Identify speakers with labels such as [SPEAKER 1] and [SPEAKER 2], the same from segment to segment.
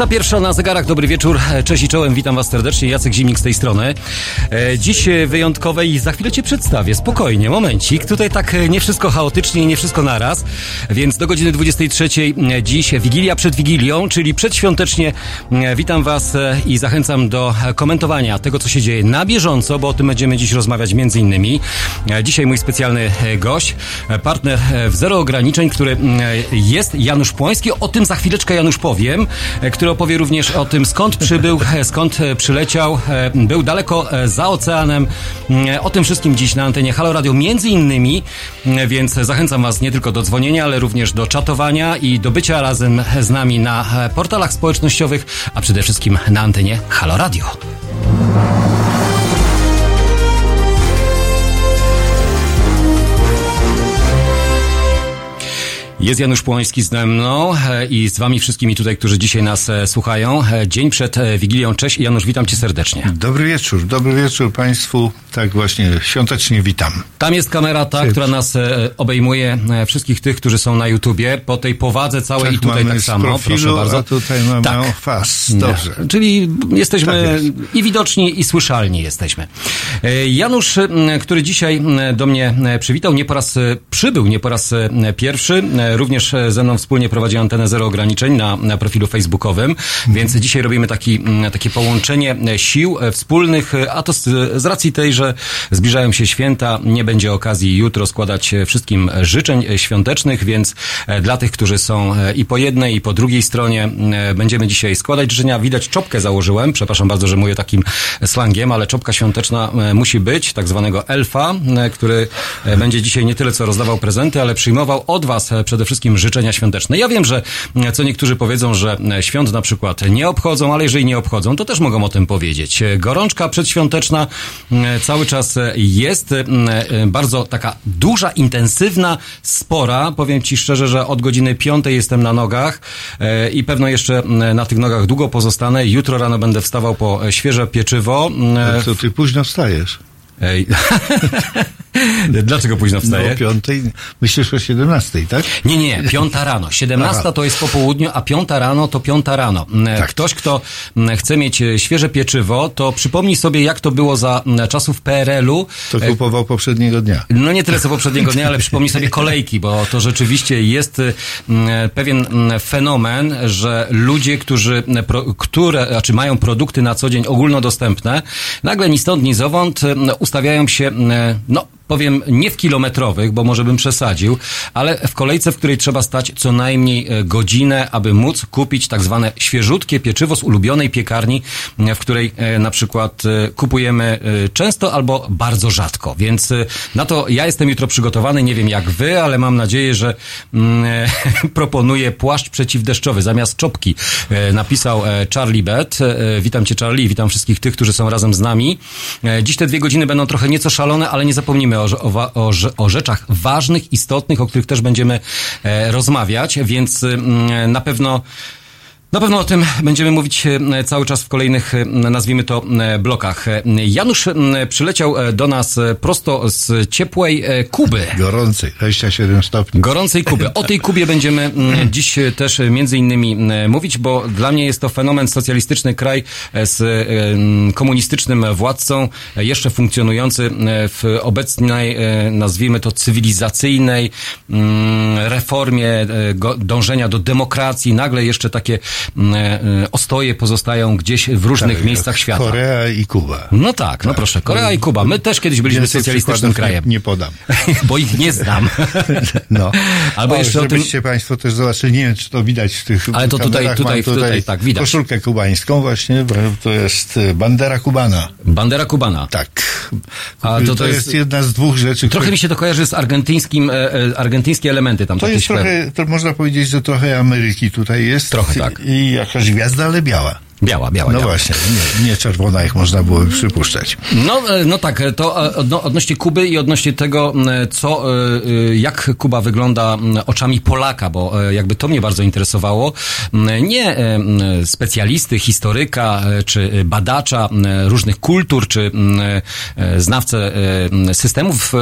[SPEAKER 1] 21 na zegarach, dobry wieczór, cześć i czołem, witam was serdecznie, Jacek Zimnik z tej strony. E, dziś wyjątkowe i za chwilę cię przedstawię, spokojnie, momencik, tutaj tak e, nie wszystko chaotycznie nie wszystko naraz, więc do godziny 23 e, dziś Wigilia przed Wigilią, czyli przedświątecznie witam was i zachęcam do komentowania tego, co się dzieje na bieżąco, bo o tym będziemy dziś rozmawiać między innymi. Dzisiaj mój specjalny gość, partner w Zero Ograniczeń, który jest Janusz Płoński, o tym za chwileczkę Janusz powiem. E, opowie również o tym, skąd przybył, e, skąd e, przyleciał, był daleko za oceanem. O tym wszystkim dziś na antenie Halo Radio, między innymi, więc zachęcam Was nie tylko do dzwonienia, ale również do czatowania i do bycia razem z nami na portalach społecznościowych, a przede wszystkim na antenie Halo Radio. Jest Janusz Płoński ze mną e, i z wami wszystkimi tutaj, którzy dzisiaj nas e, słuchają. E, dzień przed Wigilią. Cześć Janusz, witam cię serdecznie.
[SPEAKER 2] Dobry wieczór, dobry wieczór Państwu. Tak właśnie, świątecznie witam.
[SPEAKER 1] Tam jest kamera ta, która nas obejmuje, wszystkich tych, którzy są na YouTubie, po tej powadze całej tak, i tutaj tak samo.
[SPEAKER 2] Profilu, Proszę bardzo. A tutaj mamy tak. fast. Dobrze.
[SPEAKER 1] Czyli jesteśmy tak i widoczni, i słyszalni jesteśmy. Janusz, który dzisiaj do mnie przywitał, nie po raz przybył, nie po raz pierwszy również e, ze mną wspólnie prowadzi antenę Zero Ograniczeń na, na profilu facebookowym, więc dzisiaj robimy taki, takie połączenie e, sił e, wspólnych, a to z, z racji tej, że zbliżają się święta, nie będzie okazji jutro składać wszystkim życzeń świątecznych, więc dla tych, którzy są i po jednej, i po drugiej stronie, będziemy dzisiaj składać życzenia. Widać, czopkę założyłem, przepraszam bardzo, że mówię takim slangiem, ale czopka świąteczna musi być, tak zwanego elfa, który będzie dzisiaj nie tyle co rozdawał prezenty, ale przyjmował od was przede przede wszystkim życzenia świąteczne. Ja wiem, że e, co niektórzy powiedzą, że e, świąt na przykład nie obchodzą, ale jeżeli nie obchodzą, to też mogą o tym powiedzieć. E, gorączka przedświąteczna cały czas jest bardzo taka duża, intensywna, spora. Powiem Ci szczerze, że od godziny piątej jestem na nogach i pewno jeszcze na tych nogach długo pozostanę. Jutro rano będę wstawał po świeże pieczywo.
[SPEAKER 2] Co ty późno wstajesz? Ej.
[SPEAKER 1] Dlaczego późno wstaje?
[SPEAKER 2] No, o piątej, myślisz o siedemnastej, tak?
[SPEAKER 1] Nie, nie, piąta rano. Siedemnasta to jest po południu, a piąta rano to piąta rano. Mm, tak. Ktoś, kto chce mieć e, świeże pieczywo, to przypomnij sobie, jak to było za czasów PRL-u.
[SPEAKER 2] To e, kupował poprzedniego dnia.
[SPEAKER 1] No nie tyle co poprzedniego dnia, ale przypomnij sobie kolejki, bo to rzeczywiście jest e, pewien fenomen, że ludzie, którzy, które, znaczy mają produkty na co dzień ogólnodostępne, nagle ni stąd, ni zowąd ustawiają się, no, powiem nie w kilometrowych, bo może bym przesadził, ale w kolejce, w której trzeba stać co najmniej e, godzinę, aby móc kupić tak zwane świeżutkie pieczywo z ulubionej piekarni, w której e, na przykład e, kupujemy często albo bardzo rzadko. Więc na to ja jestem jutro przygotowany, nie wiem jak wy, ale mam nadzieję, że mm, proponuję płaszcz przeciwdeszczowy zamiast czopki. Napisał Charlie Bet. Witam cię Charlie, witam wszystkich tych, którzy są razem z nami. Dziś te dwie godziny będą trochę nieco szalone, ale nie zapomnimy o, o, o, rzeczach ważnych, istotnych, o których też będziemy e, rozmawiać, więc mm, na pewno na pewno o tym będziemy mówić e, cały czas w kolejnych, e, nazwijmy to, e, blokach. Janusz przyleciał do nas prosto z ciepłej Kuby.
[SPEAKER 2] Gorącej, 27 stopni.
[SPEAKER 1] Gorącej Kuby. O tej Kubie będziemy dziś też między innymi mówić, bo dla mnie jest to fenomen socjalistyczny kraj z komunistycznym władcą, jeszcze funkcjonujący w obecnej, nazwijmy to, cywilizacyjnej reformie dążenia do demokracji. Nagle jeszcze takie ostoje pozostają gdzieś w różnych tak, miejscach świata.
[SPEAKER 2] Korea i Kuba.
[SPEAKER 1] No tak, no tak. proszę, Korea i Kuba. My też kiedyś byliśmy Więcej socjalistycznym krajem.
[SPEAKER 2] Nie, nie podam.
[SPEAKER 1] Bo ich nie znam.
[SPEAKER 2] no. Albo o, jeszcze o tym... Państwo też zobaczyli, nie wiem, czy to widać w tych
[SPEAKER 1] Ale to tutaj, tutaj, tutaj, tutaj, tak, widać.
[SPEAKER 2] Koszulkę kubańską właśnie, to jest e, bandera kubana.
[SPEAKER 1] Bandera kubana.
[SPEAKER 2] Tak. A to, to, to jest, jest, jedna z dwóch rzeczy.
[SPEAKER 1] Trochę które... mi się to kojarzy z argentyńskim, e, argentyńskie elementy tam.
[SPEAKER 2] To jest trochę, to można powiedzieć, że trochę Ameryki tutaj jest.
[SPEAKER 1] Trochę tak
[SPEAKER 2] jakaś gwiazda, ale biała.
[SPEAKER 1] Biała, biała.
[SPEAKER 2] No
[SPEAKER 1] biała.
[SPEAKER 2] właśnie, nie, nie czerwona, jak można było przypuszczać.
[SPEAKER 1] No, e, no tak, to odno, odnośnie Kuby i odnośnie tego, co, jak Kuba wygląda oczami Polaka, bo jakby to mnie bardzo interesowało. Nie specjalisty, historyka, czy badacza różnych kultur, czy znawcę systemów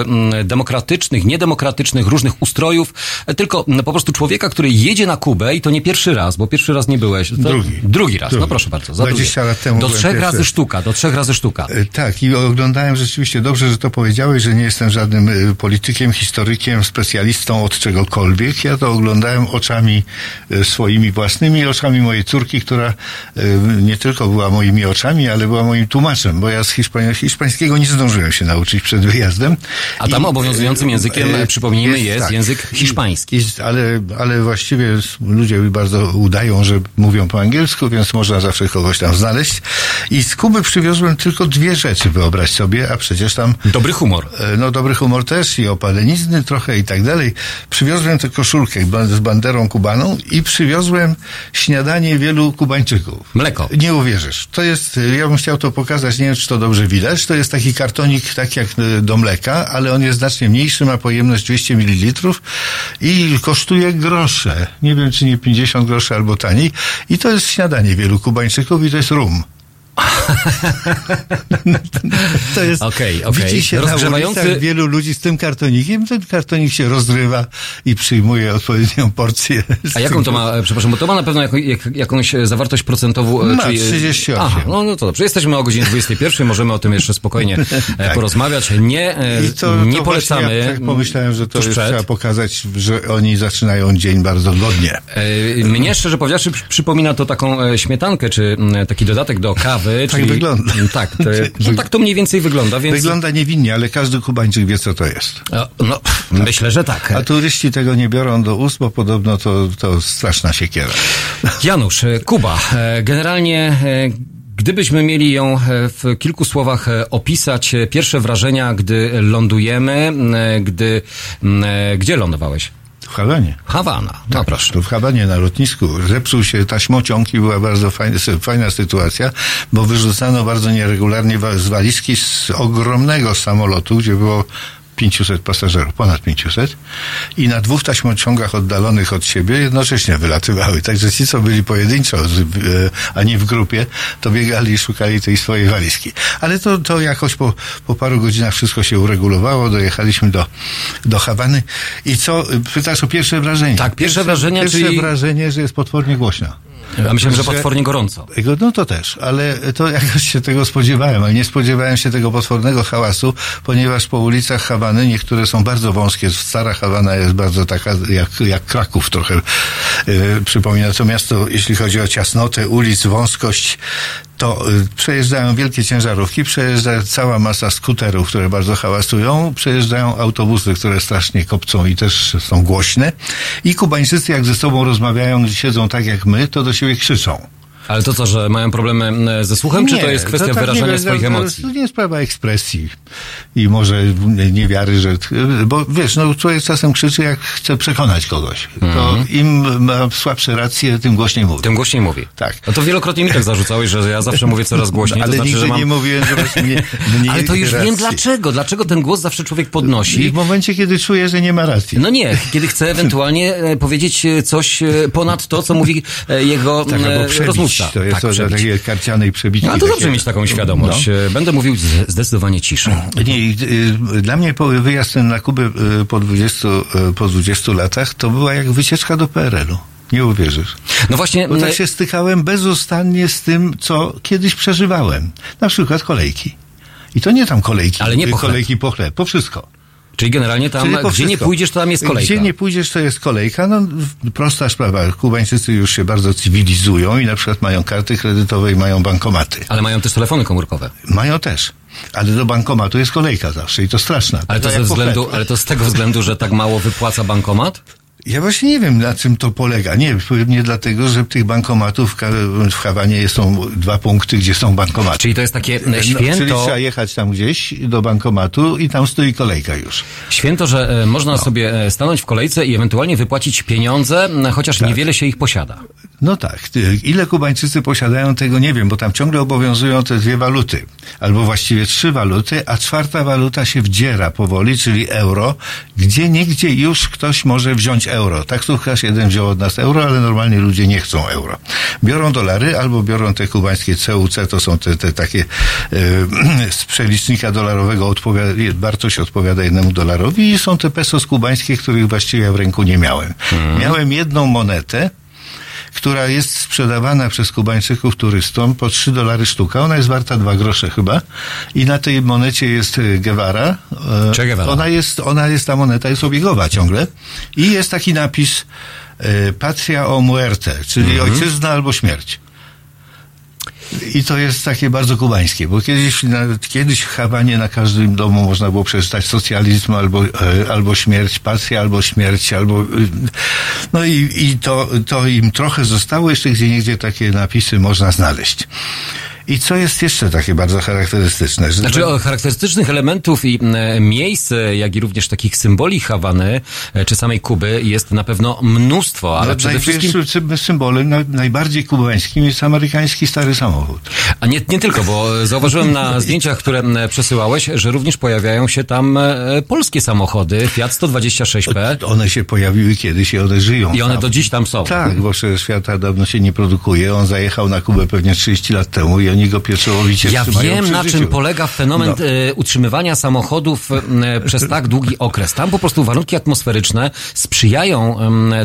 [SPEAKER 1] demokratycznych, niedemokratycznych, różnych ustrojów, tylko po prostu człowieka, który jedzie na Kubę i to nie pierwszy raz, bo pierwszy raz nie byłeś.
[SPEAKER 2] Drugi.
[SPEAKER 1] Drugi raz,
[SPEAKER 2] Drugi.
[SPEAKER 1] no proszę bardzo. Za
[SPEAKER 2] 20
[SPEAKER 1] drugie.
[SPEAKER 2] lat temu
[SPEAKER 1] Do trzech razy
[SPEAKER 2] raz.
[SPEAKER 1] sztuka, do trzech razy sztuka.
[SPEAKER 2] E, Tak, i oglądałem rzeczywiście dobrze, że to powiedziałeś, że nie jestem żadnym e, politykiem, historykiem, specjalistą od czegokolwiek. Ja to oglądałem oczami e, swoimi własnymi, oczami mojej córki, która nie tylko była moimi oczami, ale była moim tłumaczem, bo ja z hiszpań hiszpańskiego nie zdążyłem się nauczyć przed wyjazdem.
[SPEAKER 1] A tam
[SPEAKER 2] I,
[SPEAKER 1] obowiązującym językiem,
[SPEAKER 2] e,
[SPEAKER 1] przypomnijmy, jest język hiszpański.
[SPEAKER 2] I, ale, ale właściwie ludzie bardzo udają, że mówią po angielsku, więc można zawsze kogoś tam znaleźć. I z Kuby przywiozłem tylko dwie rzeczy, wyobraź sobie, a przecież tam
[SPEAKER 1] Dobry humor.
[SPEAKER 2] e, no dobry humor też i opalenizny trochę i tak dalej. Przywiozłem tę koszulkę z banderą kubaną i przywiozłem śniadanie wielu Kubańczyków.
[SPEAKER 1] Mleko.
[SPEAKER 2] Nie uwierzysz. To jest, ja bym chciał to pokazać, nie wiem czy to dobrze widać, to jest taki kartonik tak jak e, do mleka, ale on jest znacznie mniejszy, ma pojemność 200 ml i kosztuje grosze. Nie wiem czy nie 50 groszy albo taniej. I to jest śniadanie wielu Kubańczyków i to jest rum. to jest,
[SPEAKER 1] Okej, okej.
[SPEAKER 2] widzi się
[SPEAKER 1] Rozgrzewający-
[SPEAKER 2] na ulicach wielu ludzi z tym kartonikiem, ten kartonik się rozrywa i przyjmuje odpowiednią porcję.
[SPEAKER 1] A jaką to ma, przepraszam, bo to ma na pewno jak, jakąś e, zawartość procentową. e,
[SPEAKER 2] Ma,
[SPEAKER 1] czyli-
[SPEAKER 2] 38.
[SPEAKER 1] Aha, no, no to dobrze. Jesteśmy o godzinie 21, możemy o tym jeszcze spokojnie e, porozmawiać. Nie,
[SPEAKER 2] to,
[SPEAKER 1] nie
[SPEAKER 2] to
[SPEAKER 1] polecamy.
[SPEAKER 2] Ja tak pomyślałem, że to
[SPEAKER 1] przed.
[SPEAKER 2] trzeba pokazać, że oni zaczynają dzień bardzo godnie.
[SPEAKER 1] Mnie szczerze powiedziawszy przy- przypomina to taką śmietankę, czy m, taki dodatek do kawy.
[SPEAKER 2] Tak
[SPEAKER 1] czyli,
[SPEAKER 2] wygląda.
[SPEAKER 1] Tak, to, no, tak to mniej więcej wygląda, więc...
[SPEAKER 2] Wygląda niewinnie, ale każdy Kubańczyk wie, co to jest.
[SPEAKER 1] No, no, myślę, że tak.
[SPEAKER 2] A turyści tego nie biorą do ust, bo podobno to, to straszna siekiera.
[SPEAKER 1] Janusz, e, Kuba, e, generalnie e, gdybyśmy mieli ją w kilku słowach opisać, pierwsze wrażenia, gdy lądujemy, gdy... Gdzie lądowałeś?
[SPEAKER 2] W Hawanie.
[SPEAKER 1] Hawana, no proszę.
[SPEAKER 2] To w Hawanie na lotnisku zepsuł się taśmociąg i była bardzo fajna, fajna sytuacja, bo wyrzucano bardzo nieregularnie z walizki z ogromnego samolotu, gdzie było 500 pasażerów, ponad 500 i na dwóch taśmociągach oddalonych od siebie jednocześnie wylatywały. Także ci, co byli pojedynczo, e, a nie w grupie, to biegali i szukali tej swojej walizki. Ale to, to jakoś po, po paru godzinach wszystko się uregulowało, dojechaliśmy do, do Hawany i co, pytasz o pierwsze wrażenie?
[SPEAKER 1] Tak, pierwsze wrażenia,
[SPEAKER 2] Pierwsze
[SPEAKER 1] czyli-
[SPEAKER 2] wrażenie, że jest potwornie głośno.
[SPEAKER 1] A myślałem, że
[SPEAKER 2] że-
[SPEAKER 1] potwornie gorąco.
[SPEAKER 2] No to też, ale to jakoś się tego spodziewałem, ale nie spodziewałem się tego potwornego hałasu, ponieważ po ulicach Hawany, niektóre są bardzo wąskie, stara Hawana jest bardzo taka jak, jak Kraków trochę yy, przypomina to miasto, jeśli chodzi o ciasnotę ulic, wąskość, to y, przejeżdżają wielkie ciężarówki, przejeżdża cała masa skuterów, które bardzo hałasują, przejeżdżają autobusy, które strasznie kopcą i też są głośne i Kubańczycy jak ze sobą rozmawiają, siedzą tak jak my, to do siebie krzyczą.
[SPEAKER 1] Ale to co, że mają problemy ze słuchem, czy to jest kwestia
[SPEAKER 2] tak
[SPEAKER 1] wyrażania
[SPEAKER 2] nie,
[SPEAKER 1] swoich
[SPEAKER 2] to,
[SPEAKER 1] emocji?
[SPEAKER 2] To nie jest sprawa ekspresji i może niewiary, że... Bo wiesz, no człowiek czasem krzyczy, jak chce przekonać kogoś. To im ma słabsze racje, tym głośniej mówi.
[SPEAKER 1] Tym głośniej mówi.
[SPEAKER 2] Tak.
[SPEAKER 1] No to wielokrotnie mi tak zarzucałeś, że ja zawsze mówię coraz głośniej.
[SPEAKER 2] Ale
[SPEAKER 1] to znaczy,
[SPEAKER 2] nigdy
[SPEAKER 1] że mam...
[SPEAKER 2] nie mówiłem, że masz mnie, mniej
[SPEAKER 1] Ale to już
[SPEAKER 2] racji.
[SPEAKER 1] wiem dlaczego. Dlaczego ten głos zawsze człowiek
[SPEAKER 2] I
[SPEAKER 1] podnosi.
[SPEAKER 2] w momencie, kiedy czuje, że nie ma racji.
[SPEAKER 1] No nie, kiedy chce ewentualnie e, powiedzieć e, coś e, ponad to, co mówi jego
[SPEAKER 2] tak,
[SPEAKER 1] e, rozmówca.
[SPEAKER 2] To jest
[SPEAKER 1] tak, przebić.
[SPEAKER 2] takie karcianej przebitki.
[SPEAKER 1] No, ale to dobrze mieć taką świadomość. E, Będę mówił zdecydowanie ciszej.
[SPEAKER 2] Nie, y, dla mnie wyjazd na Kubę y, po 20, y, po 20 latach to była jak wycieczka do PRL-u. Nie uwierzysz.
[SPEAKER 1] No właśnie,
[SPEAKER 2] Bo tak się stykałem bezustannie z tym, co kiedyś przeżywałem. Na przykład kolejki. I to nie tam kolejki.
[SPEAKER 1] Ale nie po chleb.
[SPEAKER 2] kolejki po chleb, po wszystko.
[SPEAKER 1] Czyli generalnie tam,
[SPEAKER 2] Czyli
[SPEAKER 1] gdzie nie
[SPEAKER 2] wszystko.
[SPEAKER 1] pójdziesz, to tam jest kolejka.
[SPEAKER 2] Gdzie nie pójdziesz, to jest kolejka. No, prosta sprawa. Kubańczycy już się bardzo cywilizują i na przykład mają karty kredytowe i mają bankomaty.
[SPEAKER 1] Ale mają też telefony komórkowe.
[SPEAKER 2] Mają też. Ale do bankomatu jest kolejka zawsze i to straszna.
[SPEAKER 1] Ale to, ze względu, ale to z tego względu, że tak mało wypłaca bankomat?
[SPEAKER 2] Ja właśnie nie wiem, na czym to polega. Nie, pewnie dlatego, że tych bankomatów w Hawanie są dwa punkty, gdzie są bankomaty.
[SPEAKER 1] Czyli to jest takie e,
[SPEAKER 2] No, czyli
[SPEAKER 1] święto,
[SPEAKER 2] trzeba jechać tam gdzieś do bankomatu i tam stoi kolejka już.
[SPEAKER 1] święto, że e, można sobie e, stanąć w kolejce i ewentualnie wypłacić pieniądze, m, chociaż niewiele się ich posiada.
[SPEAKER 2] No tak. Ile Kubańczycy posiadają tego, nie wiem, bo tam ciągle obowiązują te dwie waluty. Albo właściwie trzy waluty, a czwarta waluta się wdziera powoli, czyli euro, gdzie niegdzie już ktoś może wziąć euro. Taksówkarz jeden wziął od nas euro, ale normalnie ludzie nie chcą euro. Biorą dolary albo biorą te kubańskie CUC, to są te, te takie e, z przelicznika dolarowego odpowiada, wartość odpowiada jednemu dolarowi i są te pesos kubańskie, których właściwie ja w ręku nie miałem. Mhm. Miałem jedną monetę, która jest sprzedawana przez Kubańczyków turystom po 3 dolary sztuka. Ona jest warta 2 grosze chyba. I na tej monecie jest e, Guevara.
[SPEAKER 1] E, che Guevara.
[SPEAKER 2] Ona jest, ona jest, ta moneta jest obiegowa ciągle. I jest taki napis e, Patria o muerte, czyli mhm. ojczyzna albo śmierć. I to jest takie bardzo kubańskie, bo kiedyś, kiedyś w Hawanie na każdym domu można było przeczytać socjalizm albo, e, albo śmierć, pasja albo śmierć, albo... No i, i to, to im trochę zostało, jeszcze gdzie niegdzie takie napisy można znaleźć. I co jest jeszcze takie bardzo charakterystyczne?
[SPEAKER 1] Że znaczy o charakterystycznych elementów i e, miejsc, e, jak i również takich symboli Hawany, e, czy samej Kuby jest na pewno mnóstwo, ale no, przede wszystkim...
[SPEAKER 2] symbolem najbardziej kubańskim jest amerykański stary samochód.
[SPEAKER 1] A nie, nie tylko, bo zauważyłem na zdjęciach, które przesyłałeś, że również pojawiają się tam polskie samochody, Fiat 126P.
[SPEAKER 2] One się pojawiły kiedyś i one żyją.
[SPEAKER 1] I one tam. do dziś tam są.
[SPEAKER 2] Tak, bo przecież Fiata dawno się nie produkuje. On zajechał na Kubę pewnie 30 lat temu i on oni go pieczołowicie
[SPEAKER 1] Ja wiem, na czym polega fenomen no. E, utrzymywania samochodów e, przez tak długi okres. Tam po prostu warunki atmosferyczne sprzyjają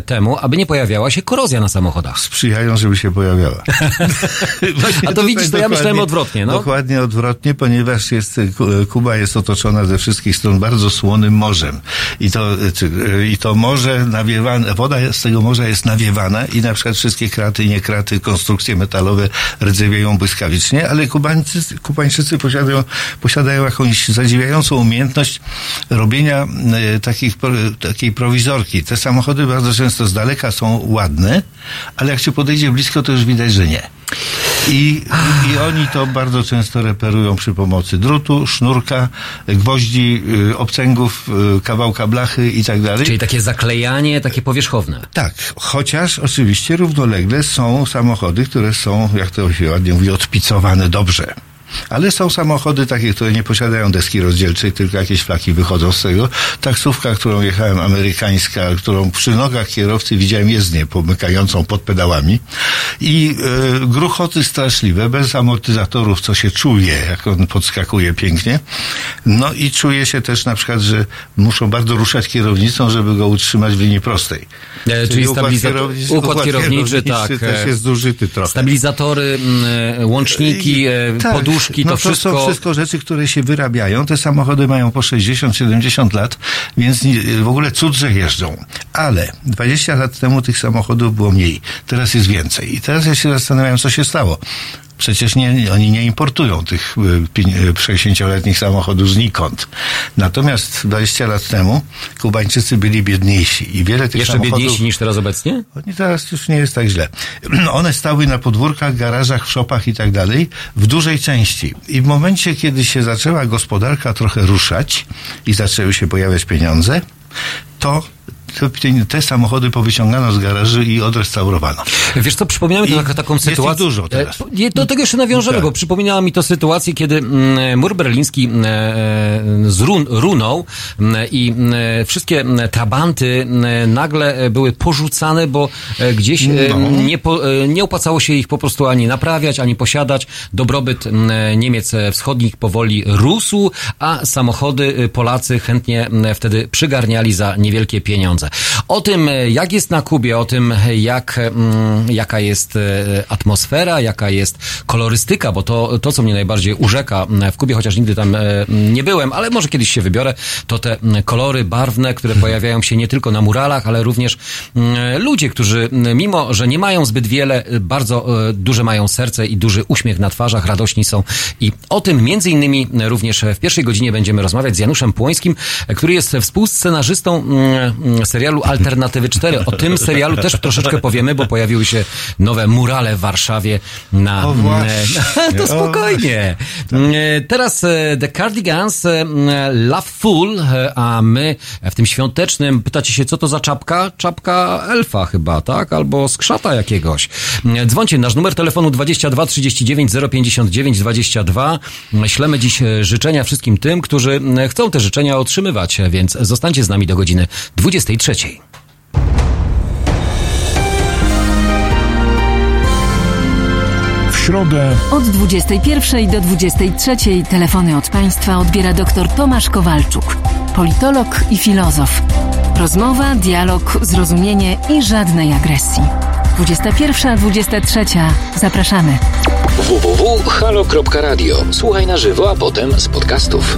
[SPEAKER 1] temu, aby nie pojawiała się korozja na samochodach.
[SPEAKER 2] Sprzyjają, żeby się pojawiała.
[SPEAKER 1] A to widzisz, to ja myślałem odwrotnie. No?
[SPEAKER 2] Dokładnie odwrotnie, ponieważ jest, Kuba jest otoczona ze wszystkich stron bardzo słonym morzem. I to, i to morze nawiewane, woda z tego morza jest nawiewana i na przykład wszystkie kraty i niekraty, konstrukcje metalowe rdzewieją błyskawicznie ale Kubańczycy, Kubańczycy posiadają, posiadają jakąś zadziwiającą umiejętność robienia e, takich, takiej prowizorki. Te samochody bardzo często z daleka są ładne, ale jak się podejdzie blisko, to już widać, że nie. I, I oni to bardzo często reperują przy pomocy drutu, sznurka, gwoździ, y, obcęgów, y, kawałka blachy i tak dalej.
[SPEAKER 1] Czyli takie zaklejanie, takie powierzchowne.
[SPEAKER 2] Tak, chociaż oczywiście równolegle są samochody, które są, jak to się ładnie mówi, odpicowane dobrze. Ale są samochody takie, które nie posiadają deski rozdzielczej, tylko jakieś flaki wychodzą z tego. Taksówka, którą jechałem, amerykańska, którą przy nogach kierowcy widziałem jezdnię pomykającą pod pedałami i e, gruchoty straszliwe, bez amortyzatorów, co się czuje, jak on podskakuje pięknie. No i czuje się też na przykład, że muszą bardzo ruszać kierownicą, żeby go utrzymać w linii prostej.
[SPEAKER 1] E, czyli, układ, kierowniczy, układ, układ kierowniczy, tak.
[SPEAKER 2] też jest zużyty trochę.
[SPEAKER 1] Stabilizatory, mm, łączniki, e, tak, poduszki no to, wszystko...
[SPEAKER 2] To są wszystko rzeczy, które się wyrabiają. Te samochody mają po 60-70 lat, więc w ogóle cud, że jeżdżą. Ale 20 lat temu tych samochodów było mniej. Teraz jest więcej. I teraz ja się zastanawiam, co się stało. Przecież nie, oni nie importują tych 60-letnich y, samochodów znikąd. Natomiast 20 lat temu Kubańczycy byli biedniejsi i wiele tych
[SPEAKER 1] Jeszcze
[SPEAKER 2] samochodów...
[SPEAKER 1] biedniejsi niż teraz obecnie?
[SPEAKER 2] Oni teraz już nie jest tak źle. One stały na podwórkach, garażach, w szopach i tak dalej w dużej części. I w momencie, kiedy się zaczęła gospodarka trochę ruszać i zaczęły się pojawiać pieniądze, to te samochody powyciągano z garaży i odrestaurowano.
[SPEAKER 1] Wiesz co, przypomniałem mi to taką sytuację.
[SPEAKER 2] dużo teraz.
[SPEAKER 1] E, do tego jeszcze nawiążemy, tak. bo przypominała mi to sytuację, kiedy mm, mur berliński mm, e, zrun, runął mm, i wszystkie trabanty nagle były porzucane, bo e, gdzieś no. nie, nie opłacało się ich po prostu ani naprawiać, ani posiadać. Dobrobyt Niemiec wschodnich powoli rósł, a samochody Polacy chętnie wtedy przygarniali za niewielkie pieniądze pieniądze. O tym, jak jest na Kubie, o tym, jak, mm, jaka jest e, atmosfera, jaka jest kolorystyka, bo to, to, co mnie najbardziej urzeka w Kubie, chociaż nigdy tam e, nie byłem, ale może kiedyś się wybiorę, to te kolory barwne, które pojawiają się nie tylko na muralach, ale również ludzie, którzy mimo, że nie mają zbyt wiele, bardzo e, duże mają serce i duży uśmiech na twarzach, radośni są. I o tym między innymi również w pierwszej godzinie będziemy rozmawiać z Januszem Płońskim, który jest współscenarzystą serialu Alternatywy 4. O tym serialu też troszeczkę powiemy, bo pojawiły się nowe murale w Warszawie na...
[SPEAKER 2] O
[SPEAKER 1] to spokojnie. Teraz The Cardigans, Love Fool, a my w tym świątecznym, pytacie się, co to za czapka? Czapka elfa chyba, tak? Albo skrzata jakiegoś. Dzwońcie, nasz numer telefonu 22 39 059 22. Ślemy dziś życzenia wszystkim tym, którzy chcą te życzenia otrzymywać, więc zostańcie z nami do godziny 23.
[SPEAKER 3] W środę
[SPEAKER 4] Od 21 do 23 telefony od Państwa odbiera dr Tomasz Kowalczuk, politolog i filozof. Rozmowa, dialog, zrozumienie i żadnej agresji. 21-23. Zapraszamy.
[SPEAKER 5] www.halo.radio. Słuchaj na żywo, a potem z podcastów.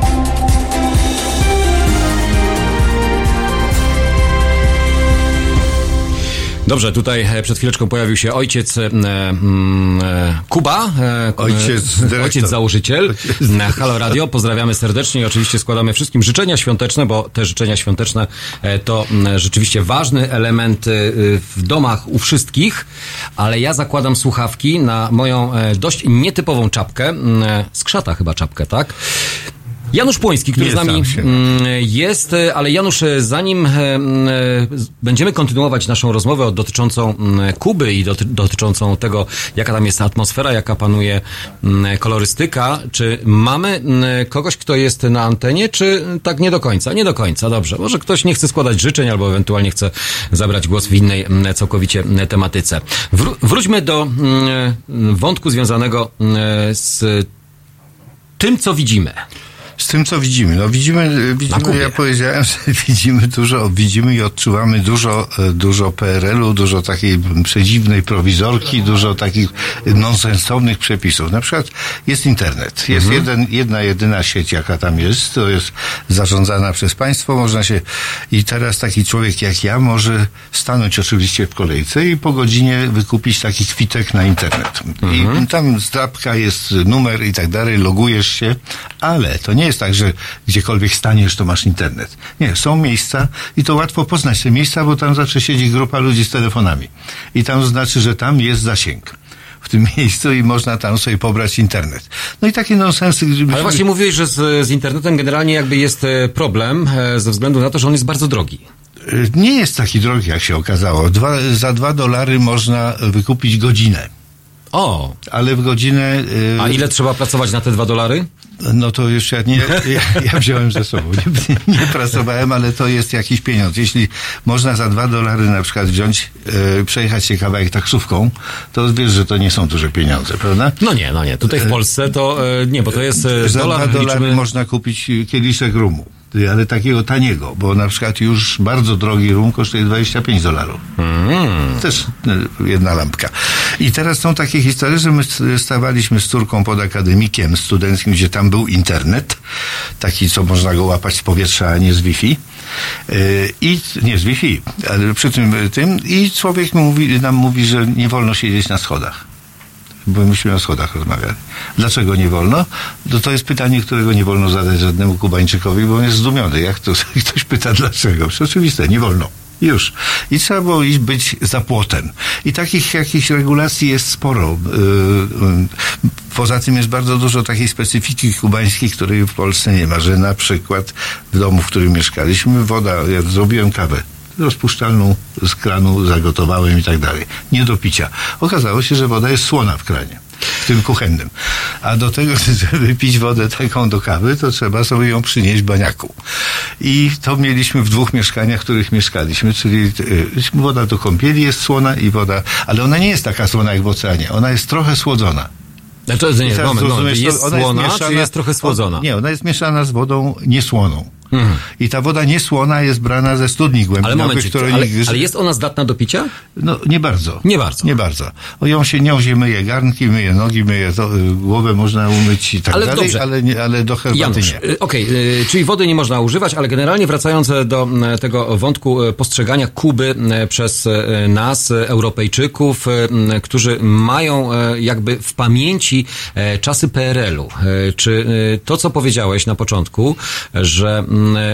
[SPEAKER 1] Dobrze, tutaj e, przed chwileczką pojawił się ojciec e, e, Kuba, e,
[SPEAKER 2] Ojciec
[SPEAKER 1] e,
[SPEAKER 2] dyrektor.
[SPEAKER 1] ojciec założyciel na Halo Radio. Pozdrawiamy serdecznie i oczywiście składamy wszystkim życzenia świąteczne, bo te życzenia świąteczne e, to rzeczywiście ważny element e, w domach u wszystkich, ale ja zakładam słuchawki na moją e, dość nietypową czapkę, e, skrzata chyba czapkę, tak? Janusz Płoński, który
[SPEAKER 2] Nie
[SPEAKER 1] z nami mm, jest, ale Janusz, zanim e, mm, e, będziemy kontynuować naszą rozmowę dotyczącą mm, Kuby i doty, dotyczącą tego, jaka tam jest atmosfera, jaka panuje kolorystyka, czy mamy kogoś, kto jest na antenie, czy tak nie do końca? Nie do końca, dobrze. Może ktoś nie chce składać życzeń, albo ewentualnie chce zabrać głos w innej całkowicie tematyce. Wró- wróćmy do wątku związanego z tym, co widzimy.
[SPEAKER 2] Z tym, co widzimy. No widzimy, widzimy ja powiedziałem, że widzimy dużo, widzimy i odczuwamy dużo, e, dużo PRL-u, dużo takiej przedziwnej prowizorki, dużo takich nonsensownych przepisów. Na przykład jest internet. Jest jeden, jedna, jedyna sieć, jaka tam jest. To jest zarządzana przez państwo. Można się, i teraz taki człowiek jak ja może stanąć oczywiście w kolejce i po godzinie wykupić taki kwitek na internet. I tam zdrabka jest numer i tak dalej, logujesz się, ale to nie jest tak, że gdziekolwiek staniesz, to masz internet. Nie, są miejsca i to łatwo poznać te miejsca, bo tam zawsze siedzi grupa ludzi z telefonami. I tam znaczy, że tam jest zasięg w tym miejscu i można tam sobie pobrać internet. No i takie nonsensy, gdybyśmy...
[SPEAKER 1] Ale właśnie mówiłeś, że z, z internetem generalnie jakby jest e, problem e, ze względu na to, że on jest bardzo drogi.
[SPEAKER 2] Y, Nie jest taki drogi, jak się okazało. Dwa, za dwa dolary można wykupić godzinę.
[SPEAKER 1] O,
[SPEAKER 2] Ale w godzinę... y,
[SPEAKER 1] a ile trzeba pracować na te dwa dolary?
[SPEAKER 2] No to już ja nie, ja, ja wziąłem ze sobą. Nie, nie pracowałem, ale to jest jakiś pieniądz. Jeśli można za dwa dolary na przykład wziąć, e, przejechać się kawałek taksówką, to wiesz, że to nie są duże pieniądze, prawda?
[SPEAKER 1] No nie, no nie. Tutaj w Polsce to e, nie, bo to jest e,
[SPEAKER 2] Za
[SPEAKER 1] dolar,
[SPEAKER 2] dwa dolary
[SPEAKER 1] liczymy...
[SPEAKER 2] można kupić kieliszek rumu. Ale takiego taniego, bo na przykład już bardzo drogi rum kosztuje 25 dolarów. Też e, jedna lampka. I teraz są takie historie, że my stawaliśmy z córką pod akademikiem studenckim, gdzie tam był internet, taki, co można go łapać z powietrza, a nie z Wi-Fi. E, I nie z Wi-Fi, ale przy tym, tym i człowiek mówi, nam mówi, że nie wolno siedzieć na schodach bo myśmy o schodach rozmawiali. Dlaczego nie wolno? No to jest pytanie, którego nie wolno zadać żadnemu Kubańczykowi, bo on jest zdumiony. Jak to ktoś pyta dlaczego? Przecież oczywiste, nie wolno. Już. I trzeba było iść być za płotem. I takich jakichś regulacji jest sporo. Yy, yy, Poza tym jest bardzo dużo takiej specyfiki kubańskiej, której w Polsce nie ma, że na przykład w domu, w którym mieszkaliśmy, woda, ja zrobiłem kawę rozpuszczalną z kranu, zagotowałem i tak dalej. Nie do picia. Okazało się, że woda jest słona w kranie. W tym kuchennym. A do tego, żeby pić wodę taką do kawy, to trzeba sobie ją przynieść w baniaku. I to mieliśmy w dwóch mieszkaniach, w których mieszkaliśmy, czyli y, woda do kąpieli jest słona i woda, ale ona nie jest taka słona jak w oceanie. Ona jest trochę słodzona.
[SPEAKER 1] Znaczy, nie, moment, moment. Jest
[SPEAKER 2] ona
[SPEAKER 1] słona, czy
[SPEAKER 2] mieszana-
[SPEAKER 1] jest trochę słodzona?
[SPEAKER 2] Nie, ona jest mieszana z wodą niesłoną. I ta woda niesłona jest brana ze studni
[SPEAKER 1] Ale
[SPEAKER 2] głębinowych,
[SPEAKER 1] momencik,
[SPEAKER 2] które
[SPEAKER 1] ale, ale jest ona zdatna do picia?
[SPEAKER 2] No, nie bardzo.
[SPEAKER 1] Nie bardzo.
[SPEAKER 2] Nie bardzo. O, ją się nią się myje garnki, myje nogi, myje to, y, głowę można umyć i tak
[SPEAKER 1] Ale
[SPEAKER 2] dalej,
[SPEAKER 1] dobrze.
[SPEAKER 2] ale, nie, ale do herbaty
[SPEAKER 1] Janusz,
[SPEAKER 2] nie.
[SPEAKER 1] y, okej, y, czyli wody nie można używać, ale generalnie wracając e, do tego wątku postrzegania Kuby przez nas, Europejczyków, którzy mają jakby w pamięci czasy PRL-u. Czy to, co powiedziałeś na początku, że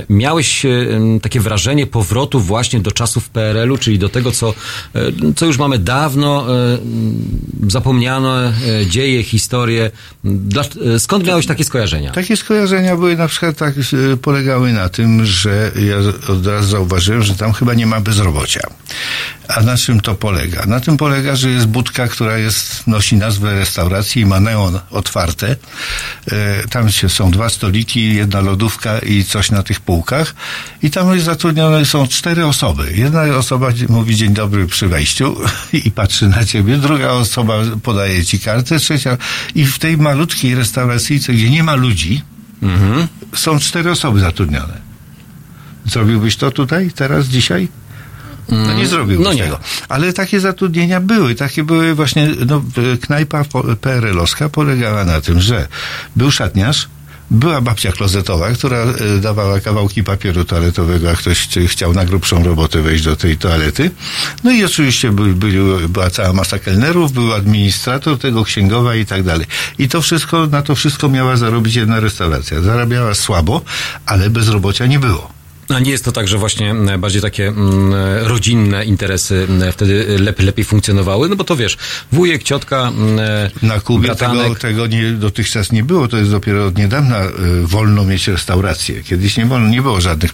[SPEAKER 1] miałeś e, m, takie wrażenie powrotu właśnie do czasów PRL-u, czyli do tego, co, e, co już mamy dawno e, m, zapomniane dzieje, historie. Skąd miałeś takie skojarzenia?
[SPEAKER 2] Takie skojarzenia były na przykład tak, polegały na tym, że ja od razu zauważyłem, że tam chyba nie ma bezrobocia. A na czym to polega? Na tym polega, że jest budka, która jest, nosi nazwę restauracji i ma neon otwarte. Tam się są dwa stoliki, jedna lodówka i coś na tych półkach. I tam jest zatrudnione są cztery osoby. Jedna osoba mówi dzień dobry przy wejściu i patrzy na ciebie. Druga osoba podaje ci kartę. Trzecia. I w tej malutkiej restauracyjce, gdzie nie ma ludzi, są cztery osoby zatrudnione. Zrobiłbyś to tutaj, teraz, dzisiaj? No nie zrobiłbyś
[SPEAKER 1] no nie.
[SPEAKER 2] tego. Ale takie zatrudnienia były. Takie były właśnie, no, e, knajpa PRL-owska polegała na tym, że był szatniarz, była babcia klozetowa, która e, dawała kawałki papieru toaletowego, jak ktoś chciał na grubszą robotę wejść do tej toalety. No i oczywiście by, byli, była cała masa kelnerów, był administrator tego, księgowa i tak dalej. I to wszystko, na to wszystko miała zarobić jedna restauracja. Zarabiała słabo, ale bezrobocia nie było.
[SPEAKER 1] A nie jest to tak, że właśnie m, bardziej takie mm, rodzinne interesy m, wtedy lepiej, lepiej funkcjonowały? No bo to wiesz, wujek, ciotka, mm,
[SPEAKER 2] Na Kubie tego, tego nie, dotychczas nie było, to jest dopiero od niedawna e, wolno mieć restaurację. Kiedyś nie wolno, nie było żadnych,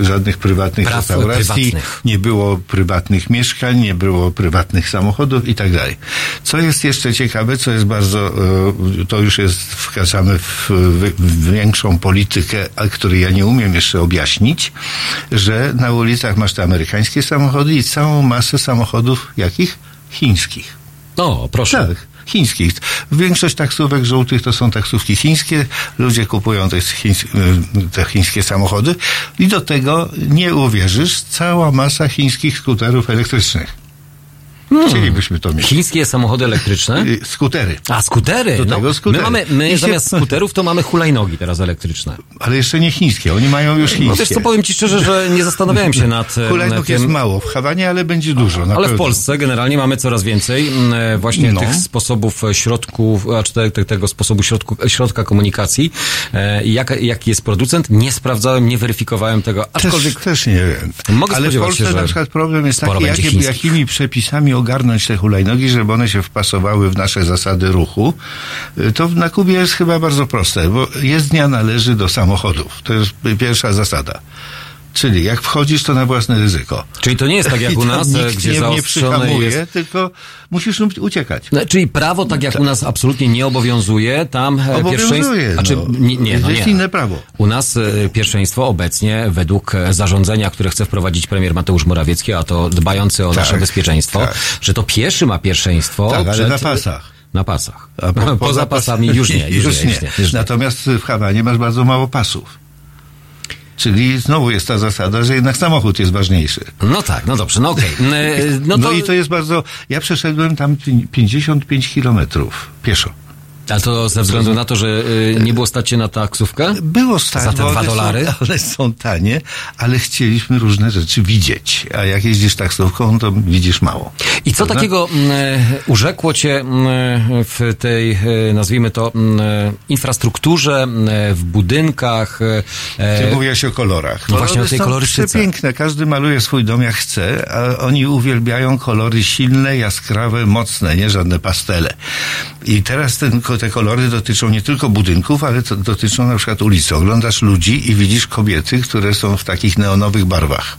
[SPEAKER 2] e, żadnych prywatnych
[SPEAKER 1] Praw
[SPEAKER 2] restauracji,
[SPEAKER 1] prywatnych.
[SPEAKER 2] nie było prywatnych mieszkań, nie było prywatnych samochodów i tak dalej. Co jest jeszcze ciekawe, co jest bardzo, e, to już jest, wkraczamy w, w, w większą politykę, a której ja nie umiem jeszcze objaśnić, że na ulicach masz te amerykańskie samochody i całą masę samochodów jakich? Chińskich.
[SPEAKER 1] O, proszę.
[SPEAKER 2] Tak, chińskich. Większość taksówek żółtych to są taksówki chińskie. Ludzie kupują te, chińs- y, te chińskie samochody i do tego, nie uwierzysz, cała masa chińskich skuterów elektrycznych. Chcielibyśmy to mieć.
[SPEAKER 1] Chińskie samochody elektryczne?
[SPEAKER 2] Skutery.
[SPEAKER 1] A, skutery.
[SPEAKER 2] Do
[SPEAKER 1] no,
[SPEAKER 2] tego skutery.
[SPEAKER 1] My, mamy, my
[SPEAKER 2] się-
[SPEAKER 1] zamiast skuterów to mamy hulajnogi teraz elektryczne.
[SPEAKER 2] Ale jeszcze nie chińskie. Oni mają już chińskie.
[SPEAKER 1] No wiesz co, powiem ci szczerze, że nie zastanawiałem się nad e,
[SPEAKER 2] Hulajnóg jest
[SPEAKER 1] tym.
[SPEAKER 2] mało w Hawanie, ale będzie dużo.
[SPEAKER 1] Ale w
[SPEAKER 2] pewno.
[SPEAKER 1] Polsce generalnie mamy coraz więcej mm, e, właśnie
[SPEAKER 2] No.
[SPEAKER 1] tych sposobów e, środków, czy te, te, tego sposobu środku, środka komunikacji. Jak, jaki jest producent? Nie sprawdzałem, nie weryfikowałem tego,
[SPEAKER 2] Też,
[SPEAKER 1] aczkolwiek
[SPEAKER 2] też nie wiem.
[SPEAKER 1] Mogę
[SPEAKER 2] Ale w
[SPEAKER 1] się,
[SPEAKER 2] Polsce
[SPEAKER 1] że
[SPEAKER 2] na przykład problem jest taki, jakie, jakimi przepisami ogarnąć te hulajnogi, żeby one się wpasowały w nasze zasady ruchu. Y, To na Kubie jest chyba bardzo proste, bo jezdnia należy do samochodów. To jest pierwsza zasada. Czyli jak wchodzisz, to na własne ryzyko.
[SPEAKER 1] Czyli to nie jest tak jak u nas, gdzie
[SPEAKER 2] nie, nie przyhamuje,
[SPEAKER 1] jest...
[SPEAKER 2] tylko musisz uciekać.
[SPEAKER 1] No, czyli prawo, tak jak u nas absolutnie nie obowiązuje, tam e,
[SPEAKER 2] Obowiązuje,
[SPEAKER 1] pierwszeństwo... Znaczy,
[SPEAKER 2] no.
[SPEAKER 1] nie, nie, no
[SPEAKER 2] Jest
[SPEAKER 1] nie.
[SPEAKER 2] inne prawo.
[SPEAKER 1] U nas e, pierwszeństwo obecnie, według e, zarządzenia, które chce wprowadzić premier Mateusz Morawiecki, a to dbający o
[SPEAKER 2] Tak,
[SPEAKER 1] nasze bezpieczeństwo,
[SPEAKER 2] tak.
[SPEAKER 1] że to pieszy ma pierwszeństwo
[SPEAKER 2] Tak, ale
[SPEAKER 1] przed...
[SPEAKER 2] na pasach.
[SPEAKER 1] Na pasach.
[SPEAKER 2] Po-
[SPEAKER 1] poza, pasami już nie. Już, już nie, już nie.
[SPEAKER 2] Natomiast w Hawanie masz bardzo mało pasów. Czyli znowu jest ta zasada, że jednak samochód jest ważniejszy.
[SPEAKER 1] No tak, no dobrze, no okej. E, No,
[SPEAKER 2] No,
[SPEAKER 1] to,
[SPEAKER 2] i to jest bardzo. Ja przeszedłem tam pi- 55 kilometrów pieszo.
[SPEAKER 1] A to ze względu na to, że e, nie było stać się na taksówkę?
[SPEAKER 2] Było stać,
[SPEAKER 1] Za te
[SPEAKER 2] bo
[SPEAKER 1] dwa dolary?
[SPEAKER 2] Są, one są tanie, ale chcieliśmy różne rzeczy widzieć. A jak jeździsz taksówką, to widzisz mało.
[SPEAKER 1] I co
[SPEAKER 2] Prawda?
[SPEAKER 1] takiego mm, e, urzekło cię mm, w tej, e, nazwijmy to, mm, e, infrastrukturze, e, w budynkach? e,
[SPEAKER 2] Ty
[SPEAKER 1] e,
[SPEAKER 2] mówiłeś o kolorach.
[SPEAKER 1] No właśnie o tej kolorystyce.
[SPEAKER 2] przepiękne. Każdy maluje swój dom jak chce, a oni uwielbiają kolory silne, jaskrawe, mocne, nie żadne pastele. I teraz ten, te kolory dotyczą nie tylko budynków, ale dotyczą na przykład ulicy. Oglądasz ludzi i widzisz kobiety, które są w takich neonowych barwach.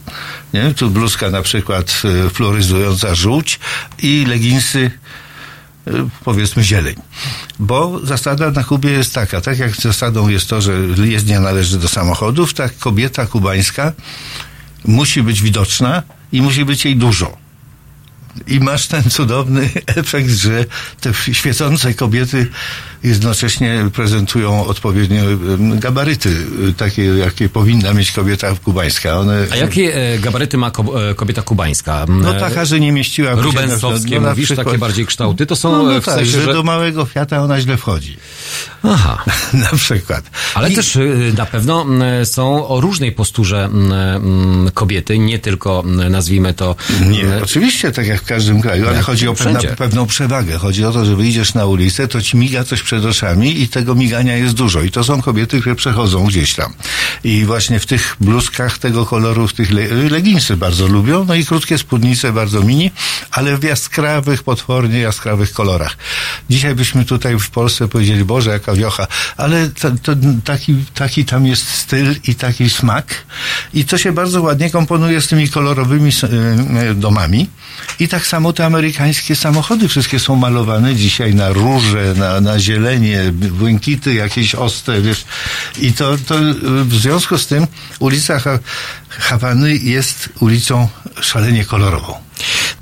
[SPEAKER 2] Nie? Tu bluzka na przykład e, fluoryzująca żółć i leginsy y, powiedzmy zieleń. Bo zasada na Kubie jest taka, tak jak zasadą jest to, że jezdnia należy do samochodów, tak kobieta kubańska musi być widoczna i musi być jej dużo. I masz ten cudowny efekt, że te świecące kobiety jednocześnie prezentują odpowiednio em, gabaryty, y, takie jakie powinna mieć kobieta kubańska. One,
[SPEAKER 1] A jakie e, gabaryty ma e, kobieta kubańska?
[SPEAKER 2] no
[SPEAKER 1] E,
[SPEAKER 2] taka, że nie mieściła
[SPEAKER 1] Rubensowskie,
[SPEAKER 2] na
[SPEAKER 1] mówisz,
[SPEAKER 2] przykład-
[SPEAKER 1] takie bardziej kształty, to są
[SPEAKER 2] no, no
[SPEAKER 1] w
[SPEAKER 2] tak,
[SPEAKER 1] sensie,
[SPEAKER 2] że,
[SPEAKER 1] że...
[SPEAKER 2] do małego Fiata ona źle wchodzi.
[SPEAKER 1] Aha.
[SPEAKER 2] na przykład.
[SPEAKER 1] Ale
[SPEAKER 2] I-
[SPEAKER 1] też y, na pewno są o różnej posturze kobiety, nie tylko nazwijmy to...
[SPEAKER 2] Nie, oczywiście, tak jak każdym kraju, ale
[SPEAKER 1] Jak
[SPEAKER 2] chodzi o
[SPEAKER 1] wszędzie.
[SPEAKER 2] pewną przewagę. Chodzi o to, że wyjdziesz na ulicę, to ci miga coś przed oczami i tego migania jest dużo. I to są kobiety, które przechodzą gdzieś tam. I właśnie w tych bluzkach tego koloru, w tych le leginsy bardzo lubią, no i krótkie spódnice bardzo mini, ale w jaskrawych, potwornie jaskrawych kolorach. Dzisiaj byśmy tutaj w Polsce powiedzieli, Boże, jaka wiocha, ale to, to, taki, taki tam jest styl i taki smak i to się bardzo ładnie komponuje z tymi kolorowymi y, y, domami i tak samo te amerykańskie samochody wszystkie są malowane dzisiaj na róże, na, na zielenie, błękity jakieś ostre, wiesz. I to, to w związku z tym ulica ha Hawany jest ulicą szalenie kolorową.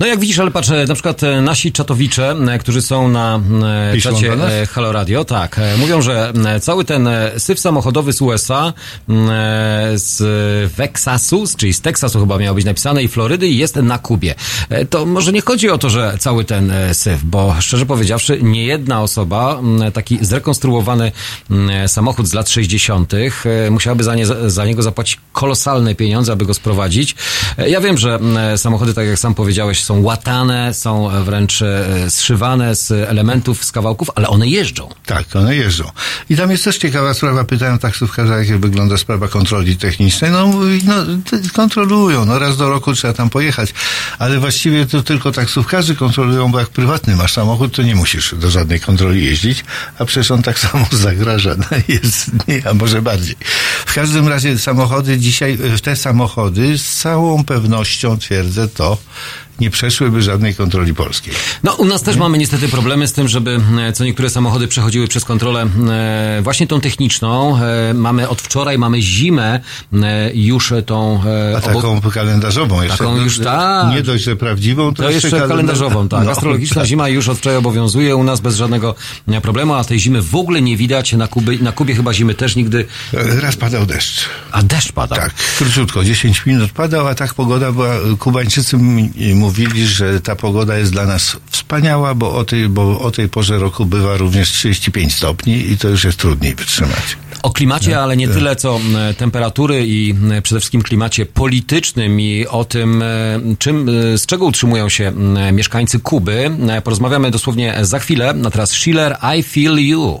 [SPEAKER 1] No jak widzisz, ale patrz, na przykład e, nasi czatowicze, e, którzy są na e,
[SPEAKER 2] Piszą
[SPEAKER 1] czacie Halo Radio, tak, mówią, że cały ten syf samochodowy z USA, z Texasu, czyli z Teksasu chyba miało być napisane i Florydy jest na Kubie. To może nie chodzi o to, że cały ten syf, bo szczerze powiedziawszy, nie jedna osoba, taki zrekonstruowany samochód z lat 60. e, musiałaby za, nie, za niego zapłacić kolosalne pieniądze, aby go sprowadzić. Ja wiem, że samochody, tak jak sam powiedziałeś, są łatane, są e, wręcz e, zszywane z elementów, z kawałków, ale one jeżdżą.
[SPEAKER 2] Tak, one jeżdżą. I tam jest też ciekawa sprawa, pytałem taksówkarza, jak wygląda sprawa kontroli technicznej. No, no kontrolują, no raz do roku trzeba tam pojechać. Ale właściwie to tylko taksówkarzy kontrolują, bo jak prywatny masz samochód, to nie musisz do żadnej kontroli jeździć, a przecież on tak samo zagraża, jest, nie, a może bardziej. W każdym razie samochody dzisiaj, te samochody z całą pewnością twierdzę to, nie przeszłyby żadnej kontroli polskiej.
[SPEAKER 1] No, u nas też mamy niestety problemy z tym, żeby e, co niektóre samochody przechodziły przez kontrolę e, właśnie tą techniczną. E, mamy od wczoraj, mamy zimę e, już tą...
[SPEAKER 2] A taką kalendarzową jeszcze.
[SPEAKER 1] Taką
[SPEAKER 2] no,
[SPEAKER 1] już, tak.
[SPEAKER 2] Nie dość, że prawdziwą, to,
[SPEAKER 1] To jeszcze
[SPEAKER 2] kalenda-
[SPEAKER 1] kalendarzową, tak.
[SPEAKER 2] No,
[SPEAKER 1] Astrologiczna
[SPEAKER 2] tak.
[SPEAKER 1] zima już od wczoraj obowiązuje u nas bez żadnego problemu, a tej zimy w ogóle nie widać. Na, Kuby, na Kubie chyba zimy też nigdy...
[SPEAKER 2] Raz padał deszcz.
[SPEAKER 1] A deszcz pada.
[SPEAKER 2] Tak, króciutko, 10 minut padał, a tak pogoda była, Kubańczycy m- mówili, że ta pogoda jest dla nas wspaniała, bo o tej, bo o tej porze roku bywa również 35 stopni i to już jest trudniej wytrzymać.
[SPEAKER 1] O klimacie, ale nie tyle co temperatury i przede wszystkim klimacie politycznym i o tym, czym, e, z czego utrzymują się mieszkańcy Kuby. E, Porozmawiamy dosłownie za chwilę. A teraz Schiller, I Feel You.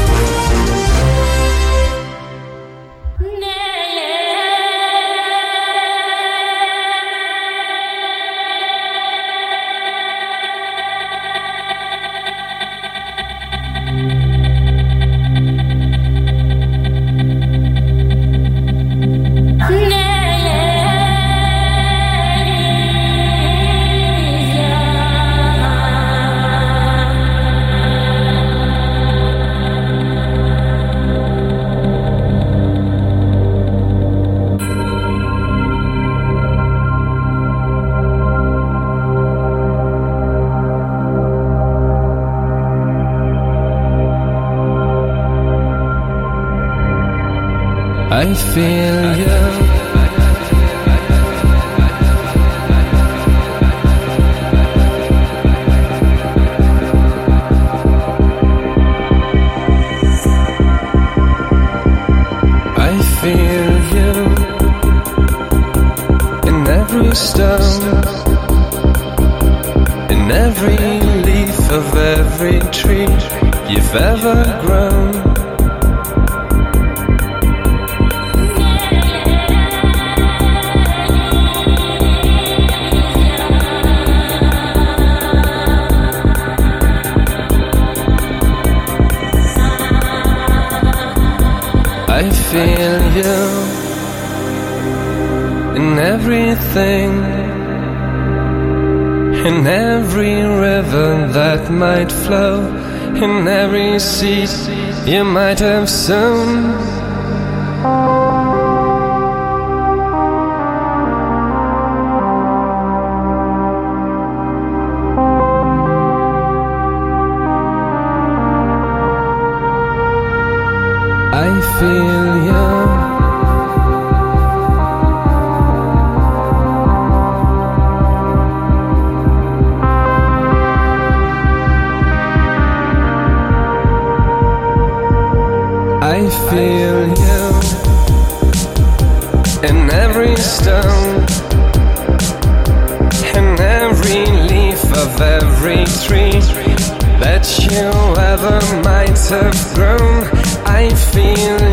[SPEAKER 6] I feel have grown. I feel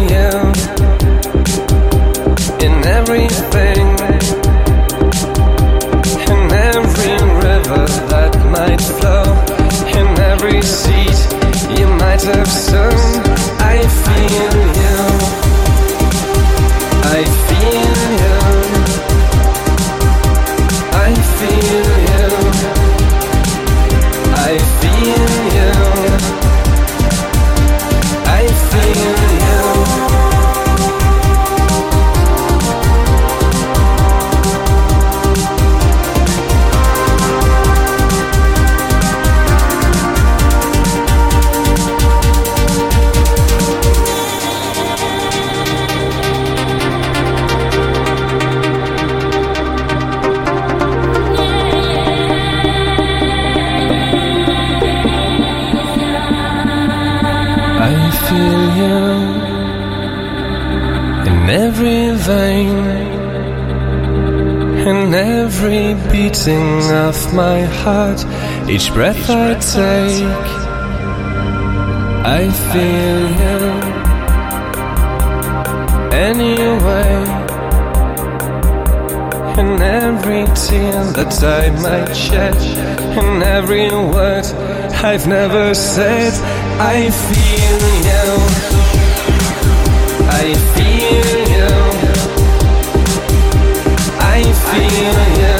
[SPEAKER 6] beating of my heart, each breath I take. I feel you anyway. In every tear that I might shed, in every word I've never said, I feel you. I feel you. I feel you.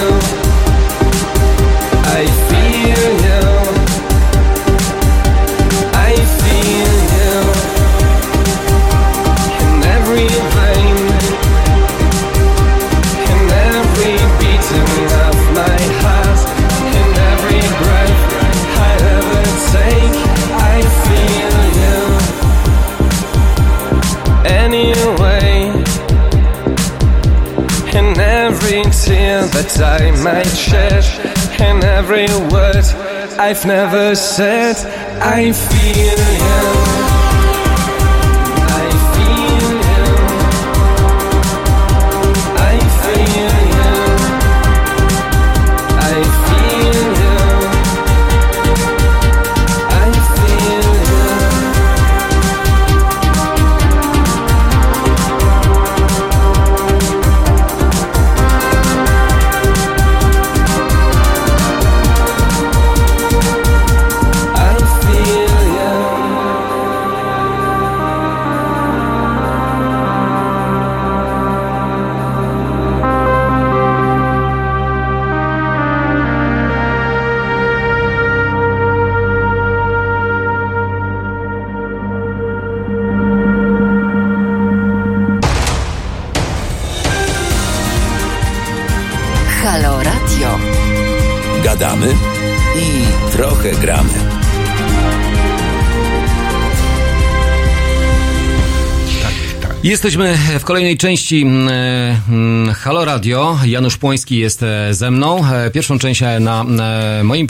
[SPEAKER 6] That I and every word I've never said, I feel you.
[SPEAKER 1] Jesteśmy w kolejnej części mm, mm, Halo Radio. Janusz Płoński jest e, ze mną. E, Pierwszą część e, na moim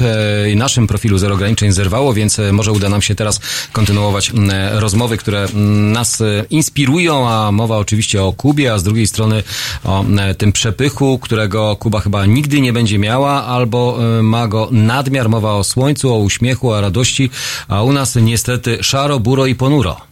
[SPEAKER 1] naszym profilu Zero Ograniczeń zerwało, więc może uda nam się teraz kontynuować rozmowy, które nas inspirują, a mowa oczywiście o Kubie, a z drugiej strony o tym przepychu, którego Kuba chyba nigdy nie będzie miała, albo ma go nadmiar. Mowa o słońcu, o uśmiechu, o radości, a u nas niestety szaro, buro i ponuro.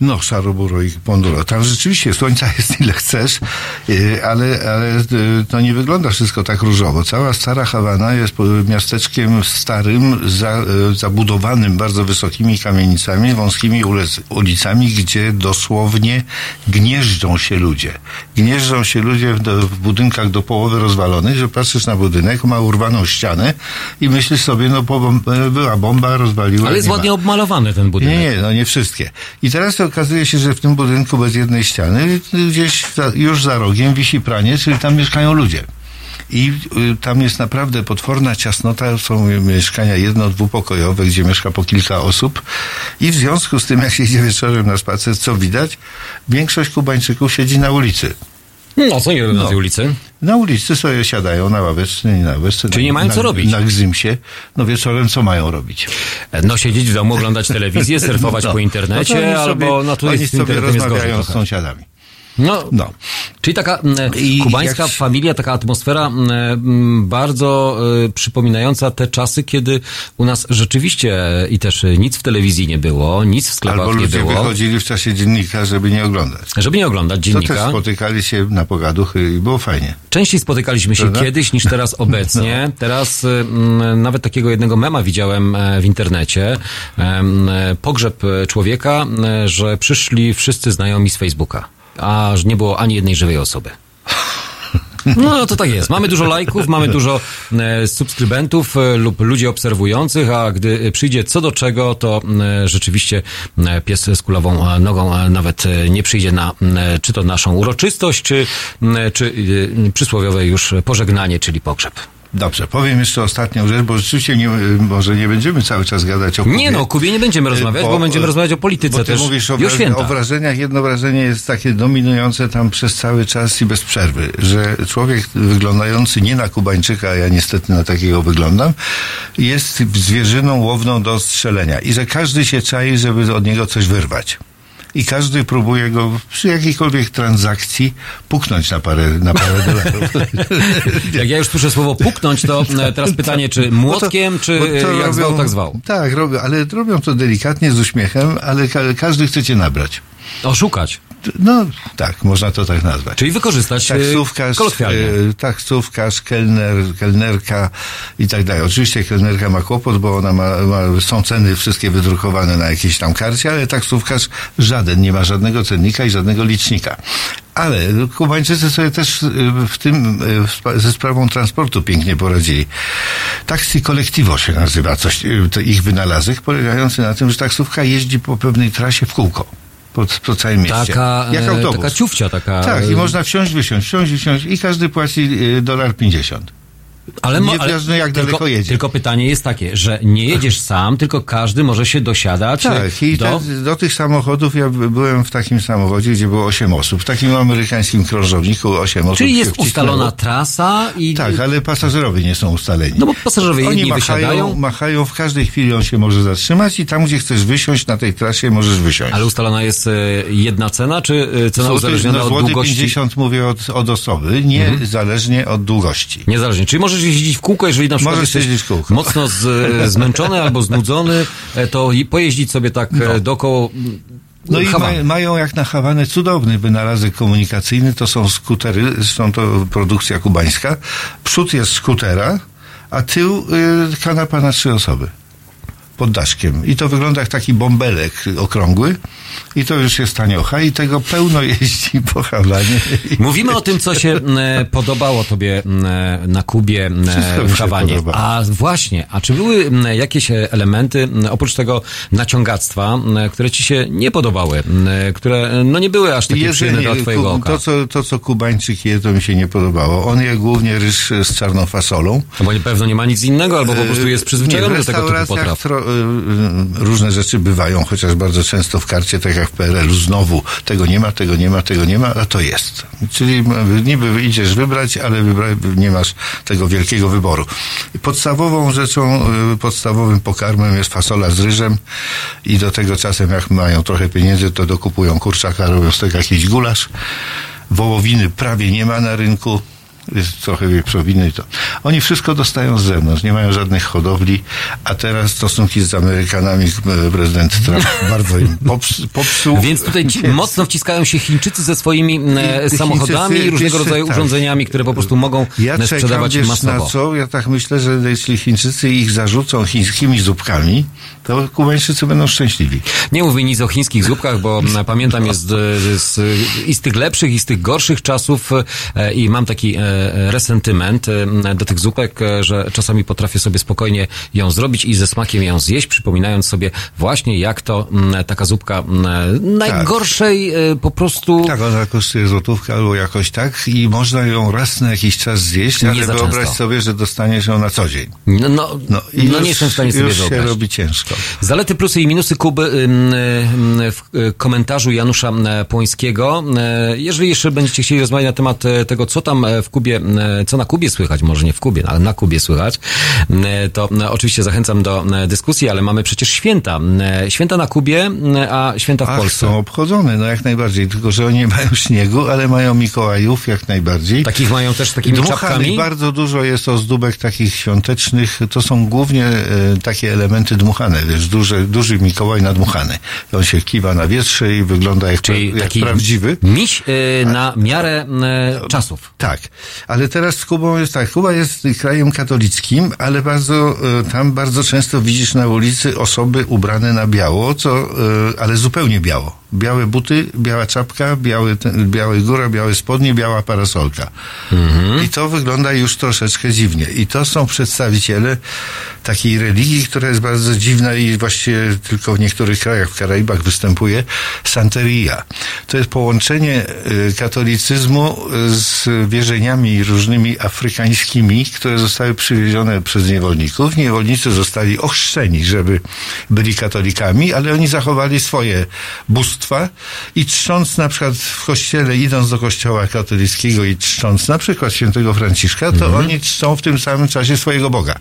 [SPEAKER 2] No, szaro, buro i ponduro. Tam rzeczywiście słońca jest ile chcesz, yy, ale, ale yy, to nie wygląda wszystko tak różowo. Cała stara Hawana jest miasteczkiem starym, za, yy, zabudowanym bardzo wysokimi kamienicami, wąskimi ulicami, gdzie dosłownie gnieżdżą się ludzie. Gnieżdżą się ludzie w, w budynkach do połowy rozwalonych, że patrzysz na budynek, ma urwaną ścianę i myślisz sobie, no była bomba, rozwaliła.
[SPEAKER 1] Ale jest
[SPEAKER 2] nie ma.
[SPEAKER 1] ładnie obmalowany ten budynek.
[SPEAKER 2] Nie, nie, no nie wszystkie. I teraz to okazuje się, że w tym budynku bez jednej ściany gdzieś za, już za rogiem wisi pranie, czyli tam mieszkają ludzie. I y, tam jest naprawdę potworna ciasnota, są mieszkania jedno-, dwupokojowe, gdzie mieszka po kilka osób. I w związku z tym, jak się idzie wieczorem na spacer, co widać? Większość Kubańczyków siedzi na ulicy.
[SPEAKER 1] No, co nie robią na
[SPEAKER 2] No.
[SPEAKER 1] tej ulicy?
[SPEAKER 2] Na ulicy sobie siadają na ławeczce, nie na ławeczce.
[SPEAKER 1] Czyli nie
[SPEAKER 2] na,
[SPEAKER 1] mają
[SPEAKER 2] na,
[SPEAKER 1] co robić.
[SPEAKER 2] Na gzymsie. No wieczorem co mają robić?
[SPEAKER 1] No siedzieć w domu, oglądać telewizję, surfować
[SPEAKER 2] No.
[SPEAKER 1] po internecie,
[SPEAKER 2] no
[SPEAKER 1] albo
[SPEAKER 2] sobie,
[SPEAKER 1] no tu
[SPEAKER 2] oni
[SPEAKER 1] jest
[SPEAKER 2] sobie rozmawiają z sąsiadami.
[SPEAKER 1] No,
[SPEAKER 2] No.
[SPEAKER 1] czyli taka mm,
[SPEAKER 2] I
[SPEAKER 1] kubańska
[SPEAKER 2] jak-
[SPEAKER 1] familia, taka atmosfera mm, mm, bardzo y, przypominająca te czasy, kiedy u nas rzeczywiście y, i też y, nic w telewizji nie było, nic w sklepach
[SPEAKER 2] Albo
[SPEAKER 1] nie
[SPEAKER 2] ludzie
[SPEAKER 1] było,
[SPEAKER 2] wychodzili w czasie dziennika, żeby nie oglądać.
[SPEAKER 1] żeby nie oglądać
[SPEAKER 2] To też
[SPEAKER 1] dziennika.
[SPEAKER 2] spotykali się na pogaduchy i było fajnie.
[SPEAKER 1] Częściej spotykaliśmy się
[SPEAKER 2] Prawda?
[SPEAKER 1] kiedyś niż teraz obecnie. Teraz y, mm, nawet takiego jednego mema widziałem e, w internecie. Em, e, Pogrzeb e, człowieka, e, że przyszli wszyscy znajomi z Facebooka, a nie było ani jednej żywej osoby. No to tak jest. Mamy dużo lajków, mamy dużo e, subskrybentów e, lub ludzi obserwujących, a gdy przyjdzie co do czego, to e, rzeczywiście e, pies z kulawą e, nogą e, nawet nie przyjdzie na czy to naszą uroczystość, czy, czy przysłowiowe już pożegnanie, czyli pogrzeb.
[SPEAKER 2] Dobrze, powiem jeszcze ostatnią rzecz, bo rzeczywiście nie, może nie będziemy cały czas gadać o Kubie.
[SPEAKER 1] Nie no, o Kubie nie będziemy rozmawiać, bo, będziemy rozmawiać o polityce
[SPEAKER 2] bo ty
[SPEAKER 1] też
[SPEAKER 2] mówisz o, wraż- o wrażeniach. Jedno wrażenie jest takie dominujące tam przez cały czas i bez przerwy, że człowiek wyglądający nie na Kubańczyka, a ja niestety na takiego wyglądam, jest zwierzyną łowną do strzelenia i że każdy się czai, żeby od niego coś wyrwać. I każdy próbuje go przy jakiejkolwiek transakcji puknąć na parę, na parę dolarów.
[SPEAKER 1] Jak ja już słyszę słowo puknąć, to e, teraz pytanie, czy młotkiem,
[SPEAKER 2] to-
[SPEAKER 1] czy e, jak zwał, tak zwał.
[SPEAKER 2] Tak, robią, ale robią to delikatnie, z uśmiechem, ale ka- każdy chce cię nabrać.
[SPEAKER 1] Oszukać.
[SPEAKER 2] No tak, można to tak nazwać.
[SPEAKER 1] Czyli wykorzystać e,
[SPEAKER 2] Taksówkarz,
[SPEAKER 1] kolokwialnie.
[SPEAKER 2] e, taksówkarz, kelner, kelnerka i tak dalej. Oczywiście kelnerka ma kłopot, bo ona ma, ma, są ceny wszystkie wydrukowane na jakiejś tam karcie, ale taksówkarz żaden, nie ma żadnego cennika i żadnego licznika. Ale Kubańczycy sobie też e, w tym, ze sprawą transportu pięknie poradzili. Taxi Collectivo się nazywa, coś, ich wynalazek polegający na tym, że taksówka jeździ po pewnej trasie w kółko. Po, po całym mieście.
[SPEAKER 1] Taka,
[SPEAKER 2] Jak
[SPEAKER 1] e,
[SPEAKER 2] autobus.
[SPEAKER 1] taka ciufcia, taka...
[SPEAKER 2] Tak,
[SPEAKER 1] e,
[SPEAKER 2] i można wsiąść, wysiąść, wsiąść, wysiąść i każdy płaci y, dolar 50.
[SPEAKER 1] Ale mo-
[SPEAKER 2] Nieważne, jak
[SPEAKER 1] tylko,
[SPEAKER 2] daleko jedzie.
[SPEAKER 1] Tylko pytanie jest takie, że nie jedziesz sam, tylko każdy może się dosiadać
[SPEAKER 2] Tak, i
[SPEAKER 1] do...
[SPEAKER 2] te, do tych samochodów ja by- byłem w takim samochodzie, gdzie było 8 osób. W takim amerykańskim krążowniku 8 osób.
[SPEAKER 1] Czyli jest ustalona trasa i...
[SPEAKER 2] Tak, ale pasażerowie nie są ustaleni.
[SPEAKER 1] No bo pasażerowie
[SPEAKER 2] Oni
[SPEAKER 1] jedni
[SPEAKER 2] machają,
[SPEAKER 1] wysiadają,
[SPEAKER 2] machają, w każdej chwili on się może zatrzymać i tam, gdzie chcesz wysiąść na tej trasie, możesz wysiąść.
[SPEAKER 1] ale ustalona jest e, jedna cena, czy e, cena uzależniona
[SPEAKER 2] no,
[SPEAKER 1] od długości? Mhm.
[SPEAKER 2] 50 mówię od, od osoby, nie zależnie od długości.
[SPEAKER 1] Niezależnie. Czyli możesz jeździć w kółko, jeżeli na przykład
[SPEAKER 2] Możesz
[SPEAKER 1] jesteś mocno z, zmęczony albo znudzony, e, to pojeździć sobie tak no. dookoło
[SPEAKER 2] No i ma, mają jak na Hawanę cudowny wynalazek komunikacyjny, to są skutery, zresztą to produkcja kubańska. Przód jest skutera, a tył y, kanapa na trzy osoby. Pod daszkiem. I to wygląda jak taki bąbelek okrągły. I to już jest taniocha i tego pełno jeździ po Hawanie.
[SPEAKER 1] Mówimy o tym, co się e, podobało tobie e, na Kubie e,
[SPEAKER 2] Wszystko
[SPEAKER 1] w Hawanie. A właśnie, a czy były jakieś elementy, oprócz tego naciągactwa, które ci się nie podobały, które no nie były aż takie przyjemne dla twojego oka?
[SPEAKER 2] to, co, to, co Kubańczyk je, to mi się nie podobało. On je głównie ryż z czarną fasolą.
[SPEAKER 1] No bo pewno nie ma nic innego, albo po prostu jest przyzwyczajony do tego typu potraw.
[SPEAKER 2] Tro, różne rzeczy bywają, chociaż bardzo często w karcie, tak jak w PRL-u, znowu tego nie ma, tego nie ma, tego nie ma, a to jest. Czyli niby idziesz wybrać, ale wybra, nie masz tego wielkiego wyboru. Podstawową rzeczą, y, podstawowym pokarmem jest fasola z ryżem i do tego czasem, jak mają trochę pieniędzy, to dokupują kurczaka, robią z tego jakiś gulasz. Wołowiny prawie nie ma na rynku. Jest trochę wieprzowiny i to. Oni wszystko dostają z zewnątrz, nie mają żadnych hodowli, a teraz stosunki z Amerykanami e, prezydent Trump bardzo im pops, popsuł.
[SPEAKER 1] Więc tutaj ci mocno wciskają się Chińczycy ze swoimi e,
[SPEAKER 2] Chińczycy
[SPEAKER 1] samochodami i różnego rodzaju
[SPEAKER 2] tak.
[SPEAKER 1] urządzeniami, które po prostu mogą
[SPEAKER 2] Ja czekam,
[SPEAKER 1] sprzedawać
[SPEAKER 2] wiesz,
[SPEAKER 1] masowo.
[SPEAKER 2] na co? Ja tak myślę, że jeśli Chińczycy ich zarzucą chińskimi zupkami, to Kubańczycy będą szczęśliwi.
[SPEAKER 1] Nie mówię nic o chińskich zupkach, bo pamiętam jest e, z, i z tych lepszych, i z tych gorszych czasów e, i mam taki e, resentyment e, do tych zupek, e, że czasami potrafię sobie spokojnie ją zrobić i ze smakiem ją zjeść, przypominając sobie właśnie jak to taka zupka najgorszej e, po prostu...
[SPEAKER 2] Tak, ona kosztuje złotówkę albo jakoś tak i można ją raz na jakiś czas zjeść,
[SPEAKER 1] Nie
[SPEAKER 2] ale
[SPEAKER 1] za
[SPEAKER 2] wyobraź sobie, że dostaniesz ją na co dzień.
[SPEAKER 1] No, no,
[SPEAKER 2] No, i
[SPEAKER 1] no
[SPEAKER 2] już,
[SPEAKER 1] nie jestem w stanie sobie
[SPEAKER 2] już się robi ciężko.
[SPEAKER 1] Zalety, plusy i minusy Kuby w y, komentarzu Janusza Płońskiego. Jeżeli jeszcze będziecie chcieli rozmawiać na temat tego, co tam w Kubie, y, co na Kubie słychać, może nie w Kubie, ale na Kubie słychać, y, to y, oczywiście zachęcam do dyskusji, ale mamy przecież święta. Święta na Kubie, a święta w
[SPEAKER 2] Ach,
[SPEAKER 1] Polsce.
[SPEAKER 2] są obchodzone, no jak najbardziej, tylko że oni nie mają śniegu, ale mają Mikołajów jak najbardziej.
[SPEAKER 1] Takich mają też takimi
[SPEAKER 2] Dmuchanych
[SPEAKER 1] czapkami.
[SPEAKER 2] bardzo dużo jest ozdóbek takich świątecznych. To są głównie e, takie elementy dmuchane, wiesz, duży, duży Mikołaj nadmuchany. On się kiwa na wietrze i wygląda jak, pra, jak
[SPEAKER 1] taki
[SPEAKER 2] prawdziwy.
[SPEAKER 1] miś na miarę czasów.
[SPEAKER 2] Tak, ale teraz z Kubą jest tak. Kuba jest krajem katolickim, ale bardzo, e, tam bardzo często widzisz na ulicy osoby ubrane na biało, co, e, ale zupełnie biało. Białe buty, biała czapka, biały, ten, biały góra, białe spodnie, biała parasolka. I to wygląda już troszeczkę dziwnie. I to są przedstawiciele takiej religii, która jest bardzo dziwna i właściwie tylko w niektórych krajach, w Karaibach występuje, Santeria. To jest połączenie y, katolicyzmu z wierzeniami różnymi afrykańskimi, które zostały przywiezione przez niewolników. Niewolnicy zostali ochrzczeni, żeby byli katolikami, ale oni zachowali swoje bóstwa i czcząc na przykład w kościele, idąc do kościoła katolickiego i czcząc na przykład świętego Franciszka, to oni czczą w tym samym czasie swojego Boga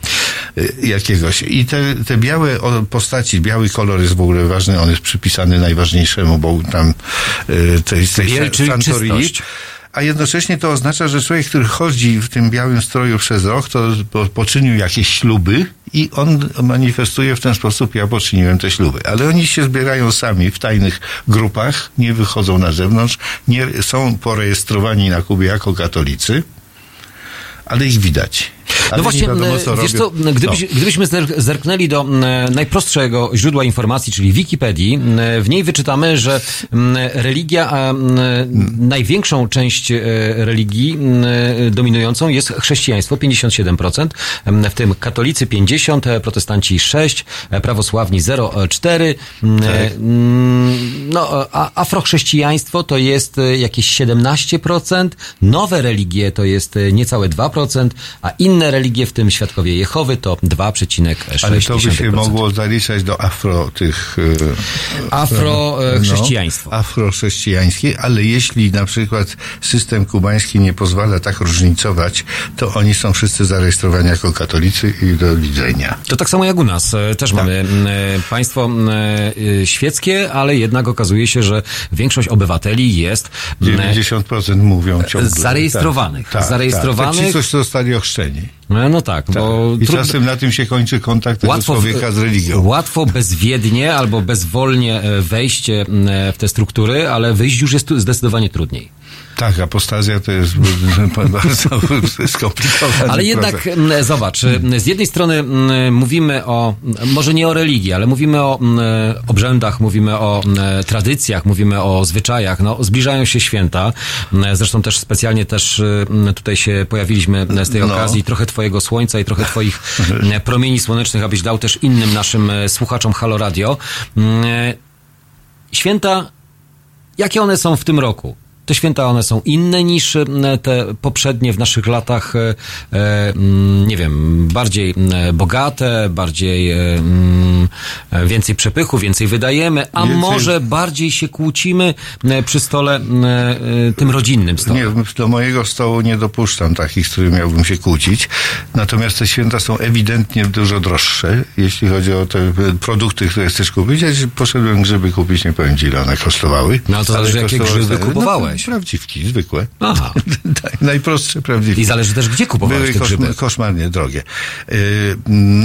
[SPEAKER 2] y, jakiegoś. I te, te białe postaci, biały kolor jest w ogóle ważny, on jest przypisany najważniejszemu Bogu tam y, tej, tej
[SPEAKER 1] Biel, czyli
[SPEAKER 2] Santorini.
[SPEAKER 1] czystość.
[SPEAKER 2] A jednocześnie to oznacza, że człowiek, który chodzi w tym białym stroju przez rok, to po- poczynił jakieś śluby i on manifestuje w ten sposób, ja poczyniłem te śluby. Ale oni się zbierają sami w tajnych grupach, nie wychodzą na zewnątrz, nie są porejestrowani na Kubie jako katolicy, ale ich widać.
[SPEAKER 1] No właśnie,
[SPEAKER 2] nie wiadomo,
[SPEAKER 1] e, wiesz
[SPEAKER 2] robią.
[SPEAKER 1] co, gdybyś,
[SPEAKER 2] No.
[SPEAKER 1] gdybyśmy zer- zerknęli do m, najprostszego źródła informacji, czyli Wikipedii, w niej wyczytamy, że religia, a, największą część e, religii dominującą jest chrześcijaństwo, 57%, m, w tym katolicy 50%, e, protestanci 6%, e, prawosławni 0,4%, m,
[SPEAKER 2] Tak.
[SPEAKER 1] no, a afrochrześcijaństwo to jest jakieś 17%, nowe religie to jest niecałe 2%, a inne religie, w tym Świadkowie Jehowy, to 2,6%.
[SPEAKER 2] Ale to by się mogło zaliczać do afro tych... e,
[SPEAKER 1] Afrochrześcijaństwo.
[SPEAKER 2] No, afrochrześcijańskie, ale jeśli na przykład system kubański nie pozwala tak różnicować, to oni są wszyscy zarejestrowani jako katolicy i do widzenia.
[SPEAKER 1] To tak samo jak u nas. E, Też mamy m, e, państwo świeckie, ale jednak okazuje się, że większość obywateli jest m,
[SPEAKER 2] 90% mówią ciągle.
[SPEAKER 1] Zarejestrowanych.
[SPEAKER 2] Tak, tak,
[SPEAKER 1] Zarejestrowanych.
[SPEAKER 2] Tak. Ci, coś zostali ochrzczeni.
[SPEAKER 1] E, No tak, bo
[SPEAKER 2] I
[SPEAKER 1] trudno-
[SPEAKER 2] czasem na tym się kończy kontakt tego człowieka z religią.
[SPEAKER 1] Łatwo bezwiednie albo bezwolnie e, wejście e, w te struktury, ale wyjść już jest zdecydowanie trudniej.
[SPEAKER 2] Tak, apostazja to jest bardzo skomplikowane.
[SPEAKER 1] Ale jednak m, zobacz, m, z jednej strony m, mówimy o, może nie o religii, ale mówimy o obrzędach, mówimy o tradycjach, mówimy o zwyczajach. No, zbliżają się święta. Zresztą też specjalnie też tutaj się pojawiliśmy z tej
[SPEAKER 2] No.
[SPEAKER 1] okazji. Trochę twojego słońca i trochę twoich promieni słonecznych, abyś dał też innym naszym e, słuchaczom Halo Radio. M, Święta Jakie one są w tym roku? Te święta one są inne niż e, te poprzednie w naszych latach, e, e, mm, nie wiem, bardziej bogate, bardziej mm, więcej przepychu, więcej wydajemy, a
[SPEAKER 2] Więcej-
[SPEAKER 1] może bardziej się kłócimy przy stole tym rodzinnym stole.
[SPEAKER 2] Nie, do mojego stołu nie dopuszczam takich, z którymi miałbym się kłócić. Natomiast te święta są ewidentnie dużo droższe, jeśli chodzi o te produkty, które chcesz kupić. Ja poszedłem grzyby kupić, nie powiem ile one kosztowały.
[SPEAKER 1] No to
[SPEAKER 2] Ale
[SPEAKER 1] zależy, jakie grzyby kupowałeś.
[SPEAKER 2] No, prawdziwki, zwykłe.
[SPEAKER 1] Aha.
[SPEAKER 2] Najprostsze, prawdziwki.
[SPEAKER 1] I zależy też, gdzie kupowałeś
[SPEAKER 2] Były
[SPEAKER 1] te grzyby.
[SPEAKER 2] koszm- koszmarnie drogie. Yy,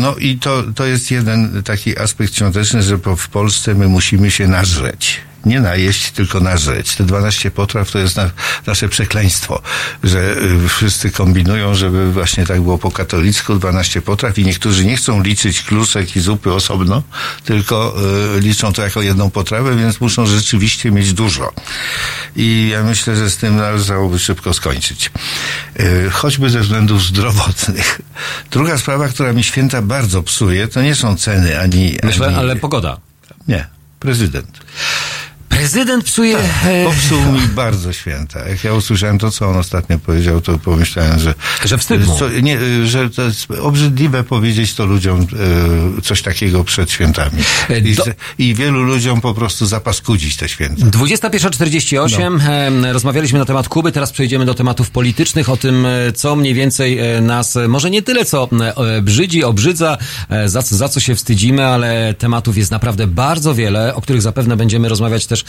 [SPEAKER 2] No i to, to jest jeden taki aspekt świąteczny, że po, w Polsce my musimy się nażreć. Nie najeść, tylko nażreć. Te 12 potraw to jest na, nasze przekleństwo, że y, wszyscy kombinują, żeby właśnie tak było po katolicku, 12 potraw i niektórzy nie chcą liczyć klusek i zupy osobno, tylko y, liczą to jako jedną potrawę, więc muszą rzeczywiście mieć dużo. I ja myślę, że z tym należałoby szybko skończyć. Y, choćby ze względów zdrowotnych. Druga sprawa, która mi święta bardzo psuje, to nie są ceny ani...
[SPEAKER 1] Myślę,
[SPEAKER 2] ani...
[SPEAKER 1] ale pogoda.
[SPEAKER 2] Nie, prezydent.
[SPEAKER 1] Prezydent psuje... e,
[SPEAKER 2] Popsuł mi bardzo święta. Jak ja usłyszałem to, co on ostatnio powiedział, to pomyślałem, że...
[SPEAKER 1] Że wstyd
[SPEAKER 2] co, nie, że to jest obrzydliwe powiedzieć to ludziom e, coś takiego przed świętami. I,
[SPEAKER 1] Do-
[SPEAKER 2] I wielu ludziom po prostu zapaskudzić te święta.
[SPEAKER 1] 21.48.
[SPEAKER 2] No.
[SPEAKER 1] Rozmawialiśmy na temat Kuby, teraz przejdziemy do tematów politycznych, o tym, e, co mniej więcej e, nas, e, może nie tyle co e, brzydzi, obrzydza, e, za, co- za co się wstydzimy, ale tematów jest naprawdę bardzo wiele, o których zapewne będziemy rozmawiać też e,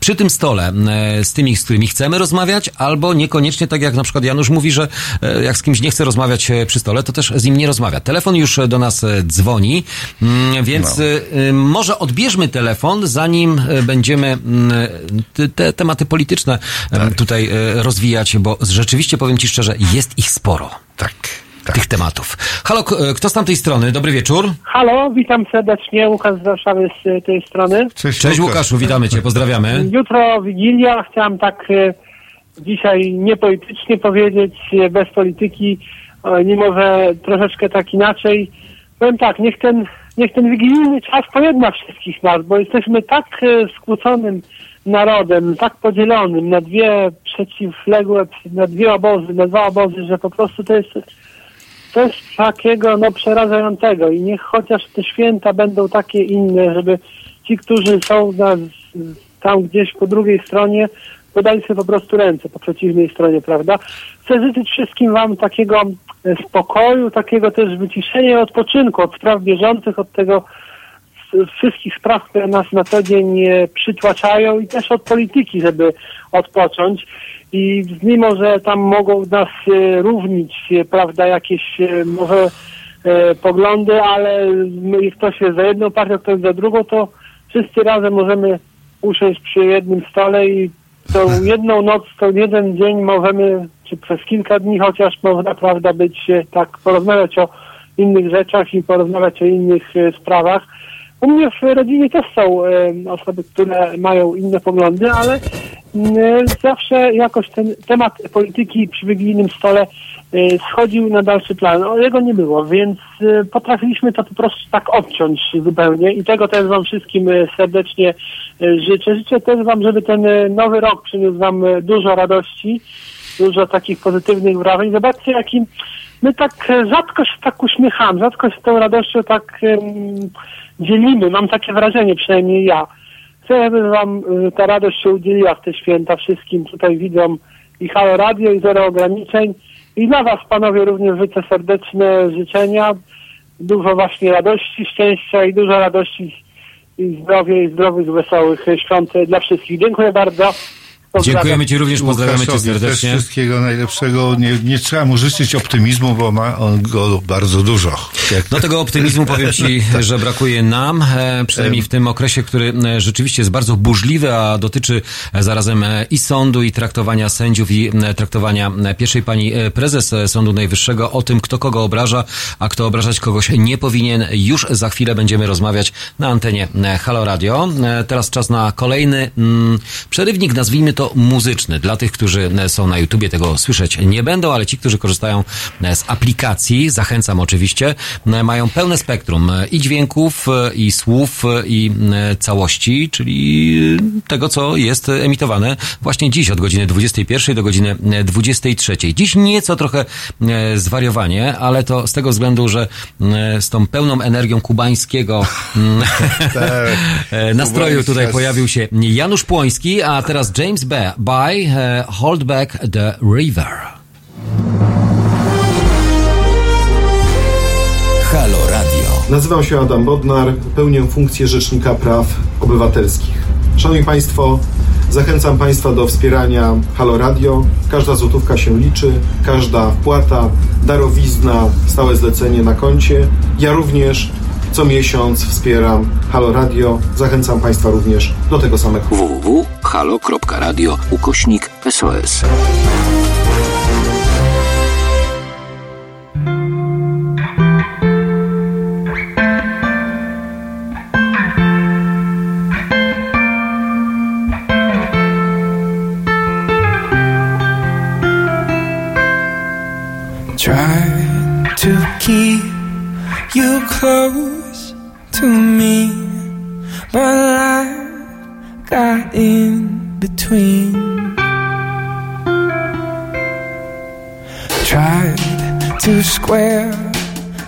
[SPEAKER 1] przy tym stole e, z tymi, z którymi chcemy rozmawiać, albo niekoniecznie, tak jak na przykład Janusz mówi, że e, jak z kimś nie chce rozmawiać e, przy stole, to też z nim nie rozmawia. Telefon już e, do nas e, dzwoni, mm, więc
[SPEAKER 2] No.
[SPEAKER 1] e, e, może odbierzmy telefon, zanim e, będziemy mm, te, te tematy polityczne
[SPEAKER 2] Tak.
[SPEAKER 1] tutaj e, rozwijać, bo rzeczywiście powiem Ci szczerze, jest ich sporo.
[SPEAKER 2] Tak.
[SPEAKER 1] Tych tematów. Halo, e, kto z tamtej strony? Dobry wieczór.
[SPEAKER 7] Halo, witam serdecznie, Łukasz z Warszawy z e, tej strony.
[SPEAKER 2] Cześć,
[SPEAKER 1] Cześć Łukaszu, witamy cię, pozdrawiamy.
[SPEAKER 7] Jutro Wigilia, chciałem tak e, dzisiaj niepolitycznie powiedzieć, bez polityki, mimo że troszeczkę tak inaczej. Powiem tak, niech ten, niech ten wigilijny czas pojedna wszystkich nas, bo jesteśmy tak skłóconym narodem, tak podzielonym na dwie przeciwległe, na dwie obozy, na dwa obozy, że po prostu to jest coś takiego no przerażającego i niech chociaż te święta będą takie inne, żeby ci, którzy są na, tam gdzieś po drugiej stronie, podali sobie po prostu ręce po przeciwnej stronie, prawda? Chcę życzyć wszystkim wam takiego e, spokoju, takiego też wyciszenia i odpoczynku od spraw bieżących, od tego wszystkich spraw, które nas na co dzień e, przytłaczają i też od polityki, żeby odpocząć. I mimo, że tam mogą nas e, równić, e, prawda, jakieś może poglądy, ale ktoś jest za jedną partią, ktoś za drugą, to wszyscy razem możemy usiąść przy jednym stole i tą jedną noc, tą jeden dzień możemy, czy przez kilka dni chociaż można, prawda, być tak, porozmawiać o innych rzeczach i porozmawiać o innych sprawach. U mnie w rodzinie też są osoby, które mają inne poglądy, ale mm, zawsze jakoś ten temat polityki przy wigilijnym stole e, schodził na dalszy plan. O, jego nie było, więc e, potrafiliśmy to po prostu tak odciąć zupełnie i tego też Wam wszystkim e, serdecznie życzę. Życzę też Wam, żeby ten nowy rok przyniósł Wam dużo radości, dużo takich pozytywnych wrażeń. Zobaczcie, jakim my tak rzadko się tak uśmiechamy, rzadko się tą radością tak dzielimy. Mam takie wrażenie, przynajmniej ja. Chcę, żeby Wam y, ta radość się udzieliła w te święta wszystkim tutaj widzom i Halo Radio i Zero Ograniczeń. I dla Was, panowie, również życzę serdeczne życzenia. Dużo właśnie radości, szczęścia i dużo radości i zdrowia i zdrowych, wesołych świąt dla wszystkich. Dziękuję bardzo. Pozdrawiam.
[SPEAKER 1] Dziękujemy Ci również, pozdrawiamy Cię serdecznie.
[SPEAKER 2] wszystkiego najlepszego. Nie, nie trzeba mu życzyć optymizmu, bo ma on go bardzo dużo. Jak
[SPEAKER 1] No tego optymizmu powiem Ci, że brakuje nam, e, przynajmniej w tym okresie, który e, rzeczywiście jest bardzo burzliwy, a dotyczy e, zarazem i sądu, i traktowania sędziów, i traktowania pierwszej pani prezes Sądu Najwyższego o tym, kto kogo obraża, a kto obrażać kogoś nie powinien. Już za chwilę będziemy rozmawiać na antenie Halo Radio. Teraz czas na kolejny mm, przerywnik, nazwijmy to muzyczny. Dla tych, którzy są na YouTubie, tego słyszeć nie będą, ale ci, którzy korzystają z aplikacji, zachęcam oczywiście, mają pełne spektrum e, i dźwięków, e, i słów, e, i całości, czyli tego, co jest emitowane właśnie dziś od godziny 21 do godziny e, 23. Dziś nieco trochę zwariowanie, ale to z tego względu, że z tą pełną energią kubańskiego e, nastroju tutaj pojawił się Janusz Płoński, a teraz James Bay by e, Hold Back the River.
[SPEAKER 5] Halo Radio.
[SPEAKER 8] Nazywam się Adam Bodnar, pełnię funkcję Rzecznika Praw Obywatelskich. Szanowni Państwo, zachęcam Państwa do wspierania Halo Radio. Każda złotówka się liczy, każda wpłata, darowizna, stałe zlecenie na koncie. Ja również co miesiąc wspieram Halo Radio. Zachęcam Państwa również do tego samego.
[SPEAKER 5] www.halo.radio ukośnik SOS.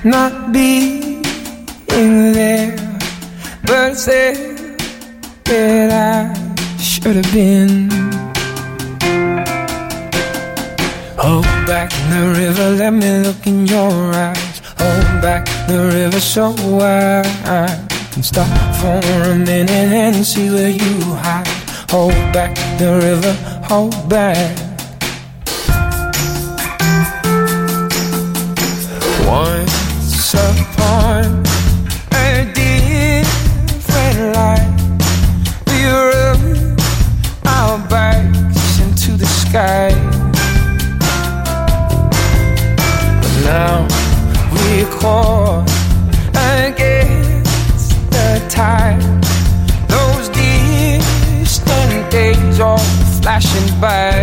[SPEAKER 6] Not being there, but said that I should have been. Hold back the river, let me look in your eyes. Hold back the river so I can stop for a minute and see where you hide. Hold back the river, hold back. Once flashing by.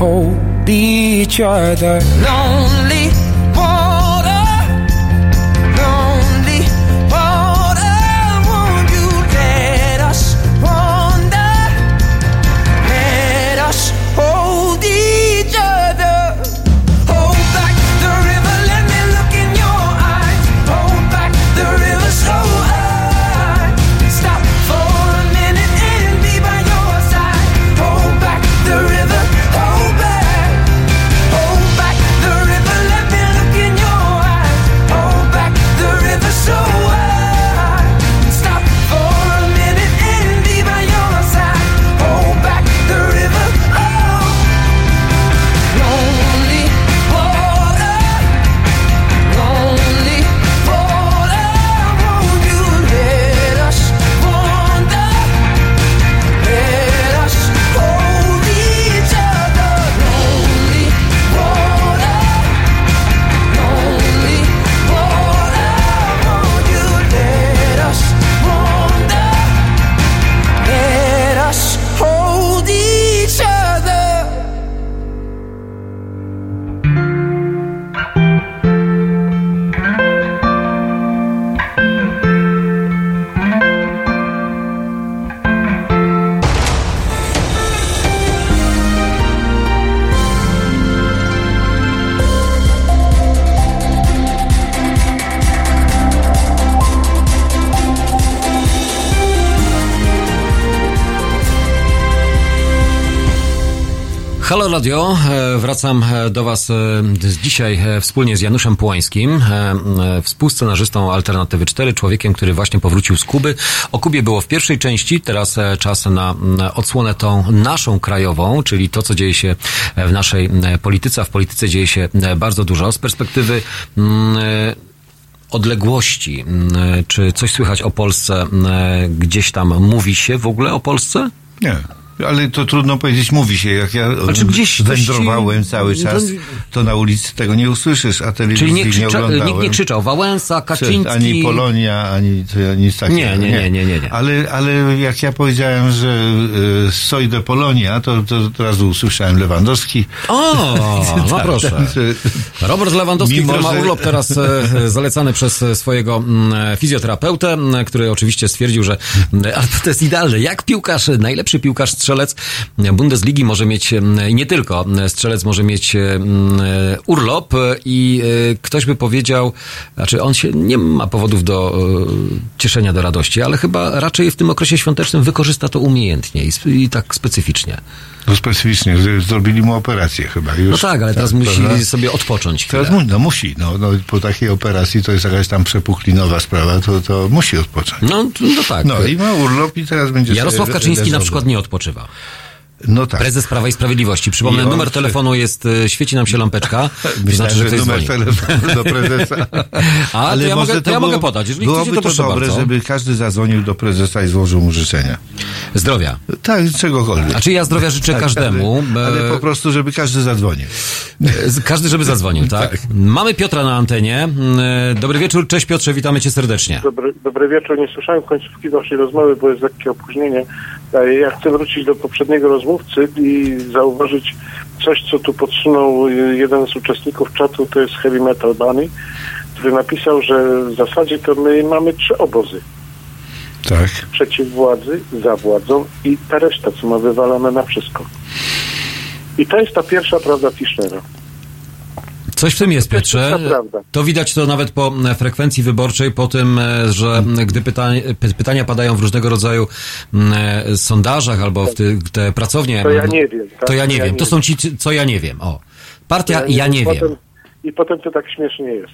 [SPEAKER 6] Hold each other. Lonely
[SPEAKER 1] Radio, e, wracam e, do Was e, dzisiaj wspólnie z Januszem Połańskim, e, współscenarzystą Alternatywy 4, człowiekiem, który właśnie powrócił z Kuby. O Kubie było w pierwszej części, teraz czas na odsłonę tą naszą krajową, czyli to, co dzieje się w naszej polityce, a w polityce dzieje się bardzo dużo. Z perspektywy mm, odległości, mm, czy coś słychać o Polsce, mm, gdzieś tam mówi się w ogóle o Polsce?
[SPEAKER 2] Nie. Ale to trudno powiedzieć, mówi się. Jak ja
[SPEAKER 1] Znaczy, gdzieś
[SPEAKER 2] wędrowałem
[SPEAKER 1] ci-
[SPEAKER 2] cały czas,
[SPEAKER 1] to-
[SPEAKER 2] to na ulicy tego nie usłyszysz, a telewizji
[SPEAKER 1] Czyli nie,
[SPEAKER 2] nie,
[SPEAKER 1] krzycza,
[SPEAKER 2] oglądałem.
[SPEAKER 1] nikt nie krzyczał Wałęsa, Kaczyński...
[SPEAKER 2] Ani Polonia, ani to- nic takiego.
[SPEAKER 1] Nie, nie, nie, nie, nie, nie.
[SPEAKER 2] Ale, ale jak ja powiedziałem, że y, Soj de Polonia, to, to od razu usłyszałem Lewandowski.
[SPEAKER 1] O, no
[SPEAKER 2] Tak,
[SPEAKER 1] proszę.
[SPEAKER 2] także-
[SPEAKER 1] Robert Lewandowski,
[SPEAKER 2] Mimo,
[SPEAKER 1] który ma
[SPEAKER 2] że-
[SPEAKER 1] urlop teraz e, zalecany przez e, swojego mm, fizjoterapeutę, m, który oczywiście stwierdził, że mm, ale to jest idealne. Jak piłkarz, najlepszy piłkarz strzelec Bundesligi może mieć, nie tylko strzelec może mieć m, urlop e, i e, ktoś by powiedział, znaczy on się nie ma powodów do e, cieszenia, do radości, ale chyba raczej w tym okresie świątecznym wykorzysta to umiejętnie i, i tak specyficznie.
[SPEAKER 2] No specyficznie, zrobili mu operację chyba. Już,
[SPEAKER 1] No tak, ale teraz musi
[SPEAKER 2] prawda?
[SPEAKER 1] sobie odpocząć chwilę.
[SPEAKER 2] Teraz no musi, no, no, po takiej operacji to jest jakaś tam przepuklinowa sprawa, to, to musi odpocząć.
[SPEAKER 1] No, no tak.
[SPEAKER 2] No i ma urlop i teraz będzie
[SPEAKER 1] Jarosław Kaczyński na przykład nie odpoczywa.
[SPEAKER 2] No tak.
[SPEAKER 1] Prezes Prawa i Sprawiedliwości. Przypomnę, numer
[SPEAKER 2] przy-
[SPEAKER 1] telefonu jest, e, świeci nam się lampeczka. To
[SPEAKER 2] Myślałem,
[SPEAKER 1] znaczy, że
[SPEAKER 2] że
[SPEAKER 1] ktoś
[SPEAKER 2] numer
[SPEAKER 1] dzwoni.
[SPEAKER 2] telefonu do prezesa.
[SPEAKER 1] A, to ja mogę- to ja mogę podać. Jeżeli
[SPEAKER 2] byłoby
[SPEAKER 1] chcecie, to
[SPEAKER 2] to dobre,
[SPEAKER 1] bardzo.
[SPEAKER 2] żeby każdy zadzwonił do prezesa i złożył mu życzenia.
[SPEAKER 1] Zdrowia.
[SPEAKER 2] Tak, czegokolwiek.
[SPEAKER 1] A czy ja zdrowia życzę
[SPEAKER 2] Tak,
[SPEAKER 1] każdemu.
[SPEAKER 2] Ale, ale
[SPEAKER 1] e,
[SPEAKER 2] po prostu, żeby każdy zadzwonił.
[SPEAKER 1] Każdy, żeby zadzwonił, tak? Mamy Piotra na antenie. E, Dobry wieczór, cześć Piotrze, witamy cię serdecznie.
[SPEAKER 9] Dobry, dobry wieczór. Nie słyszałem końcówki waszej rozmowy, bo jest lekkie opóźnienie. E, Ja chcę wrócić do poprzedniego rozmówcy i zauważyć coś, co tu podsunął jeden z uczestników czatu, to jest Heavy Metal Bunny, który napisał, że w zasadzie to my mamy trzy obozy.
[SPEAKER 2] Tak.
[SPEAKER 9] Przeciw władzy, za władzą i ta reszta, co ma wywalone na wszystko. I to jest ta pierwsza prawda Tischnera.
[SPEAKER 1] Coś w tym jest, Piotrze.
[SPEAKER 9] To
[SPEAKER 1] widać to nawet po e, frekwencji wyborczej, po tym, e, że gdy pytania, py- pytania padają w różnego rodzaju e, sondażach albo w ty, te pracownie.
[SPEAKER 9] To ja nie wiem, tak?
[SPEAKER 1] To ja nie
[SPEAKER 9] Ja
[SPEAKER 1] wiem.
[SPEAKER 9] nie
[SPEAKER 1] To są ci, co ja nie wiem. O. Partia ja nie
[SPEAKER 9] potem,
[SPEAKER 1] wiem.
[SPEAKER 9] I potem to tak śmiesznie jest.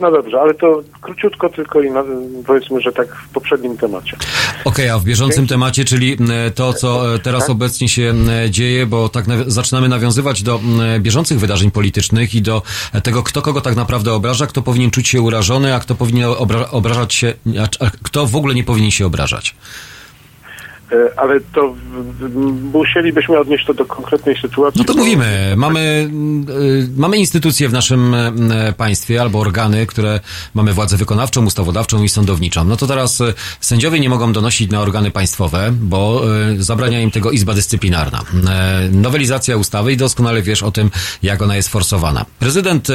[SPEAKER 9] No dobrze, ale to króciutko tylko i na, powiedzmy, że tak w poprzednim temacie.
[SPEAKER 1] Okej, a w bieżącym temacie, czyli to, co e, teraz
[SPEAKER 9] Tak.
[SPEAKER 1] obecnie się dzieje, bo tak zaczynamy nawiązywać do bieżących wydarzeń politycznych i do e, tego, kto kogo tak naprawdę obraża, kto powinien czuć się urażony, a kto powinien obra- obrażać się, a, a kto w ogóle nie powinien się obrażać.
[SPEAKER 9] E, Ale to musielibyśmy odnieść to do konkretnej sytuacji.
[SPEAKER 1] No to mówimy, mamy, y, mamy instytucje w naszym y, państwie albo organy, które mamy władzę wykonawczą, ustawodawczą i sądowniczą. No to teraz y, sędziowie nie mogą donosić na organy państwowe, bo zabrania im tego Izba Dyscyplinarna. Y, Nowelizacja ustawy i doskonale wiesz o tym, jak ona jest forsowana. Prezydent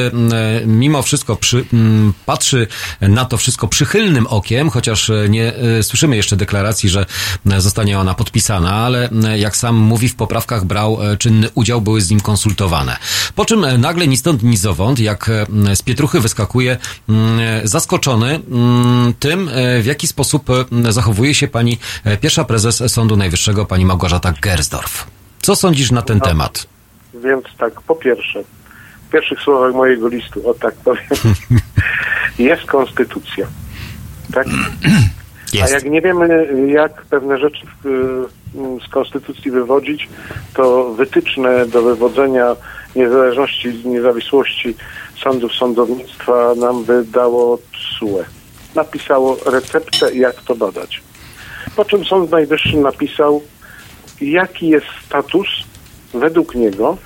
[SPEAKER 1] mimo wszystko przy, mm, patrzy na to wszystko przychylnym okiem, chociaż nie słyszymy jeszcze deklaracji, że y, zostanie ona podpisana, ale jak sam mówi, w poprawkach brał y, czynny udział, były z nim konsultowane. Po czym y, nagle ni stąd, ni zowąd, jak y, z pietruchy wyskakuje zaskoczony tym, w jaki sposób zachowuje się pani pierwsza prezes Sądu Najwyższego, pani Małgorzata Gersdorf. Co sądzisz na ten temat?
[SPEAKER 9] Więc tak, po pierwsze, w pierwszych słowach mojego listu, o tak powiem, jest konstytucja. Tak?
[SPEAKER 1] Jest.
[SPEAKER 9] A jak nie wiemy, jak pewne rzeczy y, z konstytucji wywodzić, to wytyczne do wywodzenia niezależności, niezawisłości sądów, sądownictwa nam wydało TSUE. Napisało receptę, jak to badać. Po czym Sąd Najwyższy napisał, jaki jest status według niego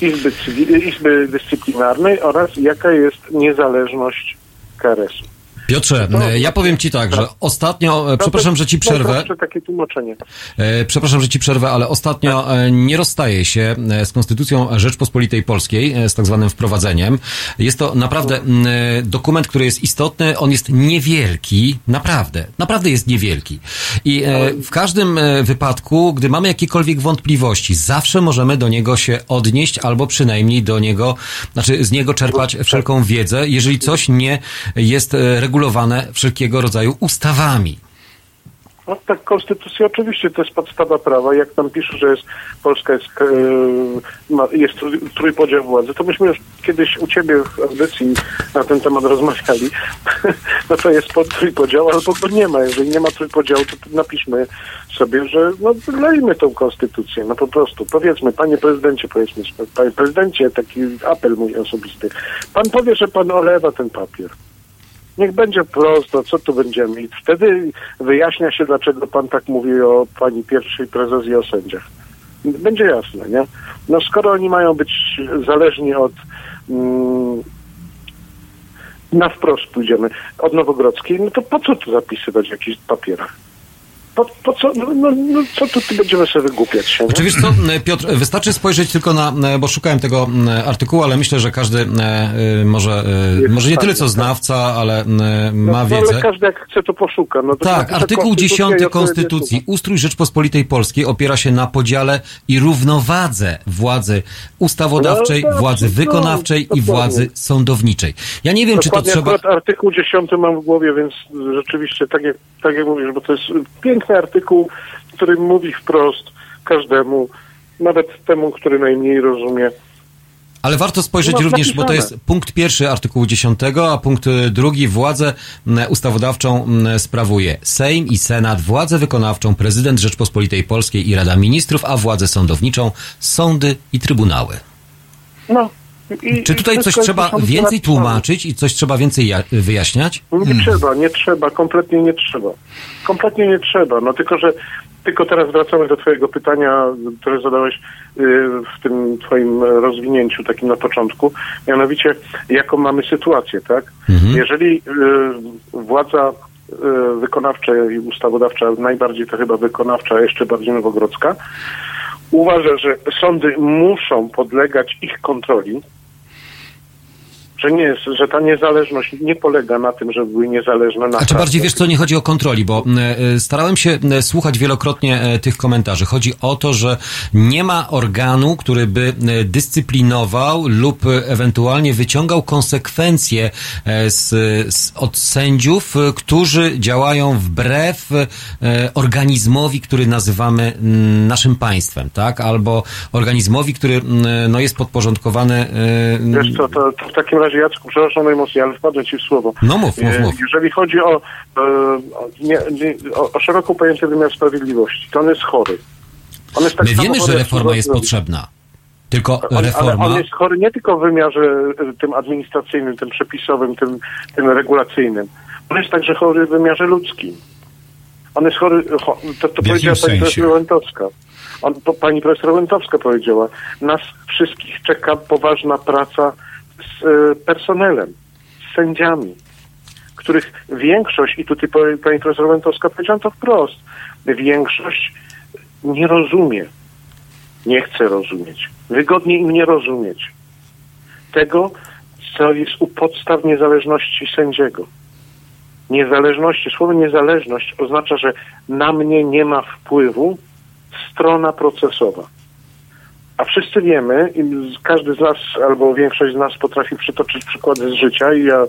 [SPEAKER 9] Izby, Izby Dyscyplinarnej oraz jaka jest niezależność KRS-u.
[SPEAKER 1] Piotrze, y, ja powiem ci tak, że ostatnio, y, przepraszam, że ci przerwę,
[SPEAKER 9] takie tłumaczenie.
[SPEAKER 1] E, Przepraszam, że ci przerwę, ale ostatnio e, nie rozstaje się e, z Konstytucją Rzeczpospolitej Polskiej, e, z tak zwanym wprowadzeniem. Jest to naprawdę e, dokument, który jest istotny, on jest niewielki, naprawdę, naprawdę jest niewielki. I e, w każdym e, wypadku, gdy mamy jakiekolwiek wątpliwości, zawsze możemy do niego się odnieść, albo przynajmniej do niego, znaczy z niego czerpać wszelką wiedzę, jeżeli coś nie jest e, regulowane wszelkiego rodzaju ustawami.
[SPEAKER 9] No tak, konstytucja oczywiście to jest podstawa prawa. Jak tam pisze, że jest Polska jest, e, jest trój- trójpodział władzy, to myśmy już kiedyś u ciebie w audycji na ten temat rozmawiali. no to jest pod trójpodział, albo go nie ma. Jeżeli nie ma trójpodziału, to napiszmy sobie, że no lejmy tą konstytucję. No po prostu. Powiedzmy, panie prezydencie, powiedzmy, panie prezydencie, taki apel mój osobisty. Pan powie, że pan olewa ten papier. Niech będzie prosto, co tu będziemy. I wtedy wyjaśnia się, dlaczego pan tak mówi o pani pierwszej prezes i o sędziach. Będzie jasne, nie? No skoro oni mają być zależni od mm, na wprost pójdziemy, od Nowogrodzkiej, no to po co tu zapisywać w jakichś papierach? Po, po co, no, no, no co tu, będziemy sobie wygłupiać się?
[SPEAKER 1] Czy wiesz co, Piotr, wystarczy spojrzeć tylko na, bo szukałem tego artykułu, ale myślę, że każdy e, może, e, może nie tyle co znawca, ale
[SPEAKER 9] No,
[SPEAKER 1] ma
[SPEAKER 9] no,
[SPEAKER 1] wiedzę.
[SPEAKER 9] ale każdy jak chce, to poszuka. No, to
[SPEAKER 1] Tak,
[SPEAKER 9] napisze
[SPEAKER 1] artykuł
[SPEAKER 9] konstytucja
[SPEAKER 1] 10
[SPEAKER 9] i odpowiednie
[SPEAKER 1] Konstytucji. Ustrój Rzeczpospolitej Polskiej opiera się na podziale i równowadze władzy ustawodawczej, władzy wykonawczej i władzy sądowniczej. Ja nie wiem, czy to trzeba...
[SPEAKER 9] artykuł 10 mam w głowie, więc rzeczywiście tak jak, tak jak mówisz, bo to jest piękny artykuł, który mówi wprost każdemu, nawet temu, który najmniej rozumie.
[SPEAKER 1] Ale warto spojrzeć
[SPEAKER 9] No,
[SPEAKER 1] również, bo to jest punkt pierwszy artykułu 10, a punkt y, drugi władzę ustawodawczą sprawuje Sejm i Senat, władzę wykonawczą, prezydent Rzeczpospolitej Polskiej i Rada Ministrów, a władzę sądowniczą, sądy i trybunały.
[SPEAKER 9] No. I,
[SPEAKER 1] Czy tutaj coś trzeba więcej tłumaczyć i coś trzeba więcej ja- wyjaśniać?
[SPEAKER 9] Nie trzeba, nie trzeba, kompletnie nie trzeba. Kompletnie nie trzeba. No tylko, że tylko teraz wracamy do twojego pytania, które zadałeś y, w tym twoim rozwinięciu takim na początku. Mianowicie, jaką mamy sytuację, tak? Jeżeli y, władza y, wykonawcza i ustawodawcza, najbardziej to chyba wykonawcza, a jeszcze bardziej nowogrodzka, uważa, że sądy muszą podlegać ich kontroli, Że nie jest, że ta niezależność nie polega na tym, żeby były niezależne na
[SPEAKER 1] A czy bardziej wiesz co, nie chodzi o kontroli, bo e, starałem się e, słuchać wielokrotnie e, tych komentarzy. Chodzi o to, że nie ma organu, który by e, dyscyplinował lub e, ewentualnie wyciągał konsekwencje e, z, z, od sędziów, e, którzy działają wbrew e, organizmowi, który nazywamy mm, naszym państwem, tak? Albo organizmowi, który mm, no, jest podporządkowany. e,
[SPEAKER 9] Wiesz co, to, to w takim razie Jacku, przepraszam najmocniej, ale wpadłem ci w słowo.
[SPEAKER 1] No mów, mów,
[SPEAKER 9] E,
[SPEAKER 1] mów.
[SPEAKER 9] Jeżeli chodzi o, e, nie, nie, o, o szeroko pojęty wymiar sprawiedliwości, to on jest chory. On jest tak
[SPEAKER 1] My wiemy, że reforma jest potrzebna. Tylko
[SPEAKER 9] On, ale
[SPEAKER 1] reforma.
[SPEAKER 9] on jest chory nie tylko w wymiarze e, tym administracyjnym, tym przepisowym, tym, tym regulacyjnym. On jest także chory w wymiarze ludzkim. On jest chory, cho, to, to powiedziała pani profesor Łętowska. On, pani profesor Łętowska powiedziała, nas wszystkich czeka poważna praca z e, personelem, z sędziami, których większość, i tutaj pani profesor Łętowska powiedziała to wprost, większość nie rozumie, nie chce rozumieć. Wygodnie im nie rozumieć tego, co jest u podstaw niezależności sędziego. Niezależności, słowo niezależność oznacza, że na mnie nie ma wpływu strona procesowa. A wszyscy wiemy, i każdy z nas, albo większość z nas potrafi przytoczyć przykłady z życia i ja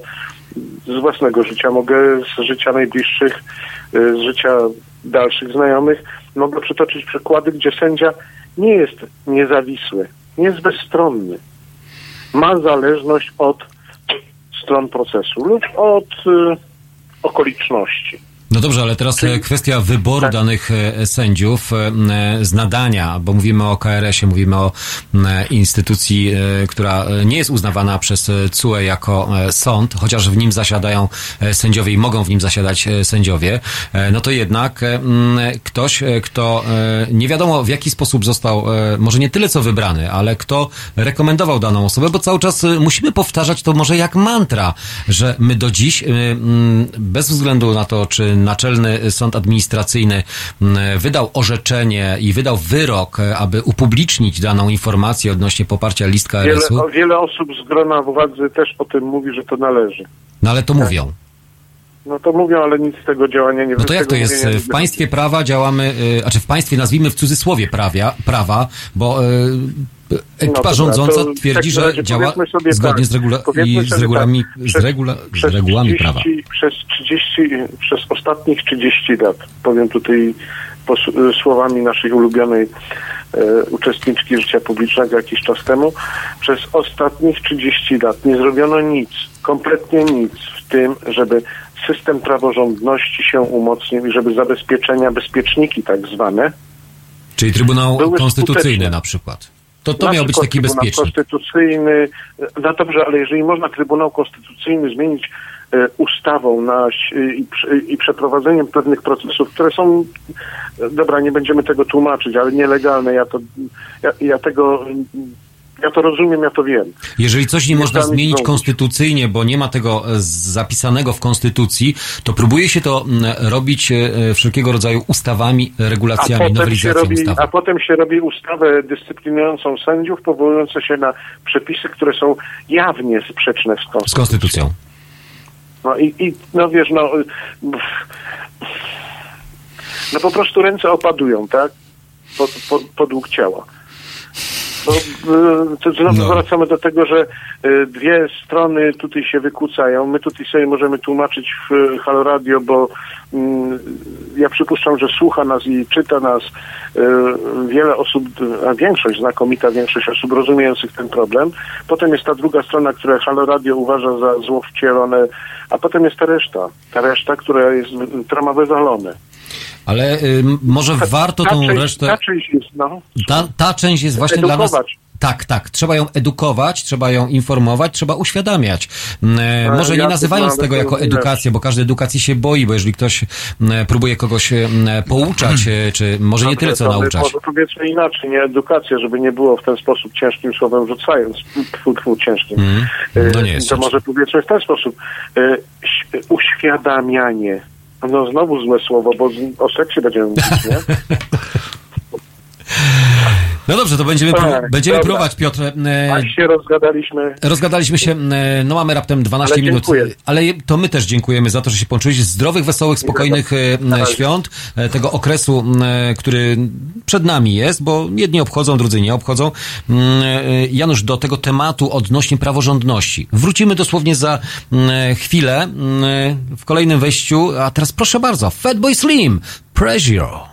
[SPEAKER 9] z własnego życia mogę, z życia najbliższych, y, z życia dalszych znajomych, mogę przytoczyć przykłady, gdzie sędzia nie jest niezawisły, nie jest bezstronny. Ma zależność od stron procesu lub od y, okoliczności.
[SPEAKER 1] No dobrze, ale teraz e, kwestia wyboru
[SPEAKER 9] Tak.
[SPEAKER 1] danych e, sędziów e, z nadania, bo mówimy o KRS-ie, mówimy o instytucji, która nie jest uznawana przez CUE jako sąd, chociaż w nim zasiadają sędziowie i mogą w nim zasiadać sędziowie, no to jednak ktoś, kto nie wiadomo w jaki sposób został, może nie tyle co wybrany, ale kto rekomendował daną osobę, bo cały czas musimy powtarzać to może jak mantra, że my do dziś, bez względu na to, czy Naczelny Sąd Administracyjny m, wydał orzeczenie i wydał wyrok, e, aby upublicznić daną informację odnośnie poparcia list
[SPEAKER 9] Wiele,
[SPEAKER 1] KRS-u,
[SPEAKER 9] o, wiele osób z grona władzy też o tym mówi, że to należy.
[SPEAKER 1] no ale to mówią.
[SPEAKER 9] No to mówią, ale nic z tego działania nie
[SPEAKER 1] No to
[SPEAKER 9] z
[SPEAKER 1] jak to jest? W państwie prawa działamy, y, znaczy w państwie nazwijmy w cudzysłowie prawia, prawa, bo y, ekipa
[SPEAKER 9] dobra,
[SPEAKER 1] rządząca
[SPEAKER 9] to
[SPEAKER 1] twierdzi,
[SPEAKER 9] takim
[SPEAKER 1] że działa zgodnie
[SPEAKER 9] tak,
[SPEAKER 1] z, regula- i z,
[SPEAKER 9] tak,
[SPEAKER 1] regulami, z,
[SPEAKER 9] przez-
[SPEAKER 1] regula- z regułami
[SPEAKER 9] 30,
[SPEAKER 1] prawa.
[SPEAKER 9] Przez 30, przez ostatnich 30 lat, powiem tutaj słowami naszej ulubionej e, uczestniczki życia publicznego jakiś czas temu, przez ostatnich 30 lat nie zrobiono nic, kompletnie nic w tym, żeby system praworządności się umocnił i żeby zabezpieczenia, bezpieczniki tak zwane,
[SPEAKER 1] Czyli Trybunał Konstytucyjny
[SPEAKER 9] skuteczne.
[SPEAKER 1] na przykład. To, to
[SPEAKER 9] Na
[SPEAKER 1] miał być taki
[SPEAKER 9] Trybunał
[SPEAKER 1] bezpiecznik.
[SPEAKER 9] Konstytucyjny, no dobrze, ale jeżeli można Trybunał Konstytucyjny zmienić e, ustawą na, ś- i, i przeprowadzeniem pewnych procesów, które są, e, dobra, nie będziemy tego tłumaczyć, ale nielegalne, ja to, ja, ja tego, ja to rozumiem, ja to wiem.
[SPEAKER 1] Jeżeli coś nie można zmienić
[SPEAKER 9] zrobić.
[SPEAKER 1] konstytucyjnie, bo nie ma tego e, zapisanego w konstytucji, to próbuje się to robić e, wszelkiego rodzaju ustawami,
[SPEAKER 9] A
[SPEAKER 1] regulacjami,
[SPEAKER 9] się
[SPEAKER 1] nowelizacją
[SPEAKER 9] robi,
[SPEAKER 1] ustawy.
[SPEAKER 9] a potem się robi ustawę dyscyplinującą sędziów, powołujące się na przepisy, które są jawnie sprzeczne z konstytucją.
[SPEAKER 1] Z konstytucją.
[SPEAKER 9] No i, i no wiesz, no, no po prostu ręce opadują, tak? Pod, pod, podług ciała. Y, to znowu
[SPEAKER 2] No.
[SPEAKER 9] wracamy do tego, że y, dwie strony tutaj się wykłócają. My tutaj sobie możemy tłumaczyć w Halo Radio, bo mm, ja przypuszczam, że słucha nas i czyta nas y, wiele osób, a większość, znakomita większość osób rozumiejących ten problem. Potem jest ta druga strona, która Halo Radio uważa za zło wcielone, a potem jest ta reszta. Ta reszta, która, jest, która ma wywalone.
[SPEAKER 1] Ale y, może warto
[SPEAKER 9] ta
[SPEAKER 1] tą
[SPEAKER 9] część,
[SPEAKER 1] resztę...
[SPEAKER 9] Ta część jest, no.
[SPEAKER 1] Ta, ta część jest właśnie dla nas.
[SPEAKER 9] Edukować.
[SPEAKER 1] Tak, tak. Trzeba ją edukować, trzeba ją informować, trzeba uświadamiać. E,
[SPEAKER 9] Ale
[SPEAKER 1] Może nie nazywając tego jako edukację, bo każdy edukacji się boi, bo jeżeli ktoś mm, próbuje kogoś mm, pouczać, e, czy może nie tyle co nauczać.
[SPEAKER 9] Może powiedzmy inaczej, nie edukacja, żeby nie było w ten sposób ciężkim słowem rzucając, tfu, tfu, ciężkim.
[SPEAKER 1] Mm, no nie jest
[SPEAKER 9] to może powiedzmy w ten sposób. E, uświadamianie. No znowu złe słowo, bo o seksie będziemy mówić, nie?
[SPEAKER 1] No dobrze, to będziemy,
[SPEAKER 9] Tak,
[SPEAKER 1] pró- będziemy
[SPEAKER 9] dobra.
[SPEAKER 1] próbować, Piotr. E,
[SPEAKER 9] Aż się rozgadaliśmy.
[SPEAKER 1] Rozgadaliśmy się, e, no mamy raptem 12
[SPEAKER 9] Ale
[SPEAKER 1] minut, ale to my też dziękujemy za to, że się połączyłeś. Zdrowych, wesołych, spokojnych e, m, świąt, e, tego okresu, e, który przed nami jest, bo jedni obchodzą, drudzy nie obchodzą. E, Janusz, do tego tematu odnośnie praworządności. Wrócimy dosłownie za e, chwilę w kolejnym wejściu, a teraz proszę bardzo, Fatboy Slim, Pressure.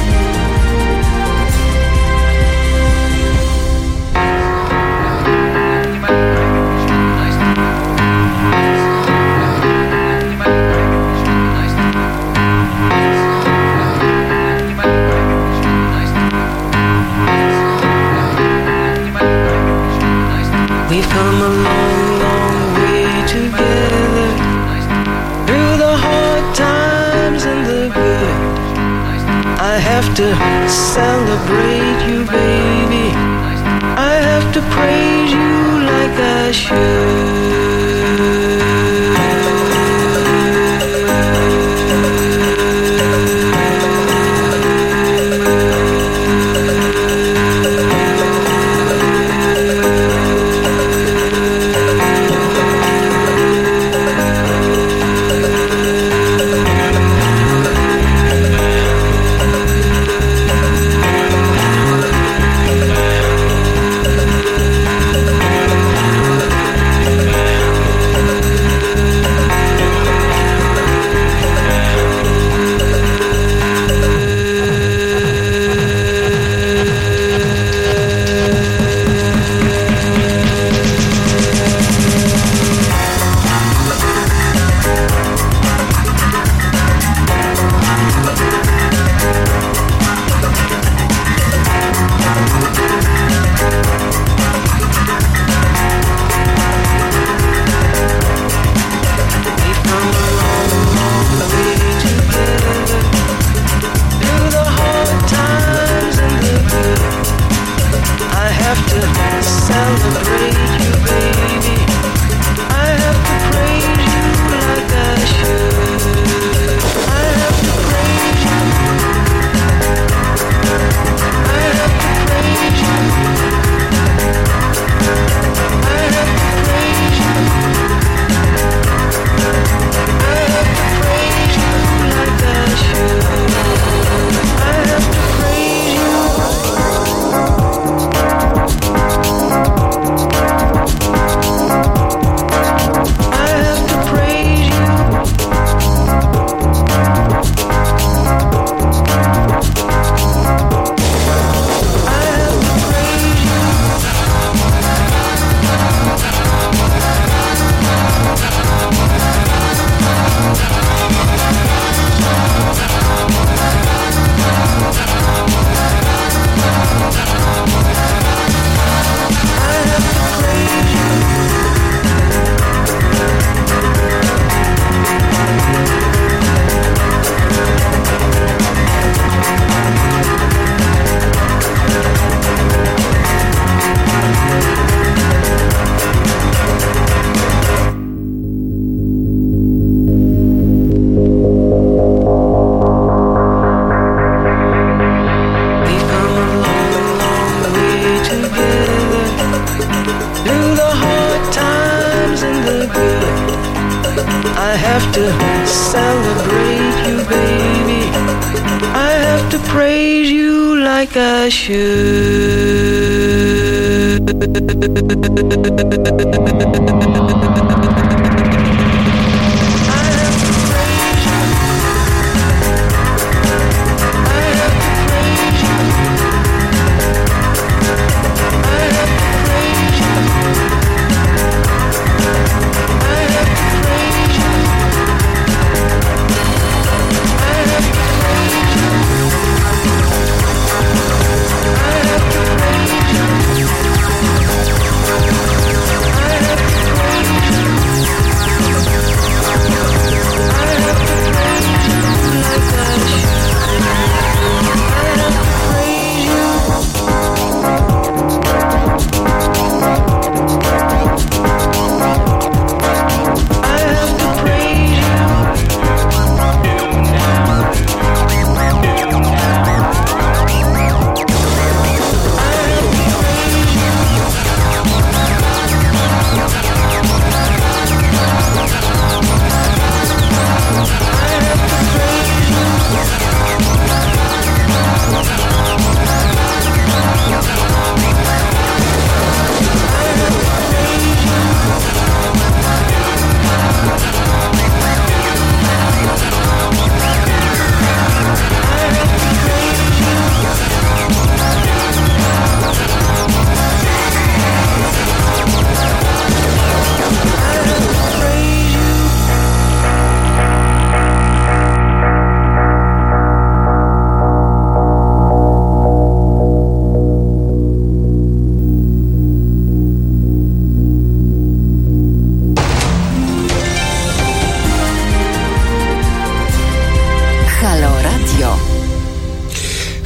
[SPEAKER 10] Praise you baby. I have to pray to you like I Through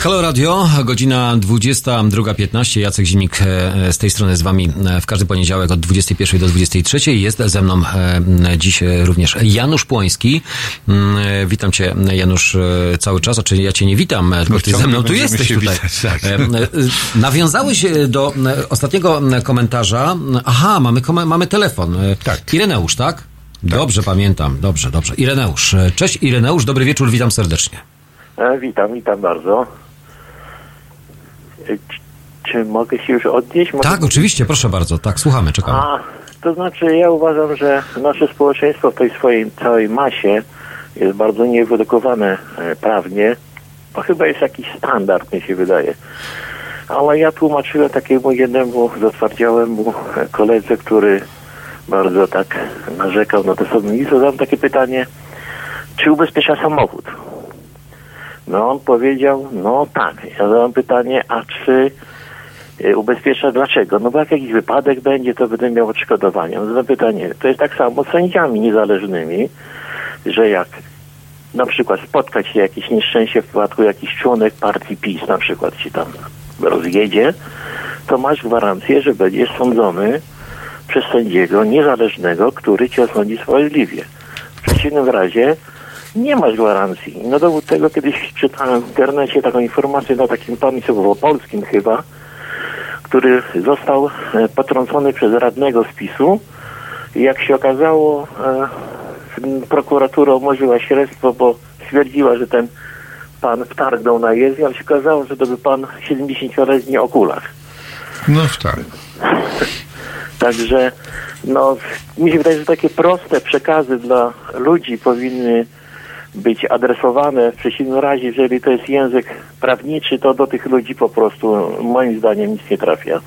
[SPEAKER 1] Halo Radio, godzina 22.15. Jacek Zimik e, z tej strony z Wami e, w każdy poniedziałek od 21 do 23. Jest ze mną e, dziś również Janusz Płoński. Mm, e, Witam Cię, Janusz, e, cały czas. Znaczy, ja Cię nie witam, e, tylko Ty ze mną tu jesteś tutaj.
[SPEAKER 2] witać, tak.
[SPEAKER 1] E, e, Nawiązałeś e, do e, ostatniego e, komentarza. Aha, mamy, mamy telefon. E,
[SPEAKER 2] Tak.
[SPEAKER 1] Ireneusz, tak? Dobrze pamiętam, dobrze, dobrze. Ireneusz. E, Cześć Ireneusz, dobry wieczór, witam serdecznie.
[SPEAKER 11] E, witam, witam bardzo. Czy, mogę się już odnieść? Mogę...
[SPEAKER 1] Tak, oczywiście, proszę bardzo. Tak, słuchamy, czekamy.
[SPEAKER 11] A, to znaczy ja uważam, że nasze społeczeństwo w tej swojej całej masie jest bardzo niewyedukowane e, prawnie. To chyba jest jakiś standard, mi się wydaje. Ale ja tłumaczyłem takiemu jednemu zatwardziałemu e, koledze, który bardzo tak narzekał na to sądownictwo, zadałem takie pytanie, czy ubezpiecza samochód? No on powiedział, no tak. Ja zadałem pytanie, a czy e, ubezpiecza dlaczego? No bo jak jakiś wypadek będzie, to będę miał odszkodowanie. No zadałem pytanie, to jest tak samo z sędziami niezależnymi, że jak na przykład spotkać się jakieś nieszczęście w przypadku jakiś członek partii PiS na przykład się tam rozjedzie, to masz gwarancję, że będziesz sądzony przez sędziego niezależnego, który cię osądzi sprawiedliwie. W przeciwnym razie nie masz gwarancji. No dowód tego kiedyś czytałem w internecie taką informację na takim państwie polskim chyba, który został e, potrącony przez radnego z PiSu. Jak się okazało, e, prokuratura umorzyła śledztwo, bo stwierdziła, że ten pan wtargnął na jezdnię, ale się okazało, że to był pan 70-letni o kulach.
[SPEAKER 2] No tak.
[SPEAKER 11] Także no, mi się wydaje, że takie proste przekazy dla ludzi powinny być adresowane. W przeciwnym razie, jeżeli to jest język prawniczy, to do tych ludzi po prostu moim zdaniem nic nie trafia.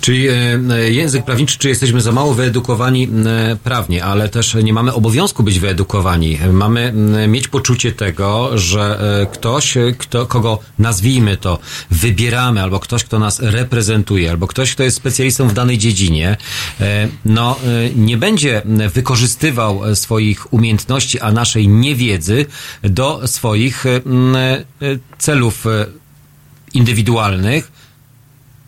[SPEAKER 1] Czyli e, e, język prawniczy, czy jesteśmy za mało wyedukowani e, prawnie, ale też nie mamy obowiązku być wyedukowani. Mamy mieć poczucie tego, że ktoś, kto, kogo nazwijmy to, wybieramy, albo ktoś, kto nas reprezentuje, albo ktoś, kto jest specjalistą w danej dziedzinie, no nie będzie wykorzystywał swoich umiejętności, a naszej niewiedzy do swoich celów indywidualnych,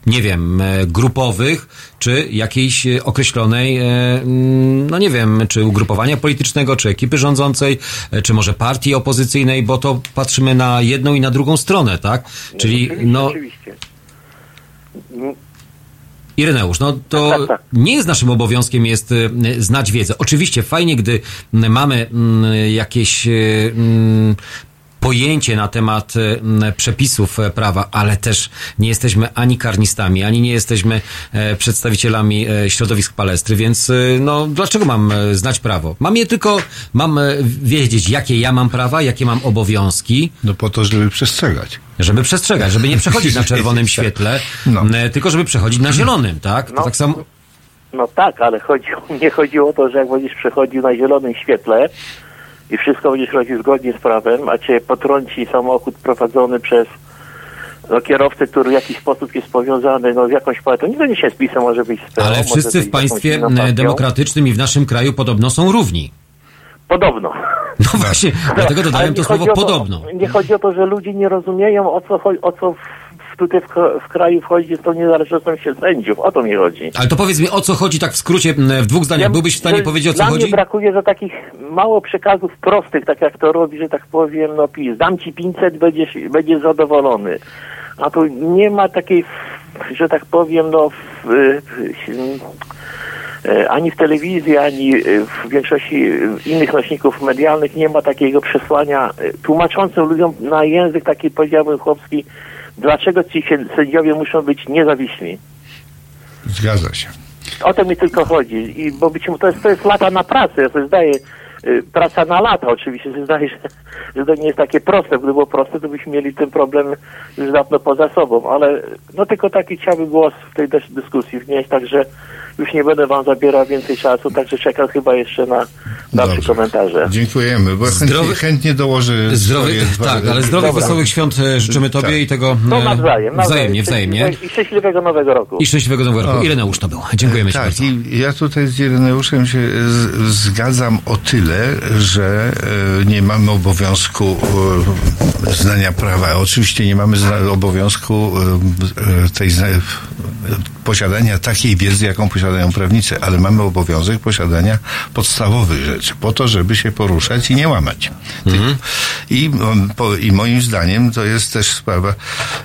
[SPEAKER 1] nie wiem, e, grupowych, czy jakiejś e, określonej, e, mm, no nie wiem, czy ugrupowania politycznego, czy ekipy rządzącej, czy może partii opozycyjnej, bo to patrzymy na jedną i na drugą stronę, tak? Czyli, no,
[SPEAKER 11] Oczywiście.
[SPEAKER 1] Ireneusz, no to
[SPEAKER 11] Tak,
[SPEAKER 1] nie jest naszym obowiązkiem jest znać wiedzę. Oczywiście fajnie, gdy mamy mm, jakieś mm, pojęcie na temat y, przepisów e, prawa, ale też nie jesteśmy ani karnistami, ani nie jesteśmy e, przedstawicielami e, środowisk palestry, więc y, no dlaczego mam znać prawo? Mam je tylko, mam wiedzieć, jakie ja mam prawa, jakie mam obowiązki.
[SPEAKER 2] No po to, żeby przestrzegać.
[SPEAKER 1] Żeby przestrzegać, żeby nie przechodzić na czerwonym świetle, e, tylko żeby przechodzić na zielonym, tak? To tak samo...
[SPEAKER 11] No tak, ale chodzi, nie chodzi o to, że jak będziesz przechodził na zielonym świetle i wszystko będziesz robił zgodnie z prawem, a cię potrąci samochód prowadzony przez no, kierowcę, który w jakiś sposób jest powiązany no, z jakąś partią. Nie będzie się z PiSem, może być z
[SPEAKER 1] Ale wszyscy w państwie demokratycznym i w naszym kraju podobno są równi.
[SPEAKER 11] Podobno.
[SPEAKER 1] No właśnie, dlatego dodałem to słowo
[SPEAKER 11] chodzi o
[SPEAKER 1] podobno.
[SPEAKER 11] Nie chodzi o to, że ludzie nie rozumieją, o co, o co tutaj w, w kraju wchodzi z tą niezależnością się sędziów. O to mi chodzi.
[SPEAKER 1] Ale to powiedz mi, o co chodzi tak w skrócie, w dwóch zdaniach. Byłbyś w stanie
[SPEAKER 11] Że
[SPEAKER 1] powiedzieć, o co
[SPEAKER 11] Dla
[SPEAKER 1] chodzi?
[SPEAKER 11] mnie brakuje za takich mało przekazów prostych, tak jak to robi, że tak powiem, no PiS. Dam ci 500, będziesz, będziesz zadowolony. A tu nie ma takiej, że tak powiem, no w, e, ani w telewizji, ani w większości innych nośników medialnych nie ma takiego przesłania tłumaczącym ludziom na język taki, powiedziałbym, chłopski, dlaczego ci się- sędziowie muszą być niezawiśli.
[SPEAKER 2] Zgadza się.
[SPEAKER 11] O to mi tylko chodzi. I bo być może to jest, to jest lata na pracę. Ja sobie zdaję, y, praca na lata oczywiście. Zdaję, że, że to nie jest takie proste. Gdyby było proste, to byśmy mieli ten problem już dawno poza sobą. Ale no tylko taki chciałbym głos w tej dys- dyskusji wnieść. Także już nie będę wam zabierał więcej czasu. Także czekam chyba jeszcze na dalsze komentarze.
[SPEAKER 2] Dziękujemy, bo chętnie,
[SPEAKER 1] Zdrowy-
[SPEAKER 2] chętnie dołożę
[SPEAKER 1] Zdrowy, tak, ale zdrowych,
[SPEAKER 2] Dobra.
[SPEAKER 1] wesołych świąt e, życzymy Tobie
[SPEAKER 2] Tak.
[SPEAKER 1] i tego
[SPEAKER 11] No
[SPEAKER 1] e,
[SPEAKER 11] nawzajem. nawzajem.
[SPEAKER 1] wzajemnie, wzajemnie.
[SPEAKER 11] I szczęśliwego nowego roku.
[SPEAKER 1] I szczęśliwego nowego roku.
[SPEAKER 2] O.
[SPEAKER 1] Ireneusz to był. Dziękujemy Ci
[SPEAKER 2] tak,
[SPEAKER 1] bardzo.
[SPEAKER 2] i ja tutaj z Ireneuszem się z, zgadzam o tyle, że e, nie mamy obowiązku e, znania prawa. Oczywiście nie mamy zna- obowiązku e, e, tej e, posiadania takiej wiedzy, jaką posiadają prawnicy, ale mamy obowiązek posiadania podstawowych rzeczy, po to, żeby się poruszać i nie łamać. I, um, po, I moim zdaniem to jest też sprawa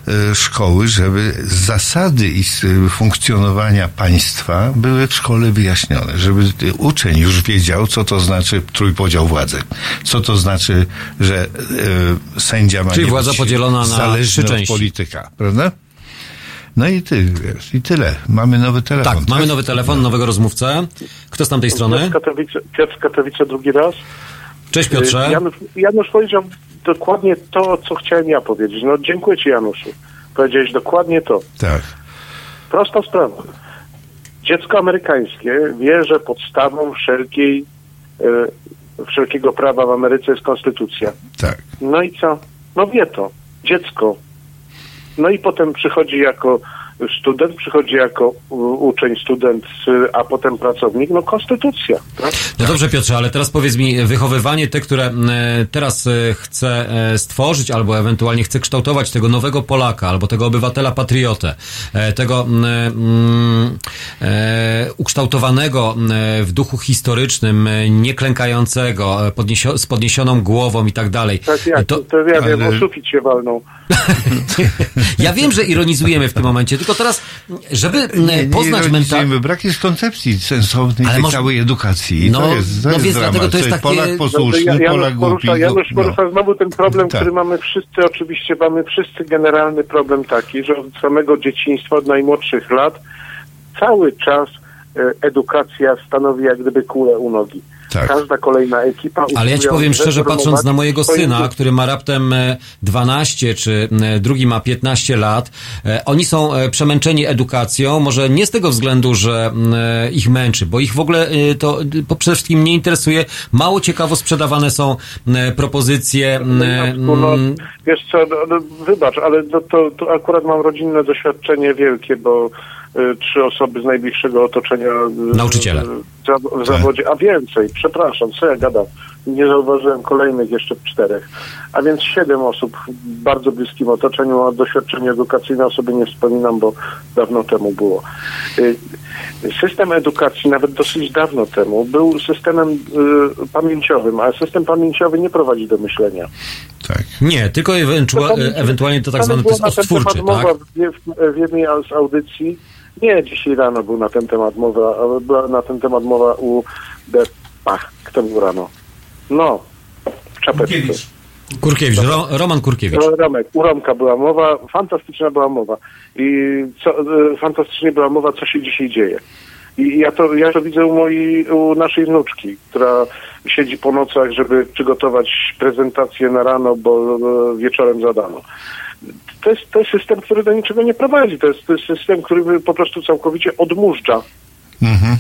[SPEAKER 2] e, szkoły, żeby zasady i s- funkcjonowania państwa były w szkole wyjaśnione, żeby uczeń już wiedział, co to znaczy trójpodział władzy, co to znaczy, że e, sędzia ma
[SPEAKER 1] Czyli władza podzielona na
[SPEAKER 2] zależny od polityka, prawda? No i ty, wiesz, i tyle. Mamy nowy telefon.
[SPEAKER 1] Tak, mamy nowy telefon, nowego rozmówcę. Kto z tamtej strony?
[SPEAKER 9] Piotr Katowice, Piotr Katowice drugi raz.
[SPEAKER 1] Cześć Piotrze.
[SPEAKER 9] Y, Janusz, Janusz powiedział dokładnie to, co chciałem ja powiedzieć. No dziękuję Ci Januszu. Powiedziałeś dokładnie to.
[SPEAKER 2] Tak.
[SPEAKER 9] Prosta sprawa. Dziecko amerykańskie wie, że podstawą wszelkiej, e, wszelkiego prawa w Ameryce jest konstytucja.
[SPEAKER 2] Tak.
[SPEAKER 9] No i co? No wie to. Dziecko. No i potem przychodzi jako student, przychodzi jako uczeń, student, a potem pracownik. No konstytucja. Tak?
[SPEAKER 1] No dobrze Piotrze, ale teraz powiedz mi, wychowywanie te, które e, teraz e, chce e, stworzyć, albo ewentualnie chce kształtować tego nowego Polaka, albo tego obywatela patriotę, tego mm, ukształtowanego w duchu historycznym, nieklękającego, podniesio, z podniesioną głową i tak dalej.
[SPEAKER 9] Tak jak,
[SPEAKER 1] To-
[SPEAKER 9] to, ja wiem,
[SPEAKER 1] ale-
[SPEAKER 9] o sufit się walną.
[SPEAKER 1] Ja wiem, że ironizujemy w tym momencie, tylko teraz, żeby
[SPEAKER 2] Nie, nie
[SPEAKER 1] poznać mental...
[SPEAKER 2] ironizujemy. Brak jest koncepcji sensownej tej
[SPEAKER 1] może-
[SPEAKER 2] całej edukacji. I
[SPEAKER 1] No,
[SPEAKER 2] to jest, to
[SPEAKER 1] no
[SPEAKER 2] jest
[SPEAKER 1] więc
[SPEAKER 2] dramat.
[SPEAKER 1] dlatego to jest takie-
[SPEAKER 2] Polak
[SPEAKER 9] No
[SPEAKER 2] posłuszny,
[SPEAKER 9] ja- Janusz
[SPEAKER 2] Polak głupi.
[SPEAKER 9] porusza, Janusz
[SPEAKER 2] no.
[SPEAKER 9] porusza znowu ten problem,
[SPEAKER 2] Tak.
[SPEAKER 9] który mamy wszyscy, oczywiście mamy wszyscy generalny problem taki, że od samego dzieciństwa, od najmłodszych lat, cały czas e, edukacja stanowi jak gdyby kulę u nogi.
[SPEAKER 2] Tak.
[SPEAKER 9] Każda kolejna ekipa...
[SPEAKER 1] Ale ja ci powiem szczerze, patrząc na mojego syna, który ma raptem e, 12, czy e, drugi ma 15 lat, e, oni są e, przemęczeni edukacją, może nie z tego względu, że e, ich męczy, bo ich w ogóle e, to e, po- przede wszystkim nie interesuje. Mało ciekawo sprzedawane są propozycje.
[SPEAKER 9] no,
[SPEAKER 1] m,
[SPEAKER 9] wiesz co, no, no, wybacz, ale to, to, to akurat mam rodzinne doświadczenie wielkie, bo trzy osoby z najbliższego otoczenia y,
[SPEAKER 1] Nauczyciele.
[SPEAKER 9] w, w zawodzie, a więcej, przepraszam, co ja gadam, nie zauważyłem kolejnych jeszcze czterech, a więc siedem osób w bardzo bliskim otoczeniu, a doświadczenie edukacyjne o sobie nie wspominam, bo dawno temu było. Y, System edukacji nawet dosyć dawno temu był systemem y, pamięciowym, a system pamięciowy nie prowadzi do myślenia.
[SPEAKER 1] nie, tylko ewentua- ewentualnie to tak zwane
[SPEAKER 9] temat
[SPEAKER 1] tak?
[SPEAKER 9] w jednej z audycji. Nie, dzisiaj rano był na ten temat mowa, ale była na ten temat mowa u Pach, kto był rano? No, w czapeczce.
[SPEAKER 1] Kurkiewicz, Ro, Roman Kurkiewicz.
[SPEAKER 9] No, Romek, u Romka była mowa, fantastyczna była mowa. I co, e, fantastycznie była mowa, co się dzisiaj dzieje. I ja to, ja to widzę u mojej, u naszej wnuczki, która siedzi po nocach, żeby przygotować prezentację na rano, bo e, wieczorem zadano. To jest, to jest system, który do niczego nie prowadzi. To jest, to jest system, który po prostu całkowicie odmurza.
[SPEAKER 2] Mhm.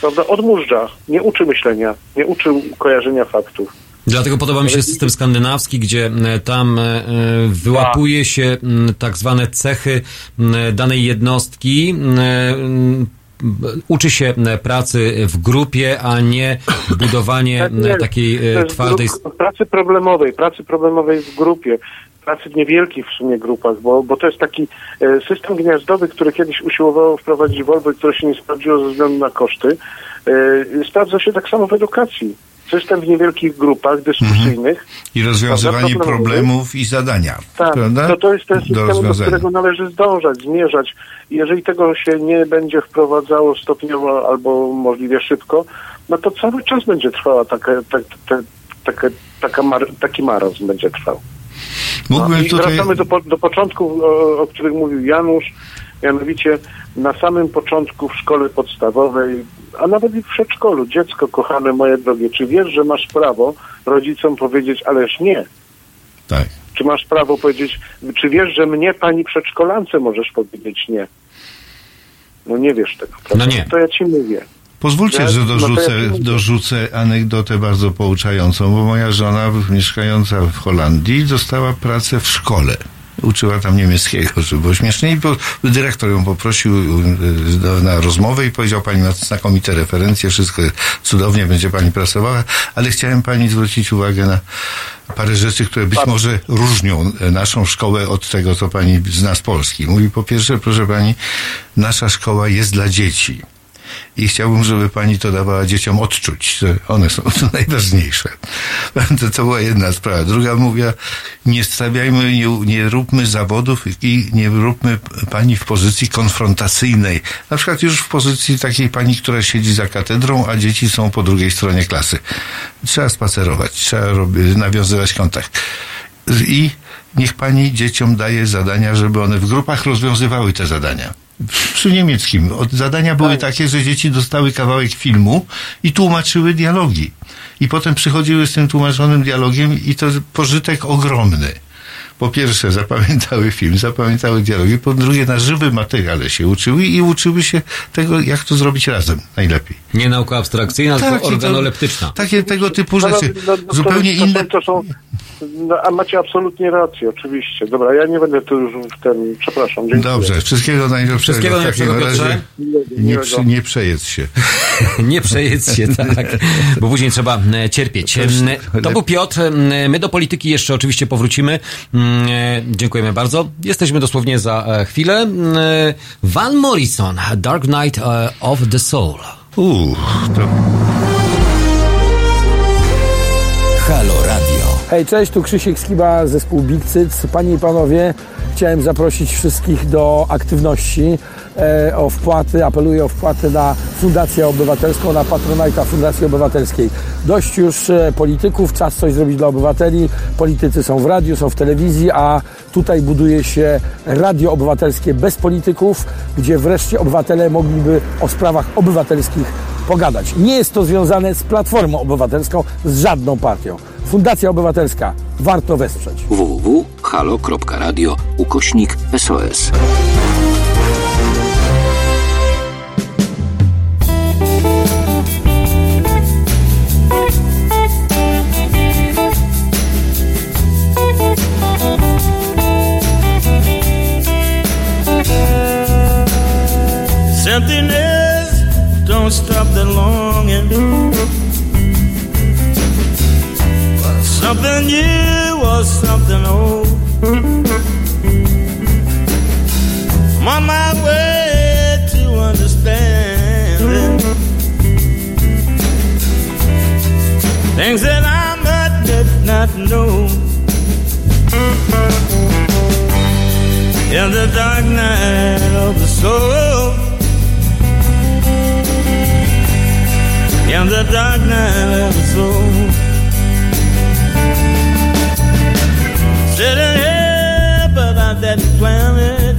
[SPEAKER 9] Prawda? Odmurza. Nie uczy myślenia, nie uczy kojarzenia faktów.
[SPEAKER 1] Dlatego podoba mi się system skandynawski, gdzie e, tam e, e, wyłapuje się tak zwane cechy danej jednostki. Uczy się pracy w grupie, a nie budowanie
[SPEAKER 9] Nie,
[SPEAKER 1] takiej twardej.
[SPEAKER 9] grup- pracy problemowej, pracy problemowej w grupie, pracy w niewielkich w sumie grupach, bo, bo to jest taki e, system gniazdowy, który kiedyś usiłowało wprowadzić Volvo i które się nie sprawdziło ze względu na koszty. E, sprawdza się tak samo w edukacji. System w niewielkich grupach dyskusyjnych.
[SPEAKER 2] I rozwiązywanie
[SPEAKER 9] Prawda?
[SPEAKER 2] problemów i zadania.
[SPEAKER 9] Tak,
[SPEAKER 2] prawda?
[SPEAKER 9] to, to jest ten
[SPEAKER 2] Do
[SPEAKER 9] system, do,
[SPEAKER 2] rozwiązania.
[SPEAKER 9] którego należy zdążać, zmierzać. I jeżeli tego się nie będzie wprowadzało stopniowo albo możliwie szybko, no to cały czas będzie trwała taka, tak, tak, taka, taka mar, taki marazm będzie trwał.
[SPEAKER 2] Mógłbym
[SPEAKER 9] I
[SPEAKER 2] tutaj...
[SPEAKER 9] wracamy do, do początków, o, o których mówił Janusz, mianowicie na samym początku w szkole podstawowej, a nawet i w przedszkolu, dziecko kochane moje drogie, czy wiesz, że masz prawo rodzicom powiedzieć, ależ nie.
[SPEAKER 2] Tak.
[SPEAKER 9] Czy masz prawo powiedzieć, czy wiesz, że mnie pani przedszkolance możesz powiedzieć nie? No nie wiesz tego, prawda?
[SPEAKER 1] No nie.
[SPEAKER 9] To ja ci mówię.
[SPEAKER 2] Pozwólcie, że dorzucę, dorzucę anegdotę bardzo pouczającą, bo moja żona, mieszkająca w Holandii, dostała pracę w szkole. Uczyła tam niemieckiego, żeby było śmiesznie. I po, dyrektor ją poprosił do, na rozmowę i powiedział, pani ma znakomite referencje, wszystko cudownie, będzie pani pracowała, ale chciałem pani zwrócić uwagę na parę rzeczy, które być może różnią e, naszą szkołę od tego, co pani zna z Polski. Mówi, po pierwsze, proszę pani, nasza szkoła jest dla dzieci. I chciałbym, żeby pani to dawała dzieciom odczuć, że one są najważniejsze. To, to była jedna sprawa. Druga mówiła, nie stawiajmy, nie, nie róbmy zawodów i nie róbmy pani w pozycji konfrontacyjnej. Na przykład już w pozycji takiej pani, która siedzi za katedrą, a dzieci są po drugiej stronie klasy. Trzeba spacerować, trzeba nawiązywać kontakt. I niech pani dzieciom daje zadania, żeby one w grupach rozwiązywały te zadania przy niemieckim. Zadania były takie, że dzieci dostały kawałek filmu i tłumaczyły dialogi. I potem przychodziły z tym tłumaczonym dialogiem i to pożytek ogromny. Po pierwsze zapamiętały film, zapamiętały dialogi, po drugie na żywym materiale się uczyły i uczyły się tego, jak to zrobić razem najlepiej.
[SPEAKER 1] Nie nauka abstrakcyjna,
[SPEAKER 2] Tak,
[SPEAKER 1] tylko
[SPEAKER 2] to-
[SPEAKER 1] organoleptyczna.
[SPEAKER 2] Takie tego typu rzeczy.
[SPEAKER 9] no, no,
[SPEAKER 2] Zupełnie
[SPEAKER 9] to,
[SPEAKER 2] inne.
[SPEAKER 9] To, są, no, a macie absolutnie rację, oczywiście. Dobra, ja nie będę tu już w ten, przepraszam, dziękuję.
[SPEAKER 2] Dobrze, wszystkiego najlepszego.
[SPEAKER 1] Wszystkiego najlepszego,
[SPEAKER 2] razie.
[SPEAKER 1] Piotrze.
[SPEAKER 2] Nie, przy, nie przejedz się.
[SPEAKER 1] Nie przejedz się, tak, bo później trzeba e, cierpieć.
[SPEAKER 2] To
[SPEAKER 1] E, To był Piotr. E, My do polityki jeszcze oczywiście powrócimy. Mm, e, Dziękujemy bardzo. Jesteśmy dosłownie za e, chwilę. E, Van Morrison, Dark Night e, of the Soul.
[SPEAKER 2] Uuu, to...
[SPEAKER 12] Halo Radio.
[SPEAKER 13] Hej, cześć, tu Krzysiek Skiba, zespół Big Cyc. Panie i panowie, chciałem zaprosić wszystkich do aktywności, o wpłaty, apeluję o wpłaty na Fundację Obywatelską, na Patronajta Fundacji Obywatelskiej. Dość już e, polityków, czas coś zrobić dla obywateli. Politycy są w radiu, są w telewizji, a tutaj buduje się radio obywatelskie bez polityków, gdzie wreszcie obywatele mogliby o sprawach obywatelskich pogadać. Nie jest to związane z Platformą Obywatelską, z żadną partią. Fundacja Obywatelska. Warto wesprzeć.
[SPEAKER 5] www.halo.radio ukośnik SOS.
[SPEAKER 14] The longing. Something new or something old. I'm on my way to understanding things that I might did not know. In the dark night of the soul. In the dark night of the soul. Sitting here, but I didn't plan it.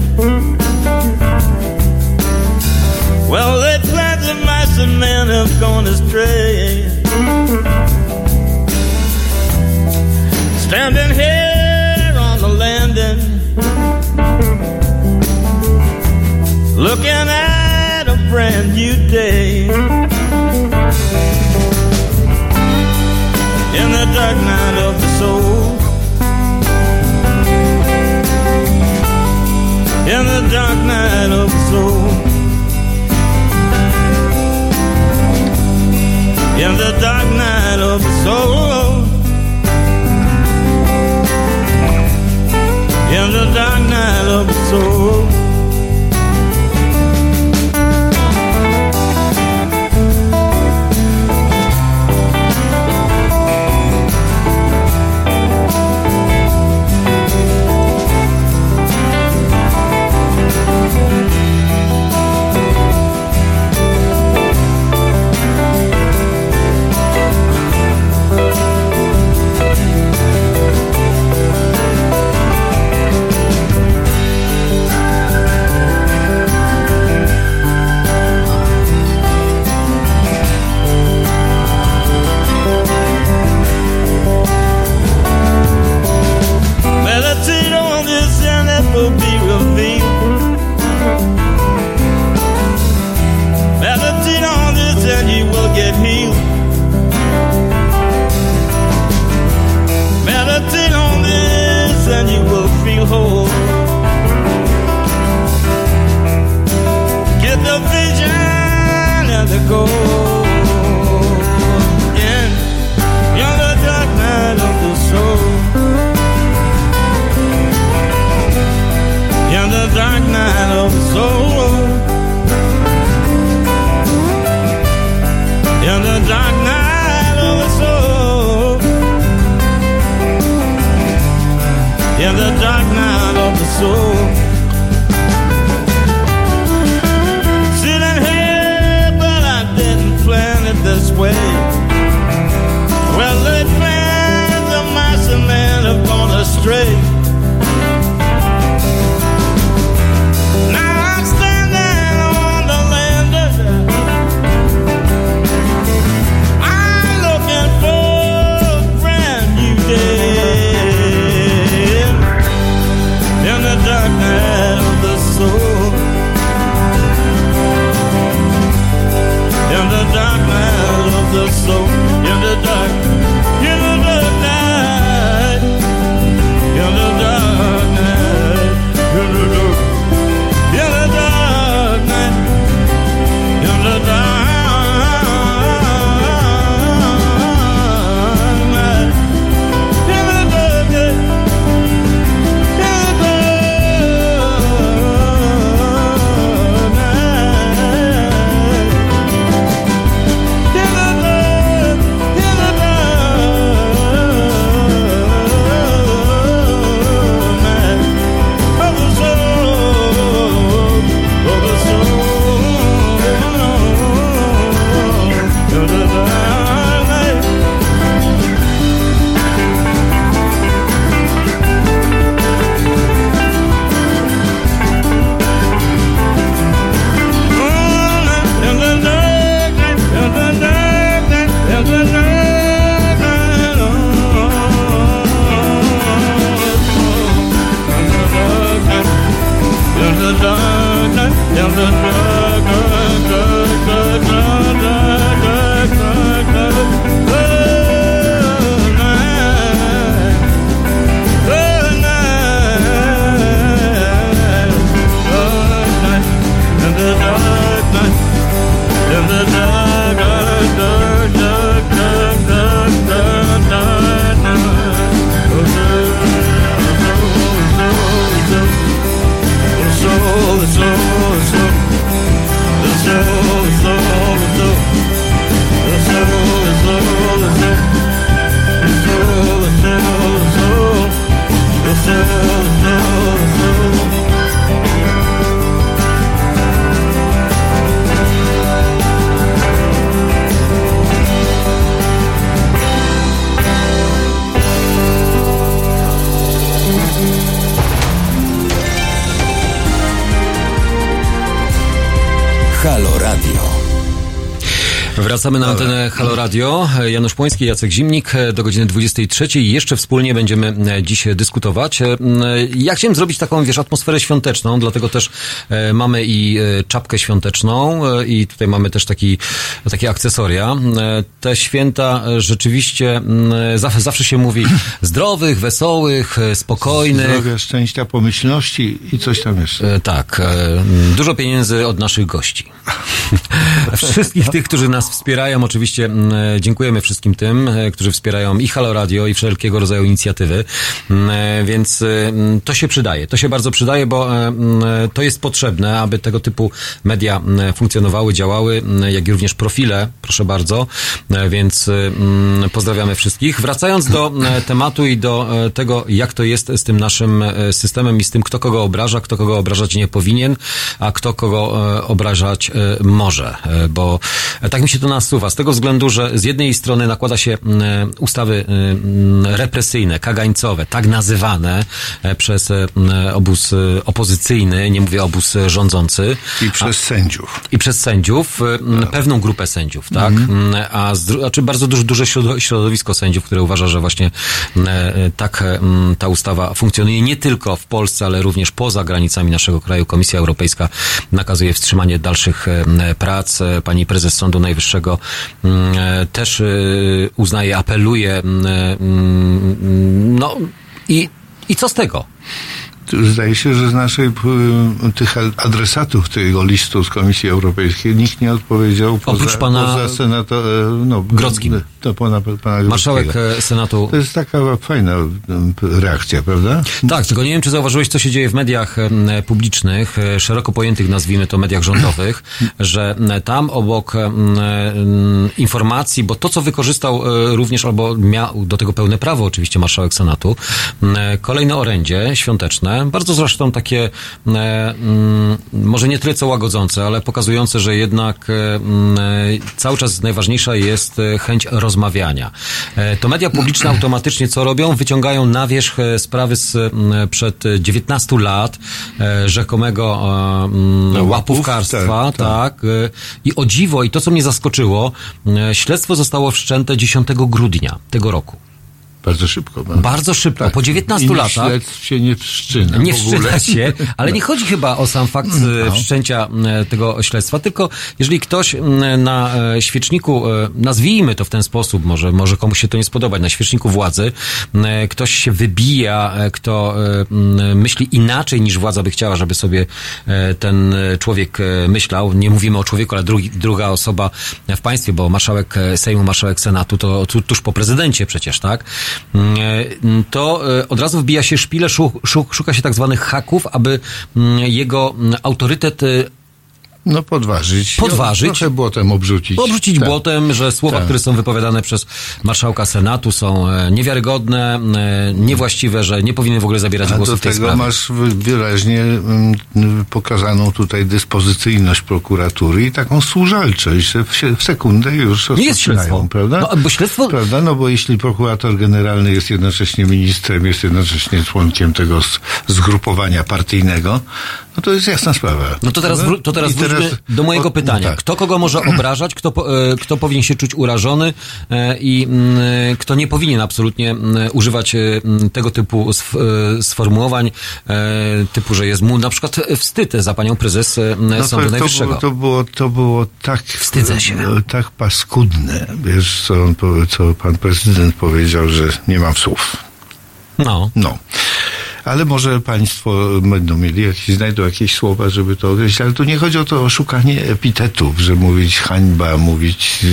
[SPEAKER 14] Well, they planted mice and men have gone astray. Standing here on the landing, looking at a brand new day. Dark night of the soul. In the dark night of the soul. In the dark night of the soul. In the dark night of the soul.
[SPEAKER 1] Na antenę Halo Radio. Janusz Płoński, Jacek Zimnik do godziny 23. Jeszcze wspólnie będziemy e, dziś dyskutować. E, Ja chciałem zrobić taką, wiesz, atmosferę świąteczną, dlatego też e, mamy i e, czapkę świąteczną e, i tutaj mamy też taki, takie akcesoria. E, Te święta e, rzeczywiście zawsze, zawsze się mówi zdrowych, wesołych, e, spokojnych.
[SPEAKER 2] Zdrowia, szczęścia, pomyślności i coś tam jeszcze.
[SPEAKER 1] E, Tak, e, dużo pieniędzy od naszych gości. Wszystkich tych, którzy nas wspierają, oczywiście m, e, dziękujemy wszystkim tym, e, którzy wspierają i Halo Radio, i wszelkiego rodzaju inicjatywy, M, e, więc e, m, to się przydaje. To się bardzo przydaje, bo to jest potrzebne, aby tego typu media funkcjonowały, działały, jak i również profile, proszę bardzo, więc pozdrawiamy wszystkich. Wracając do tematu i do tego, jak to jest z tym naszym systemem i z tym, kto kogo obraża, kto kogo obrażać nie powinien, a kto kogo obrażać e, może, E, bo e, tak mi się to nasuwa. Z tego względu, że z jednej strony nakłada się e, ustawy represyjne, kagańcowe, tak nazywane przez obóz opozycyjny, nie mówię obóz rządzący.
[SPEAKER 2] I przez sędziów.
[SPEAKER 1] I przez sędziów, m, pewną grupę sędziów, tak?
[SPEAKER 2] Mhm.
[SPEAKER 1] A z, znaczy bardzo duże, duże środo- środowisko sędziów, które uważa, że właśnie tak ta ustawa funkcjonuje nie tylko w Polsce, ale również poza granicami naszego kraju. Komisja Europejska nakazuje wstrzymanie dalszych prac. E, Pani prezes Sądu Najwyższego m, e, też y, uznaje, apeluje, m, e, m, no i, i co z tego?
[SPEAKER 2] Zdaje się, że z naszej p- tych adresatów tego listu z Komisji Europejskiej nikt nie odpowiedział poza,
[SPEAKER 1] Oprócz pana
[SPEAKER 2] poza senato, e, no,
[SPEAKER 1] Grodzkim.
[SPEAKER 2] To pana, pana.
[SPEAKER 1] Marszałek e, Senatu
[SPEAKER 2] To jest taka fajna reakcja, prawda?
[SPEAKER 1] Tak, tylko nie wiem, czy zauważyłeś, co się dzieje w mediach publicznych, e, szeroko pojętych, nazwijmy to mediach rządowych, że tam obok informacji, bo to, co wykorzystał również, albo miał do tego pełne prawo oczywiście marszałek Senatu, kolejne orędzie świąteczne, bardzo zresztą takie, e, mm, może nie tyle co łagodzące, ale pokazujące, że jednak e, mm, e, cały czas najważniejsza jest chęć rozmawiania. To media publiczne automatycznie co robią? Wyciągają na wierzch sprawy z, m, przed 19 lat rzekomego
[SPEAKER 2] No, łapów,
[SPEAKER 1] łapówkarstwa,
[SPEAKER 2] tak,
[SPEAKER 1] tak. e, I o dziwo, i to co mnie zaskoczyło, śledztwo zostało wszczęte 10 grudnia tego roku.
[SPEAKER 2] Bardzo szybko.
[SPEAKER 1] Bardzo szybko, po 19
[SPEAKER 2] Tak. I
[SPEAKER 1] latach.
[SPEAKER 2] śledztw się nie wszczyna.
[SPEAKER 1] Nie wszczyna się, ale nie chodzi chyba o sam fakt e,
[SPEAKER 2] No.
[SPEAKER 1] wszczęcia e, tego śledztwa, tylko jeżeli ktoś na e, świeczniku, nazwijmy to w ten sposób, może, może komuś się to nie spodobać, na świeczniku władzy, ktoś się wybija, kto myśli inaczej niż władza by chciała, żeby sobie ten człowiek myślał. Nie mówimy o człowieku, ale drugi, druga osoba w państwie, bo marszałek Sejmu, marszałek Senatu to tu, tuż po prezydencie przecież, tak? Mm, To e, od razu wbija się szpile, szu, szu, szuka się tak zwanych haków, aby mm, jego mm, autorytet e,
[SPEAKER 2] No podważyć.
[SPEAKER 1] Podważyć.
[SPEAKER 2] Trochę błotem obrzucić.
[SPEAKER 1] obrzucić
[SPEAKER 2] Tak.
[SPEAKER 1] błotem, że słowa,
[SPEAKER 2] Tak.
[SPEAKER 1] które są wypowiadane przez marszałka Senatu są e, niewiarygodne, e, niewłaściwe, że nie powinny w ogóle zabierać głosu
[SPEAKER 2] do
[SPEAKER 1] w tej
[SPEAKER 2] tego
[SPEAKER 1] sprawie.
[SPEAKER 2] masz wy- wyraźnie mm, pokazaną tutaj dyspozycyjność prokuratury i taką służalczość, że w, sekundę już
[SPEAKER 1] Nie jest śledztwo.
[SPEAKER 2] prawda?
[SPEAKER 1] No, bo śledztwo...
[SPEAKER 2] Prawda? No bo jeśli prokurator generalny jest jednocześnie ministrem, jest jednocześnie członkiem tego zgrupowania partyjnego, no to jest jasna sprawa.
[SPEAKER 1] No to teraz, to teraz
[SPEAKER 2] I
[SPEAKER 1] do mojego pytania.
[SPEAKER 2] tak.
[SPEAKER 1] Kto kogo może obrażać, kto, e, kto powinien się czuć urażony e, i mm, e, kto nie powinien absolutnie mm, używać mm, tego typu sf- sformułowań, typu, że jest mu na przykład wstyd za panią prezes
[SPEAKER 2] No
[SPEAKER 1] Sądu
[SPEAKER 2] to,
[SPEAKER 1] Najwyższego.
[SPEAKER 2] to, było, to było tak...
[SPEAKER 1] Wstydzę się.
[SPEAKER 2] Tak paskudne. Wiesz, co, on, co pan prezydent powiedział, że nie mam słów.
[SPEAKER 1] No.
[SPEAKER 2] No. Ale może państwo będą mieli jakieś, znajdą jakieś słowa, żeby to określić. Ale tu nie chodzi o to o szukanie epitetów, że mówić hańba, mówić,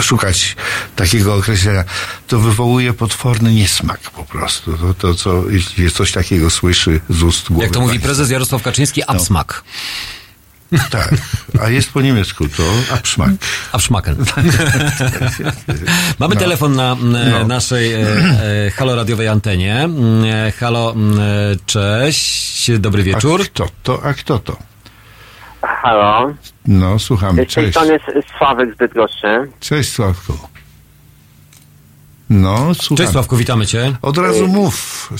[SPEAKER 2] szukać takiego określenia. To wywołuje potworny niesmak po prostu. To, to co, jeśli coś takiego słyszy z ust głowy
[SPEAKER 1] Jak to mówi prezes Jarosław Kaczyński, absmak.
[SPEAKER 2] Tak. A jest po niemiecku to abschmack.
[SPEAKER 1] Abschmacken. Mamy
[SPEAKER 2] No.
[SPEAKER 1] telefon na
[SPEAKER 2] No.
[SPEAKER 1] naszej e, e, haloradiowej antenie. E, Halo, e, cześć, dobry wieczór.
[SPEAKER 2] A kto to? A kto to?
[SPEAKER 15] Halo.
[SPEAKER 2] No, słuchamy.
[SPEAKER 15] Z tej
[SPEAKER 2] Cześć.
[SPEAKER 15] strony Sławek z Bydgoszczy.
[SPEAKER 2] Cześć Sławku. No, słucham.
[SPEAKER 1] Cześć Sławku, witamy cię.
[SPEAKER 2] Od razu mów.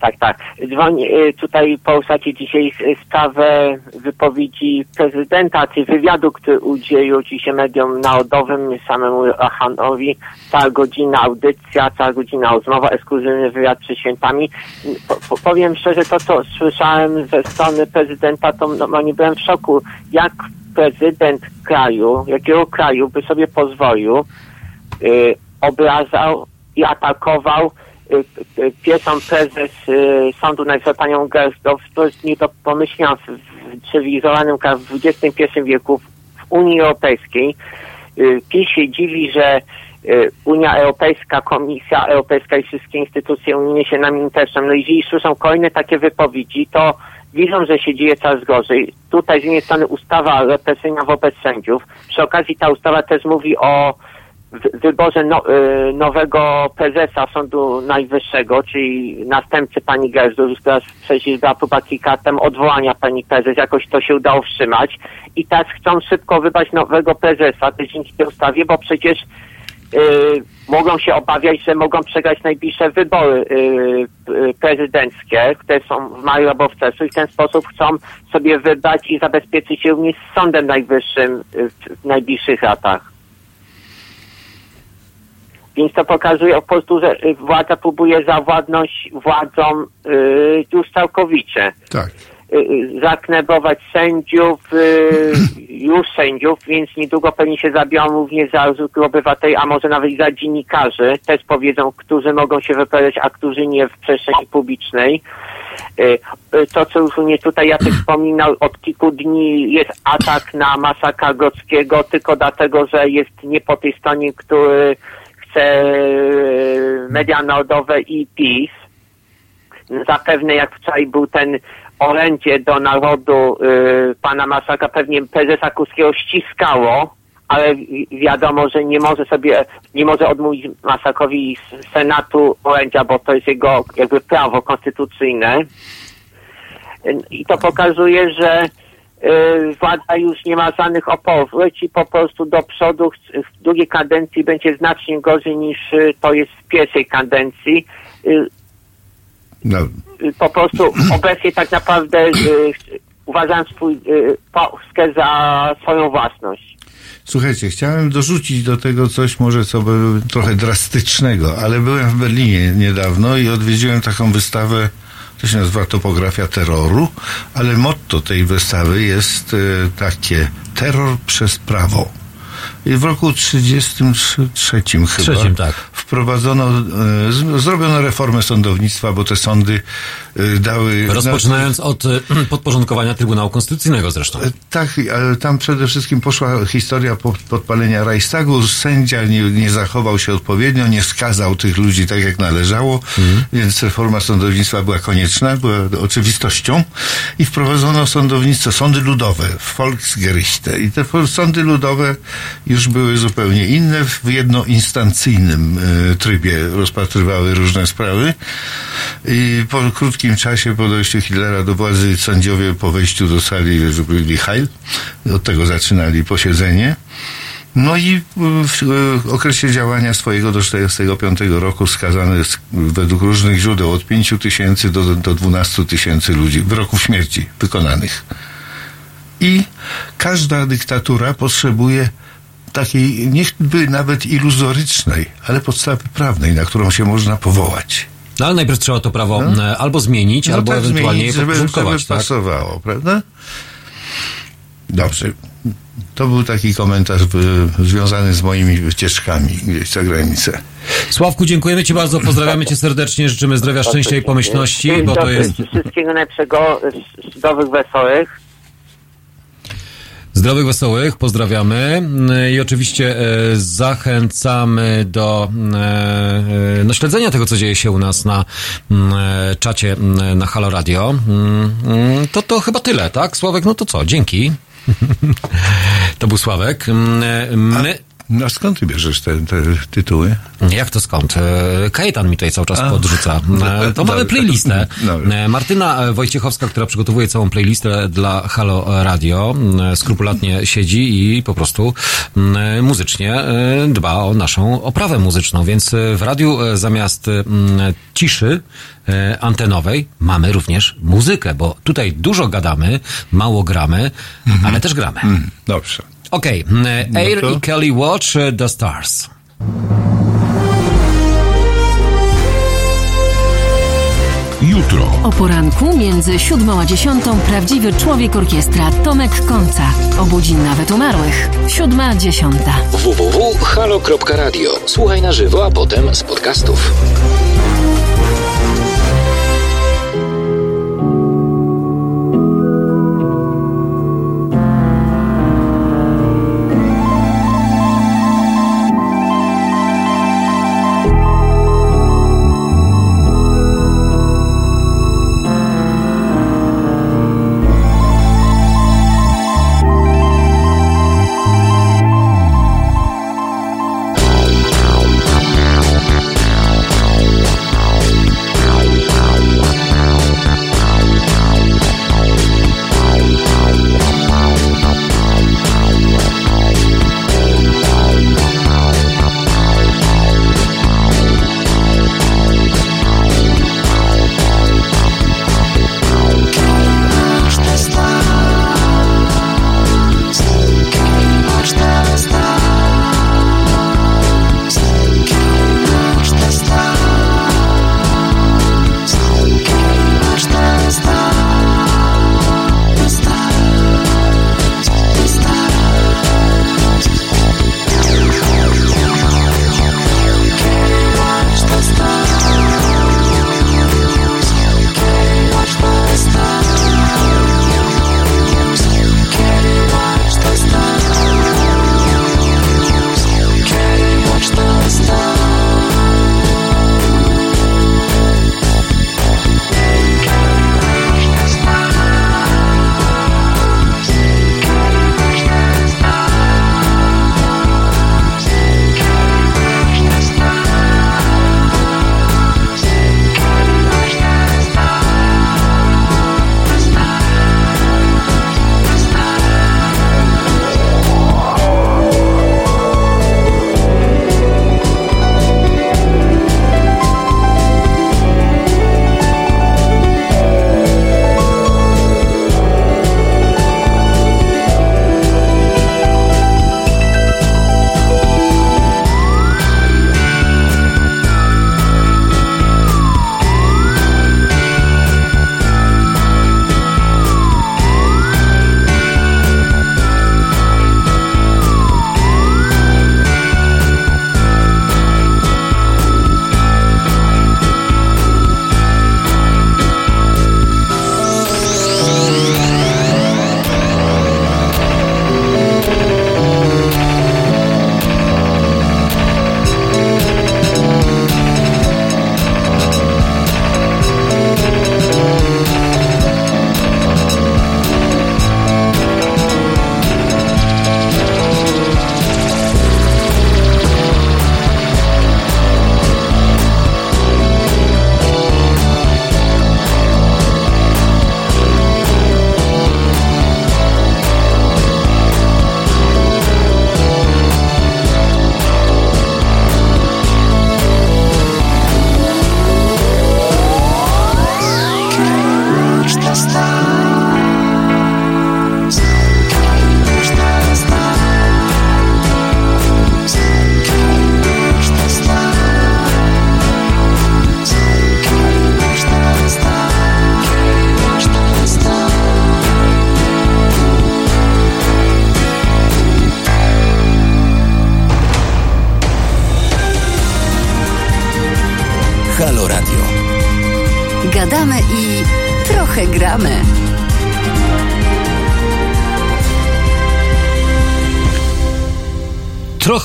[SPEAKER 15] Tak, tak. Dzwoni, y, tutaj poruszacie dzisiaj y, sprawę wypowiedzi prezydenta, czy wywiadu, który udzielił dzisiaj mediom narodowym, samemu Ahanowi. Cała godzina audycja, cała godzina rozmowa, ekskluzywny wywiad przed świętami. Po, po, powiem szczerze, to co słyszałem ze strony prezydenta, to normalnie byłem w szoku. Jak prezydent kraju, jakiego kraju by sobie pozwolił y, obrażał i atakował pierwszą prezes y, Sądu Najwyższego, panią Gersdorf, to jest nie do pomyślenia w, cywilizowanym w XXI wieku, w Unii Europejskiej. Y, PiS się dziwi, że y, Unia Europejska, Komisja Europejska i wszystkie instytucje unijne się nami interesują. No i jeżeli słyszą kolejne takie wypowiedzi, to widzą, że się dzieje coraz gorzej. Tutaj z jednej strony ustawa represyjna wobec sędziów. Przy okazji ta ustawa też mówi o wyborze no, y, nowego prezesa Sądu Najwyższego, czyli następcy pani Gerzu, która kilka lat temu odwołania pani prezes, jakoś to się udało wstrzymać i teraz chcą szybko wybrać nowego prezesa też dzięki tej ustawie, bo przecież y, mogą się obawiać, że mogą przegrać najbliższe wybory y, y, prezydenckie, które są w maju albo w czerwcu i w ten sposób chcą sobie wybrać i zabezpieczyć się również z Sądem Najwyższym w najbliższych latach. Więc to pokazuje po prostu, że władza próbuje zawładnąć władzą y, już całkowicie.
[SPEAKER 2] Tak.
[SPEAKER 15] Y, y, zakneblować sędziów, już sędziów, więc niedługo pewnie się zabiorą również za zwykłych obywateli, a może nawet za dziennikarzy. Też powiedzą, którzy mogą się wypowiadać, a którzy nie w przestrzeni publicznej. To, co już mnie tutaj Jacek wspominał, od kilku dni jest atak na Masaka Grodzkiego tylko dlatego, że jest nie po tej stronie, który chce y, media narodowe i PiS. Zapewne jak wczoraj był ten orędzie do narodu y, pana Masaka, pewnie prezesa Kurskiego ściskało, ale wi- wiadomo, że nie może sobie, nie może odmówić Masakowi Senatu orędzia, bo to jest jego jakby prawo konstytucyjne. I to pokazuje, że władza już nie ma żadnych oporów. Leci po prostu do przodu. W drugiej kadencji będzie znacznie gorzej niż y, to jest w pierwszej kadencji. Y,
[SPEAKER 2] No,
[SPEAKER 15] y, Po prostu obecnie tak naprawdę y, uważam swój, y, Polskę za swoją własność.
[SPEAKER 2] Słuchajcie, chciałem dorzucić do tego coś może co by trochę drastycznego, ale byłem w Berlinie niedawno i odwiedziłem taką wystawę, to się nazywa Topografia Terroru, ale motto tej wystawy jest e, takie Terror przez prawo. W roku 1933 chyba
[SPEAKER 1] Trzecim, tak.
[SPEAKER 2] wprowadzono, e, z, zrobiono reformę sądownictwa, bo te sądy e, dały...
[SPEAKER 1] Rozpoczynając od e, podporządkowania Trybunału Konstytucyjnego zresztą.
[SPEAKER 2] Tak, ale tam przede wszystkim poszła historia po- podpalenia Reichstagu. Sędzia nie, nie zachował się odpowiednio, nie skazał tych ludzi tak jak należało, więc reforma sądownictwa była konieczna, była oczywistością i wprowadzono sądownictwo, sądy ludowe, Volksgerichte. I te sądy ludowe już były zupełnie inne, w jednoinstancyjnym e, trybie rozpatrywały różne sprawy. I po krótkim czasie, po dojściu Hitlera do władzy, sędziowie po wejściu do sali byli Heil. Od tego zaczynali posiedzenie. No i w w okresie działania swojego do 1945 roku skazano jest według różnych źródeł od 5 tysięcy do, do 12 tysięcy ludzi, wyroków śmierci wykonanych. I każda dyktatura potrzebuje takiej, niechby nawet iluzorycznej, ale podstawy prawnej, na którą się można powołać.
[SPEAKER 1] No ale najpierw trzeba to prawo
[SPEAKER 2] No.
[SPEAKER 1] e, albo zmienić,
[SPEAKER 2] No
[SPEAKER 1] albo
[SPEAKER 2] tak
[SPEAKER 1] ewentualnie je
[SPEAKER 2] zmienić, żeby, żeby
[SPEAKER 1] podporządkować. tak?
[SPEAKER 2] pasowało, prawda? Dobrze. To był taki komentarz y, związany z moimi wycieczkami gdzieś za granicę.
[SPEAKER 1] Sławku, dziękujemy Ci bardzo, pozdrawiamy Cię serdecznie, życzymy zdrowia, szczęścia i pomyślności, bo to jest
[SPEAKER 15] Wszystkiego najlepszego, zdrowych, wesołych.
[SPEAKER 1] Zdrowych, wesołych, pozdrawiamy Mm, i oczywiście e, zachęcamy do e, e, no, śledzenia tego, co dzieje się u nas na mm, czacie mm, na Halo Radio. Mm, mm, To, to chyba tyle, tak? Sławek, no to co? Dzięki. To był Sławek. Mm, My...
[SPEAKER 2] A skąd ty bierzesz te, te tytuły?
[SPEAKER 1] Jak to skąd? E, Kajetan mi tutaj cały czas
[SPEAKER 2] A.
[SPEAKER 1] podrzuca. E, To mamy playlistę. E, Martyna Wojciechowska, która przygotowuje całą playlistę dla Halo Radio, skrupulatnie siedzi i po prostu muzycznie dba o naszą oprawę muzyczną, więc w radiu zamiast ciszy antenowej mamy również muzykę, bo tutaj dużo gadamy, mało gramy, ale też gramy.
[SPEAKER 2] Mm, dobrze.
[SPEAKER 1] Okej, m, Air
[SPEAKER 2] No to-
[SPEAKER 1] i Kelly Watch e, The Stars.
[SPEAKER 3] Jutro.
[SPEAKER 4] O poranku między siódmą a dziesiątą prawdziwy człowiek orkiestra Tomek Końca. Obudzi nawet umarłych. Siódma, dziesiąta.
[SPEAKER 5] www.halo.radio. Słuchaj na żywo, a potem z podcastów.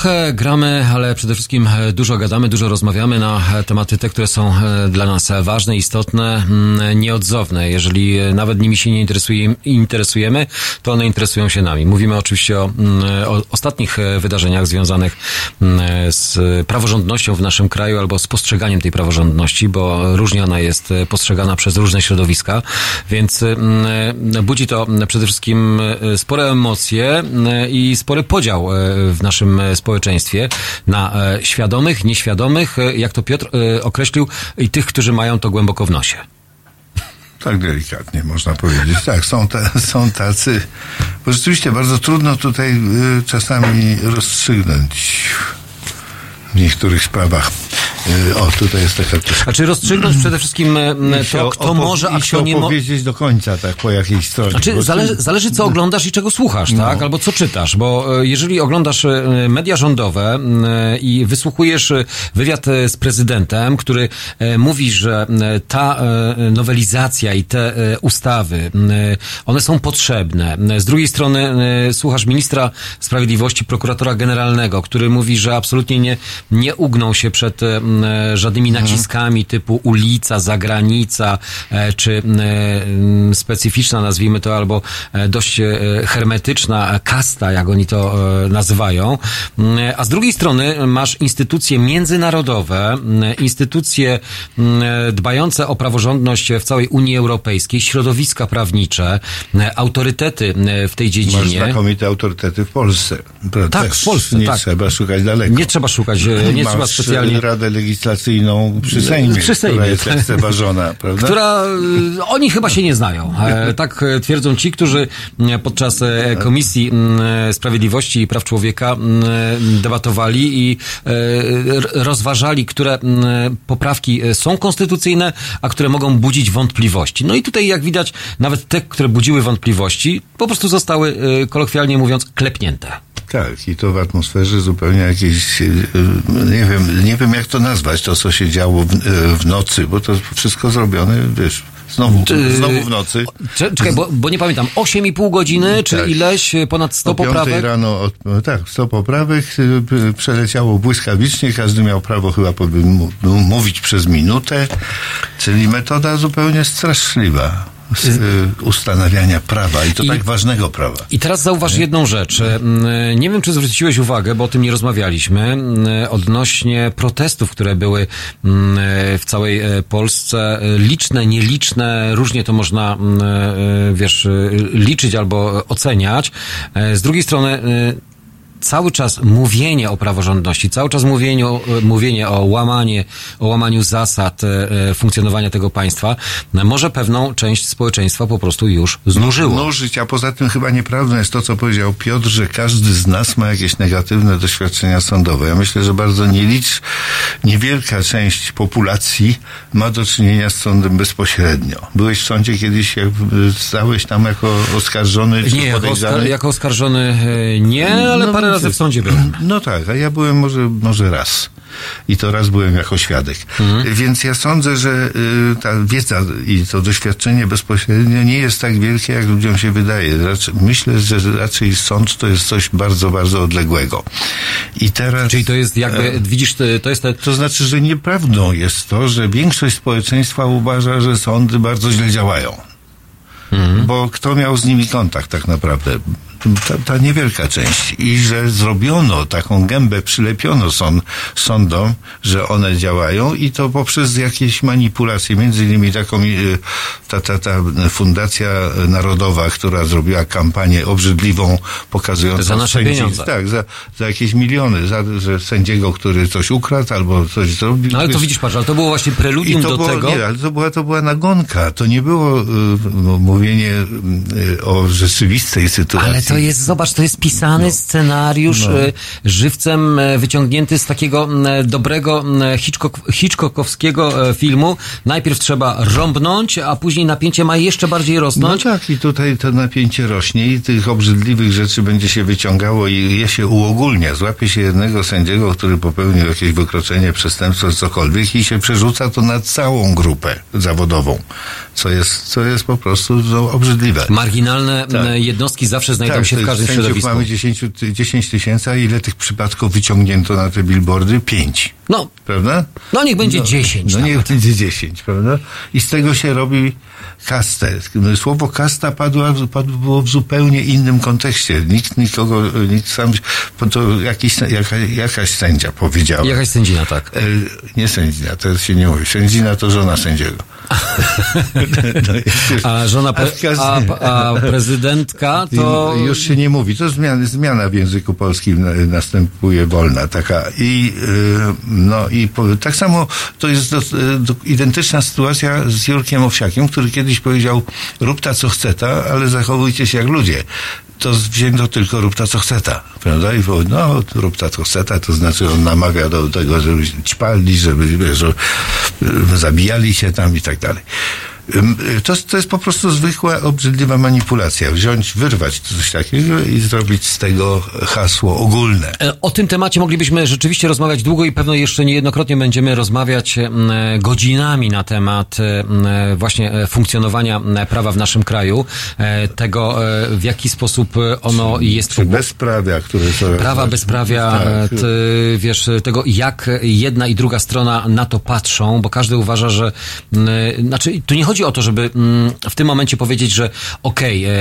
[SPEAKER 16] Trochę gramy,
[SPEAKER 1] przede wszystkim e, dużo gadamy, dużo rozmawiamy na e, tematy te, które są e, dla nas ważne, istotne, mm, nieodzowne. Jeżeli nawet nimi się nie interesuje, interesujemy, to one interesują się nami. Mówimy oczywiście o, mm, o ostatnich wydarzeniach związanych mm, z praworządnością w naszym kraju albo z postrzeganiem tej praworządności, bo różnie ona jest postrzegana przez różne środowiska, więc budzi to przede wszystkim spore emocje i spory podział w naszym społeczeństwie na świadomych, nieświadomych, e, jak to Piotr e, określił, i tych, którzy mają to głęboko w nosie.
[SPEAKER 2] Tak delikatnie można powiedzieć. Tak, są, ta, są tacy, bo rzeczywiście bardzo trudno tutaj czasami rozstrzygnąć w niektórych sprawach. Y, o, tutaj jest taka.
[SPEAKER 1] A czy rozstrzygnąć przede wszystkim
[SPEAKER 2] I się
[SPEAKER 1] to, kto może, a kto nie może?
[SPEAKER 2] opowiedzieć do końca, tak, po jakiejś stronie.
[SPEAKER 1] Znaczy, zależy, zależy co oglądasz i czego słuchasz,
[SPEAKER 2] No.
[SPEAKER 1] tak? Albo co czytasz, bo jeżeli oglądasz media rządowe i wysłuchujesz wywiad z prezydentem, który mówi, że ta nowelizacja i te ustawy, one są potrzebne. Z drugiej strony słuchasz ministra sprawiedliwości, prokuratora generalnego, który mówi, że absolutnie nie, nie ugną się przed żadnymi naciskami typu ulica, zagranica, e, czy e, specyficzna, nazwijmy to, albo e, dość e, hermetyczna kasta, jak oni to e, nazywają. M, A z drugiej strony masz instytucje międzynarodowe, m, instytucje m, dbające o praworządność w całej Unii Europejskiej, środowiska prawnicze, autorytety w tej
[SPEAKER 2] Masz
[SPEAKER 1] dziedzinie.
[SPEAKER 2] znakomite autorytety w Polsce.
[SPEAKER 1] Tak,
[SPEAKER 2] też
[SPEAKER 1] w Polsce,
[SPEAKER 2] Nie
[SPEAKER 1] tak.
[SPEAKER 2] trzeba szukać daleko.
[SPEAKER 1] Nie trzeba szukać, e, nie
[SPEAKER 2] Masz
[SPEAKER 1] trzeba specjalnie...
[SPEAKER 2] Radę Legislacyjną przy Sejmie,
[SPEAKER 1] Przy Sejmie,
[SPEAKER 2] która jest lekceważona, prawda?
[SPEAKER 1] która y, oni chyba się nie znają. E, tak e, twierdzą ci, którzy podczas e, Komisji Sprawiedliwości i Praw Człowieka debatowali i e, rozważali, które poprawki e, są konstytucyjne, a które mogą budzić wątpliwości. No i tutaj, jak widać, nawet te, które budziły wątpliwości, po prostu zostały, e, kolokwialnie mówiąc, klepnięte.
[SPEAKER 2] Tak, i to w atmosferze zupełnie jakiejś, e, e, nie wiem, nie wiem jak to nazwać, to co się działo w, e, w nocy, bo to wszystko zrobione, wiesz, znowu, znowu w nocy.
[SPEAKER 1] Cze- Czekaj, bo, bo nie pamiętam, 8,5 godziny, czy
[SPEAKER 2] Tak.
[SPEAKER 1] ileś, ponad 100
[SPEAKER 2] o
[SPEAKER 1] poprawek?
[SPEAKER 2] rano, od, no tak, 100 poprawek przeleciało błyskawicznie, każdy miał prawo chyba mówić przez minutę, czyli metoda zupełnie straszliwa ustanawiania prawa i to tak ważnego prawa.
[SPEAKER 1] I teraz zauważ jedną rzecz. Mm, Nie wiem, czy zwróciłeś uwagę, bo o tym nie rozmawialiśmy, odnośnie protestów, które były w całej Polsce. Liczne, nieliczne, różnie to można, wiesz, liczyć albo oceniać. Z drugiej strony, cały czas mówienie o praworządności, cały czas mówienie o, mówienie o, łamanie, o łamaniu zasad e, e, funkcjonowania tego państwa, może pewną część społeczeństwa po prostu już znużyło.
[SPEAKER 2] Nużyć, a poza tym chyba nieprawdą jest to, co powiedział Piotr, że każdy z nas ma jakieś negatywne doświadczenia sądowe. Ja myślę, że bardzo nielicz, niewielka część populacji ma do czynienia z sądem bezpośrednio. Byłeś w sądzie kiedyś, jak stałeś tam jako oskarżony czy
[SPEAKER 1] Nie,
[SPEAKER 2] podejrzany?
[SPEAKER 1] oskar- jako oskarżony e, nie, ale
[SPEAKER 2] No,
[SPEAKER 1] parę razy w sądzie byłem.
[SPEAKER 2] No tak, a ja byłem może, może raz. I to raz byłem jako świadek.
[SPEAKER 1] Mhm.
[SPEAKER 2] Więc ja sądzę, że y, ta wiedza i to doświadczenie bezpośrednio nie jest tak wielkie, jak ludziom się wydaje. Raczej, myślę, że raczej sąd to jest coś bardzo, bardzo odległego. I teraz...
[SPEAKER 1] Czyli to jest jakby,
[SPEAKER 2] e,
[SPEAKER 1] widzisz, to to jest te...
[SPEAKER 2] To znaczy, że nieprawdą jest to, że większość społeczeństwa uważa, że sądy bardzo źle działają.
[SPEAKER 1] Mhm.
[SPEAKER 2] Bo kto miał z nimi kontakt tak naprawdę? Ta, ta niewielka część. I że zrobiono taką gębę, przylepiono sąd, sądom, że one działają i to poprzez jakieś manipulacje. Między innymi taką y, ta, ta, ta Fundacja Narodowa, która zrobiła kampanię obrzydliwą, pokazującą
[SPEAKER 1] Za nasze
[SPEAKER 2] sędzi-
[SPEAKER 1] pieniądze.
[SPEAKER 2] Tak, za, za jakieś miliony, za, że sędziego, który coś ukradł albo coś zrobił.
[SPEAKER 1] No ale to
[SPEAKER 2] Wiesz,
[SPEAKER 1] widzisz, patrz, ale to było właśnie preludium do
[SPEAKER 2] było,
[SPEAKER 1] tego.
[SPEAKER 2] Nie, ale to była, to była nagonka. To nie było y, mówienie y, o rzeczywistej sytuacji.
[SPEAKER 1] To jest, zobacz, to jest pisany scenariusz
[SPEAKER 2] No.
[SPEAKER 1] e, żywcem e, wyciągnięty z takiego dobrego Hitchcock, Hitchcockowskiego e, filmu. Najpierw trzeba rąbnąć, a później napięcie ma jeszcze bardziej
[SPEAKER 2] No
[SPEAKER 1] rosnąć.
[SPEAKER 2] tak, i tutaj to napięcie rośnie i tych obrzydliwych rzeczy będzie się wyciągało i je się uogólnia. Złapie się jednego sędziego, który popełnił jakieś wykroczenie, przestępstwo, cokolwiek i się przerzuca to na całą grupę zawodową, co jest, co jest po prostu no, obrzydliwe.
[SPEAKER 1] Marginalne m, jednostki zawsze znajdą
[SPEAKER 2] Tak,
[SPEAKER 1] się w każdym środowisku.
[SPEAKER 2] mamy 10, ty- 10 tysięcy, a ile tych przypadków wyciągnięto na te billboardy? 5.
[SPEAKER 1] No.
[SPEAKER 2] Prawda?
[SPEAKER 1] No niech będzie 10
[SPEAKER 2] No niech będzie 10, prawda? I z tego się robi kastę. Słowo kasta padło, padło w zupełnie innym kontekście. Nikt nikogo, nikt sam, bo to jakiś, jaka, jakaś sędzia powiedziała.
[SPEAKER 1] Jakaś sędzina, tak.
[SPEAKER 2] E, nie sędzina, to się nie mówi. Sędzina to żona sędziego. No,
[SPEAKER 1] A żona,
[SPEAKER 2] A
[SPEAKER 1] pre, a, a prezydentka to...
[SPEAKER 2] już się nie mówi. To zmiana, zmiana w języku polskim na- następuje wolna taka. I, y, no, i po, tak samo to jest do, do, identyczna sytuacja z Jurkiem Owsiakiem, który kiedyś powiedział rób ta co chce ta, ale zachowujcie się jak ludzie. To wzięto tylko rób ta co chce ta, prawda? I powie, no rób ta co chce ta, to znaczy on namawia do tego, żeby ćpali, żeby, wiesz, że, y, zabijali się tam i tak dalej. Y, To, to jest po prostu zwykła, obrzydliwa manipulacja. Wziąć, wyrwać coś takiego i zrobić z tego hasło ogólne.
[SPEAKER 1] E, O tym temacie moglibyśmy rzeczywiście rozmawiać długo i pewno jeszcze niejednokrotnie będziemy rozmawiać m, godzinami na temat m, właśnie e, funkcjonowania prawa w naszym kraju, e, tego e, w jaki sposób e, ono jest
[SPEAKER 2] Czy bezprawia, które to...
[SPEAKER 1] prawa bezprawia,
[SPEAKER 2] Tak.
[SPEAKER 1] e, ty, wiesz, tego jak jedna i druga strona na to patrzą, bo każdy uważa, że znaczy tu nie chodzi o to, żeby mm, w tym momencie powiedzieć, że okej, e,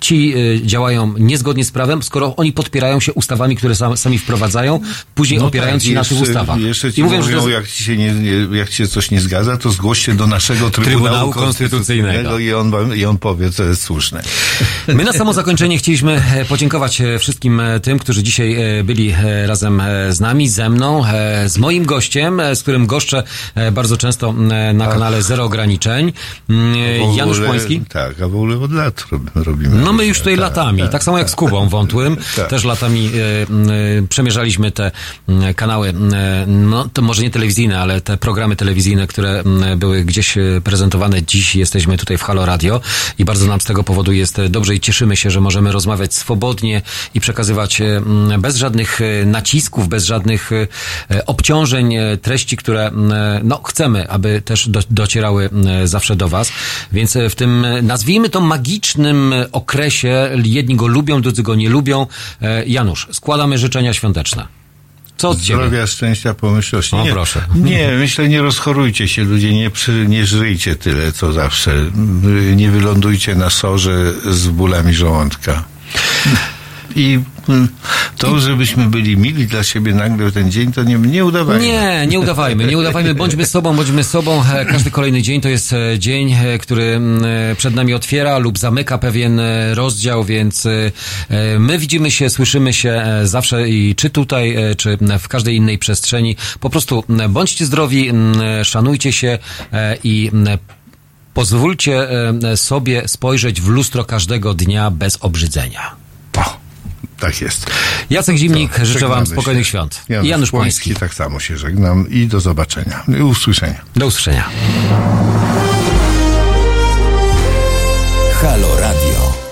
[SPEAKER 1] ci e, działają niezgodnie z prawem, skoro oni podpierają się ustawami, które sam, sami wprowadzają, później
[SPEAKER 2] No
[SPEAKER 1] opierając
[SPEAKER 2] tak,
[SPEAKER 1] się na tych ustawach.
[SPEAKER 2] Jeszcze ci
[SPEAKER 1] I mówią,
[SPEAKER 2] mówią,
[SPEAKER 1] że to
[SPEAKER 2] jak ci się nie, nie, jak ci się coś nie zgadza, to zgłoś się do naszego Trybunału,
[SPEAKER 1] Trybunału
[SPEAKER 2] Konstytucyjnego,
[SPEAKER 1] Konstytucyjnego.
[SPEAKER 2] i on, wam- i on powie, co jest słuszne.
[SPEAKER 1] My na samo zakończenie chcieliśmy e, podziękować e, wszystkim e, tym, którzy dzisiaj e, byli e, razem e, z nami, ze mną, e, z moim gościem, e, z którym goszczę e, bardzo często na kanale Zero Ograniczeń. Mm,
[SPEAKER 2] W
[SPEAKER 1] Janusz
[SPEAKER 2] ogóle-
[SPEAKER 1] Płoński.
[SPEAKER 2] Tak, a w ogóle od lat rob- robimy.
[SPEAKER 1] No my już tutaj latami, tak, samo jak z Kubą Wątłym,
[SPEAKER 2] Tak.
[SPEAKER 1] też latami m, e, przemierzaliśmy te kanały, e, no to może nie telewizyjne, ale te programy telewizyjne, które były gdzieś prezentowane. Dziś jesteśmy tutaj w Halo Radio i bardzo nam z tego powodu jest dobrze i cieszymy się, że możemy rozmawiać swobodnie i przekazywać bez żadnych nacisków, bez żadnych obciążeń treści, które no, chcemy, aby też do, docierały m, zawsze do Was. Więc e, w tym, e, nazwijmy to magicznym e, okresie, jedni go lubią, drudzy go nie lubią. Janusz, składamy życzenia świąteczne. Co od Ciebie?
[SPEAKER 2] Zdrowia, szczęścia, pomyślności.
[SPEAKER 1] O,
[SPEAKER 2] nie,
[SPEAKER 1] proszę.
[SPEAKER 2] Nie, myślę, nie rozchorujcie się ludzie, nie, przy, nie żryjcie tyle, co zawsze. Nie wylądujcie na sorze z bólami żołądka. I y, to, żebyśmy byli mili dla siebie nagle ten dzień, to nie, nie udawajmy.
[SPEAKER 1] Nie, nie udawajmy, nie udawajmy, bądźmy sobą, bądźmy sobą. E, Każdy kolejny dzień to jest e, dzień, e, który przed nami otwiera lub zamyka pewien rozdział, więc my widzimy się, słyszymy się zawsze i czy tutaj, czy w każdej innej przestrzeni. Po prostu bądźcie zdrowi, szanujcie się i pozwólcie sobie spojrzeć w lustro każdego dnia bez obrzydzenia.
[SPEAKER 2] Tak jest.
[SPEAKER 1] Jacek Zimnik,
[SPEAKER 2] To,
[SPEAKER 1] życzę Wam spokojnych
[SPEAKER 2] się.
[SPEAKER 1] świąt.
[SPEAKER 2] Janusz,
[SPEAKER 1] I Janusz Płoński.
[SPEAKER 2] Płoński. Tak samo się żegnam i do zobaczenia. I usłyszenia.
[SPEAKER 1] Do usłyszenia.
[SPEAKER 12] Halo Radio.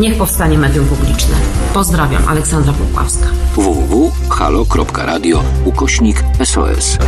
[SPEAKER 17] Niech powstanie medium publiczne. Pozdrawiam, Aleksandra Popławska.
[SPEAKER 5] www.halo.radio ukośnik SOS.